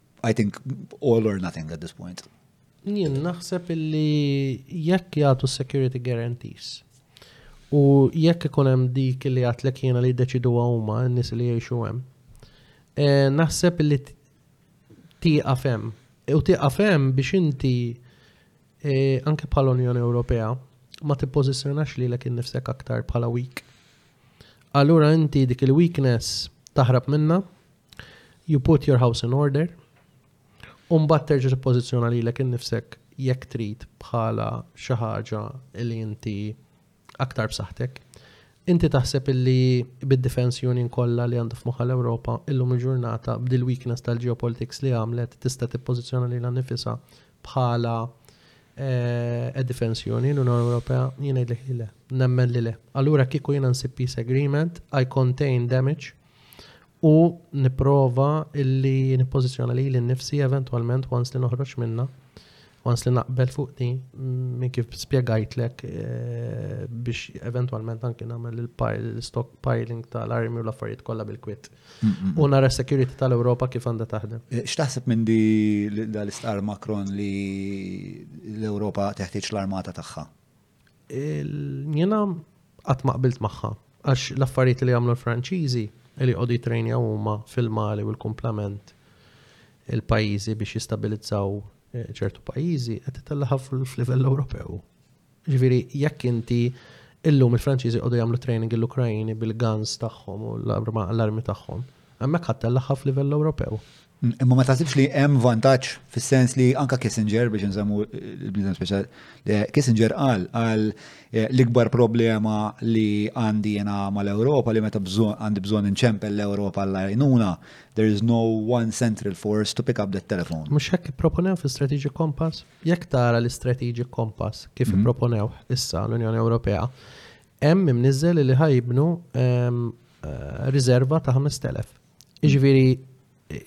I think all or nothing at this point. Jien naħseb illi jekk jagħtu security guarantees u jekk ikun hemm dik li għatlek jiena li jiddeċidu huma n-nies li jgħixu hemm. Eh, naħseb illi tieqaf hemm. E, u tieqaf hemm biex inti eh, anke bħala Unjoni Ewropea ma tippożizzjonax li l-ek innifsek aktar bħala weak. Allura inti dik il-weakness taħrab minna You put your house in order. U mbagħad terġa' tippożizzjona lilek innifsek jekk trid bħala xi ħaġa li inti aktar b'saħħtek. Inti taħseb illi bid-Defense Union kollha li għandu f'moħħa l-Ewropa illum il-ġurnata b'dil weakness tal-geopolitics li għamlet tista' tippożizzjona lilha nifisha bħala eh, Defense Union l-Unjoni Ewropea jien ngħidlek li le, nemmen li le. Allura kieku jiena nsib peace agreement, I contain damage, u nipprova illi nippożizzjona lili nnifsi eventwalment once li noħroġ minna once li naqbel fuq di minn kif spiegajtlek eh, biex eventualment anki nagħmel il-stock piling tal-armi u l-affarijiet kollha bil-kwit. U nara security tal-Ewropa kif għandha taħdem. Eh, x'taħseb minn di dal-istqar Macron li l-Ewropa teħtieġ l-armata tagħha? Jiena qatt ma qbilt magħha għax l-affarijiet li jagħmlu l-Franċiżi li jqogħdu jitrejnjaw huma fil-Mali u l-kumplament il-pajjiżi biex jistabilizzaw eh, ċertu pajjiżi qed titellaħa fil-livell Ewropew. Ġifieri jekk inti illum il-Franċiżi qogħdu jagħmlu training l-Ukrajini bil-guns tagħhom u l-armi tagħhom. Hemmhekk ħadd tellagħha f'livell Ewropew. Imma ma taħsibx li hemm vantaġġ fis-sens li anka Kissinger biex insemmu l-bniedem speċjal eh, Kissinger qal għal eh, l-ikbar problema li għandi jiena mal-Ewropa li meta bżonn għandi bżonn inċempel l-Ewropa l-għajnuna there is no one central force to pick up that telephone. Mhux hekk ipproponew fi Strategic Compass, jekk tara l-Strategic Compass kif mhm. ipproponew issa l-Unjoni Ewropea, hemm imniżel li ħajibnu ehm, eh, riserva ta' 5000 Iġviri,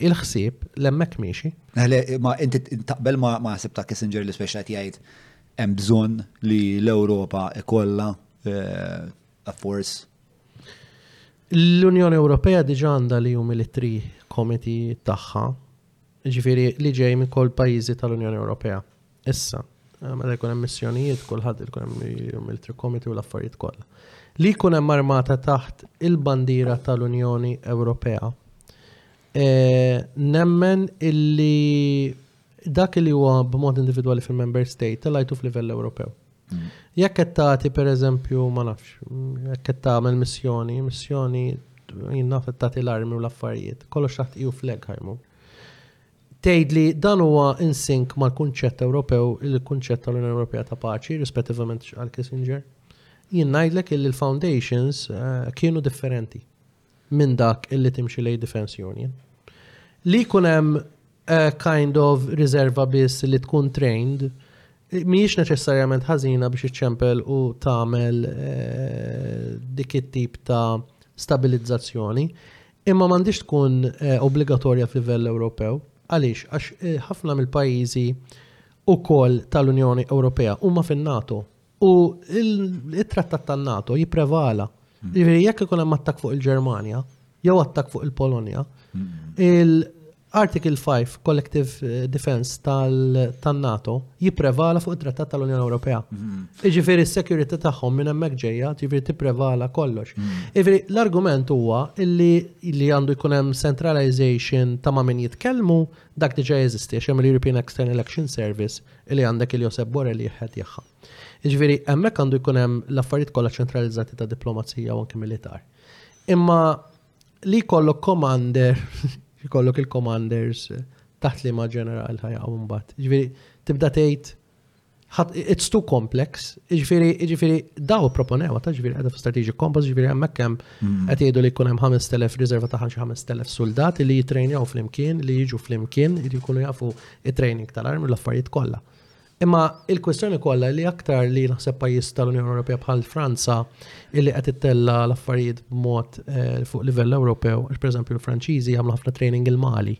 il-ħsib l-emmek miexi. Għale, ma inti taqbel ma ma ħsib ta' Kissinger li speċa jgħid hemm bżonn li l-Ewropa ikolla eh, a force. L-Unjoni Ewropea diġa għandha li jum militri komiti tagħha jiġifieri li ġej minn kull pajjiżi tal-Unjoni Ewropea. Issa, meta jkun hemm missjonijiet, kulħadd ikun hemm military committee u l-affarijiet kollha. Li jkun hemm armata taħt il-bandiera tal-Unjoni Ewropea. E, nemmen illi dak li huwa b'mod individwali fil-member state tal-għajtu f'livell Ewropew. Jekk qed tagħti pereżempju ma nafx, jekk qed tagħmel missjoni, missjoni jien naf qed tagħti l-armi u l-affarijiet, kollox taħt EU flag ħajmu. Tgħid li dan huwa insink mal-kunċett Ewropew il-kunċett tal-Unjoni Ewropea ta' paċi, rispettivament għal Kissinger. Jien ngħidlek li l-foundations eh, kienu differenti. minn dak illi timxi lejn defense union. Li jkun hemm uh, kind of riserva biss li tkun trained mhijiex neċessarjament ħażina biex iċċempel u tagħmel eh, dik it-tip ta' stabilizzazzjoni, imma m'għandix tkun eh, obbligatorja f'livell Ewropew. Għaliex, għax eh, ħafna mill-pajjiżi ukoll tal-Unjoni Ewropea huma fin-NATO U il-trattat tan-NATO jipprevala. Hmm. Jiġifieri jekk ikun hemm attak fuq il-Ġermanja, jew attak fuq il-Polonja, hmm. il-Article 5 Collective eh, Defense tal-NATO jipprevala fuq it-Trattat tal-Unjoni Ewropea. Hmm. Jiġifieri s-security tagħhom minn hemmhekk ġejja, jiġifieri tipprevala kollox. Jiġifieri l-argument huwa li li għandu jkun hemm centralization ta' ma' min jitkellmu dak diġà jeżisti għax hemm l-European External Action Service Illi għandek il-Josep Borrell jieħed jagħha. Jiġifieri hemmhekk għandu jkun hemm l-affarijiet kollha ċentralizzati ta' diplomazija u anke militar. Imma li jkollok commander, jkollok il-commanders taħt li ma' ġeneral ħajqgħu mbagħad. Jiġifieri tibda tgħid it's too complex, ġifiri, ġifiri, daw proponewa, ta' ġifiri, għadha strategic compass, ġifiri, għemmek kem, mm. għet jgħidu li kunem 5.000 rizerva ta' 5.000 soldati li jitrejnjaw fl-imkien, li jiġu fl-imkien, li jkunu jafu it-training tal-armi u l-affarijiet kollha. Imma il-kwestjoni kollha li aktar li naħseb pajjiż tal-Unjoni Ewropea bħal Franza illi qed ittella l-affarijiet b'mod eh, fuq livell Ewropew, għax pereżempju l-Franċiżi jagħmlu ħafna training il-Mali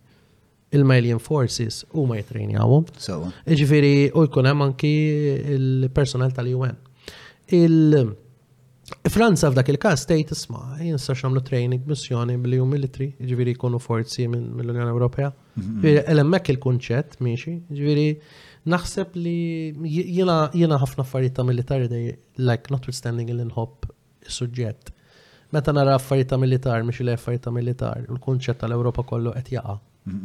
il-Malian Forces u ma jitrejnjawhom. Ġifieri u jkun hemm anki il-personal tal-UN. Il- Franza f'dak il-kas state isma, jinsax għamlu training missjoni mill-EU military, ġviri jkunu forzi mill-Unjoni Ewropea. Elemmek il-kunċett, miexi, ġviri, naħseb li jina ħafna affarijiet ta' militari dej, like, notwithstanding il-inħob il-sujġett. Meta nara affarijiet ta' militar, miex li affarijiet ta' militar, il-kunċett tal-Europa kollu qed jaqa'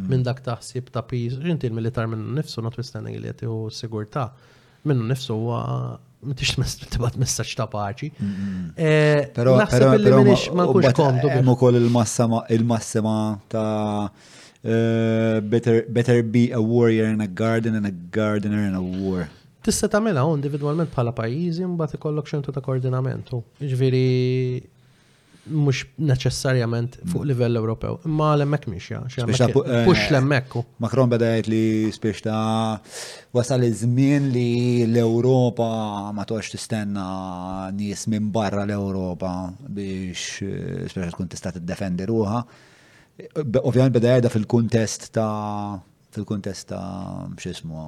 minn dak taħsib ta' piż, ġinti il-militar minn nifsu notwithstanding li qed sigurtà. Minnu nifsu huwa m'intix tibgħat messaġġ ta' paċi. Eh, però naħseb li minix ma nkunx komdu. Hemm ukoll il-massima il-massima ta' eh, better, better be a warrior in a garden and a gardener in a war. Tista' tagħmilha individwalment bħala pajjiżi mbagħad ikollok xentu ta' koordinamentu. Jiġifieri mhux neċessarjament fuq livell Ewropew, imma għal hemmhekk mixja, mhux l-hemmhekk. Eh, Macron beda jgħid li spiex ta' wasal iż-żmien li l-Ewropa ma tox tistenna nies minn barra l-Ewropa biex eh, spiex tkun tista' tiddefendi ruha. Ovvjament beda jgħidha fil-kuntest ta' fil-kuntest ta' x'ismu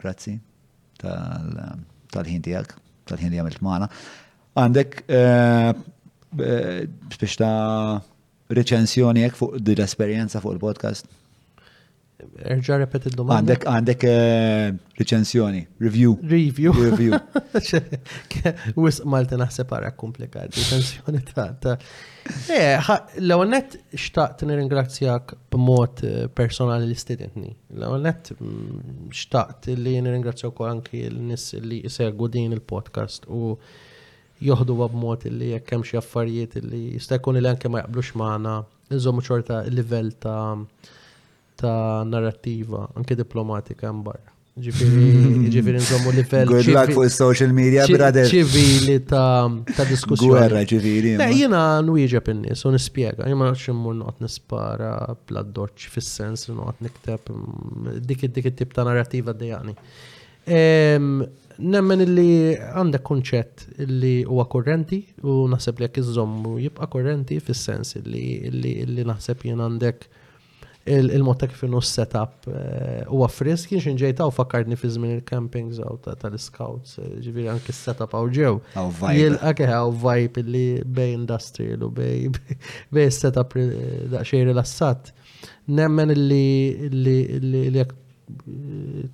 Grazzi tal-ħin tiegħek, tal-ħin li għamilt magħna. Għandek eh, eh, biex ta' reċensjoni jekk fuq din l-esperjenza fuq il-podcast? Erġa repet il-domanda. Għandek, għandek eh, reċensjoni, review. Review. Review. Wisq Malta naħseb għara komplikat, reċensjoni ta' Eh, l-ewwel net xtaqt nirringrazzjak b'mod eh, personali li stidentni. L-ewwel net mm, xtaqt li nirringrazzja wkoll anki l-nies li jsegwu din il-podcast u joħdu b'mod li jekk hemm xi affarijiet li jista' jkun li anke ma jaqblux magħna, nżommu ċorta livell ta' ta' narrativa, anke diplomatika hemm barra. Ġifieri, ġifieri nżommu livell. Good luck fuq social media, brother. Ċivili ta' diskussjoni. Gwerra ċivili. Le, jiena nwieġeb in-nies u nispjega, jiena nafx immur noqgħod nispara bla doċċ fis-sens li noqgħod nikteb mm, dik dik it-tip ta' narrativa dejani. Nemmen illi għandek kunċett illi huwa korrenti u naħseb li jekk iżommu jibqa' korrenti fis-sens illi naħseb jien għandek il-mod ta' kif inhu s-setup eh, huwa frisk, jien xi ġejtaw fakkartni fi żmien il-campings għaw tal-scouts, eh, ġifieri anki s-setup għaw ġew. Jilqa' keħ għaw vibe li bej industrial u bej bej setup daqsxejn rilassat. Nemmen li li jekk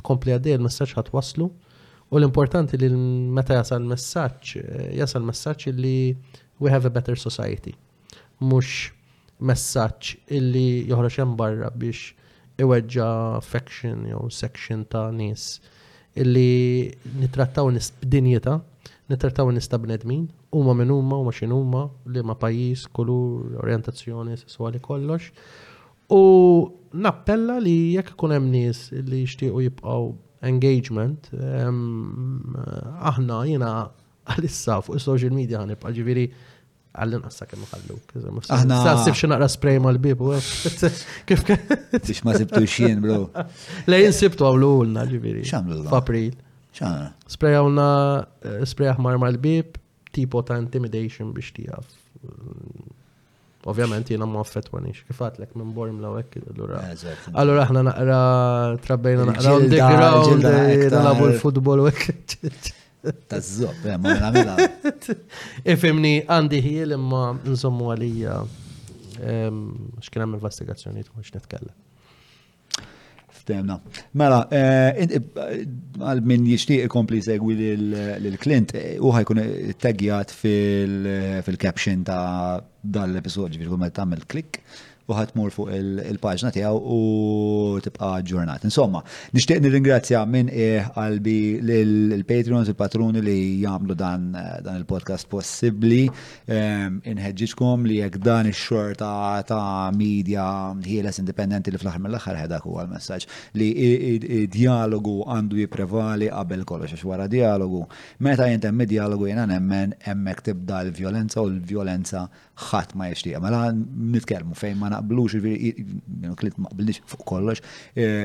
tkompli għaddej il-messaġġ ħadd waslu. U l-importanti li meta jasal messaġġ, eh, jasal messaġġ li we have a better society. mhux messaġġ illi joħroġ hemm barra biex iweġġa' faction jew section ta' nies illi nittrattaw nies b'dinjità, nittrattaw nies ta' bnedmin, huma min huma, huma x'in huma, liema pajjiż, kulur, orjentazzjoni sesswali kollox. U nappella li jekk ikun hemm nies li jixtiequ jibqgħu engagement, aħna jiena għalissa fuq is-social media ħanibqa' ġifieri Għall-inqas sa' kemm ħalluk. Aħna. Sa' sib xi naqra spray mal-bib u Kif Biex ma sibtu xien, bro. Le jinsibtu għamlu għulna ġibiri. Xamlu l F'April. Xamlu. Spray għawna, eh, spray aħmar mal-bib, tipo ta' intimidation biex tijaf. Mm, ovvjament jena ma affettwanix, kifatlek minn borm la wek, allura. Eh, allura aħna naqra trabbejna naqra underground, eh, nalabu l-futbol u Tazzop, eh, ma nagħmilha. Ifimni għandi ħiel imma nżommu għalija ehm, x'kien hemm investigazzjonijiet mhux nitkellem. Ftemna. Mela, eh, eh, għal min jixtieq ikompli segwi lil Clint, u ħajkun taggjat fil-caption ta' dal-episodju biex meta tagħmel klik u ħadd mur fuq il-paġna tiegħu u tibqa' ġurnat. Insomma, nixtieq nirringrazzja minn qiegħ qalbi lill-patrons, il-patruni li jagħmlu dan dan il-podcast possibbli. Ehm, inħeġġiġkom li jekk dan ix-xor ta' ta' media ħieles indipendenti li fl-aħħar mill-aħħar ħedak huwa l-messaġġ li d-dialogu għandu jipprevali qabel kollox għax wara dialogu. Meta jintemmi dialogu jiena nemmen hemmhekk tibda l-vjolenza u l-vjolenza ħadd ma jixtieq. Mela nitkellmu fejn ma naqblux, kliet ma qbilniex fuq kollox, eh,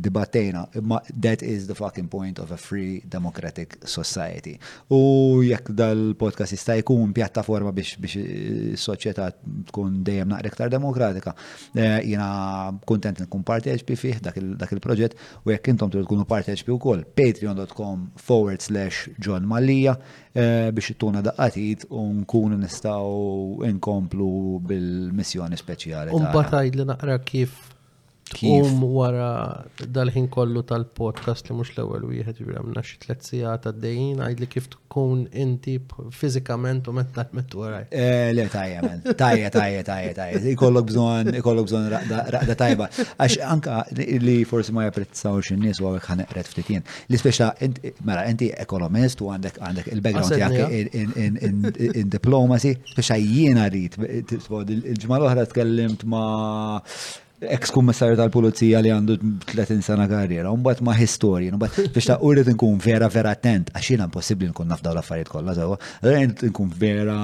dibattejna, imma that is the fucking point of a free democratic society. U jekk dal-podcast jista' jkun pjattaforma biex biex is-soċjetà eh, tkun dejjem naqra iktar demokratika, eh, jiena kuntent nkun parteċpi fih dak il-proġett u jekk intom tkunu parteċpi wkoll patreon.com forward slash John Mallia Eh, biex ittuna daqqatit u nkunu nistaw inkomplu bil-missjoni speċjali. Umbatajt li naqra kif Kum wara dal-ħin kollu tal-podcast li mux l-ewel wieħed jibra minna xi tliet sigħat għaddejjin għajdli kif tkun inti fiżikament u mentalment wara. Eh, le tajja men, tajja tajja tajja tajja. Ikollok bżonn ikollok bżonn raqda tajba. Għax anka li forsi ma japprezzaw xi nies u għawek ħaneqret ftit jien. L-ispeċa, mela, inti ekonomist u għandek għandek il-background tiegħek in diplomacy, speċa jiena rrit, il-ġimgħa l-oħra tkellimt ma' ex kummissarju tal-pulizija li għandu 30 sena karriera, un ma' historian, un biex ta' urrit nkun vera vera attent, għax jiena impossibbli nkun nafdaw l-affarijiet kollha sewwa, nkun vera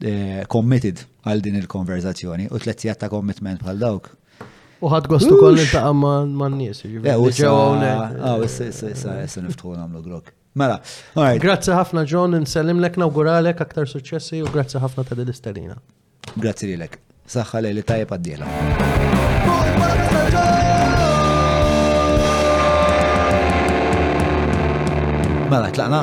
eh, committed għal din il-konverzazzjoni u tliet ta' commitment bħal dawk U ħad gost ukoll niltaqa' man-nies. Jiġifieri eh, ġew hawnhekk. Ah, issa issa issa issa niftħu nagħmlu grok. Mela, alright. Grazzi ħafna John, nsellimlek nawguralek aktar suċċessi u grazzi ħafna ta' din l-isterina. Grazzi lilek. Saħħa lejli tajjeb għaddiela. Mela, tlaqna?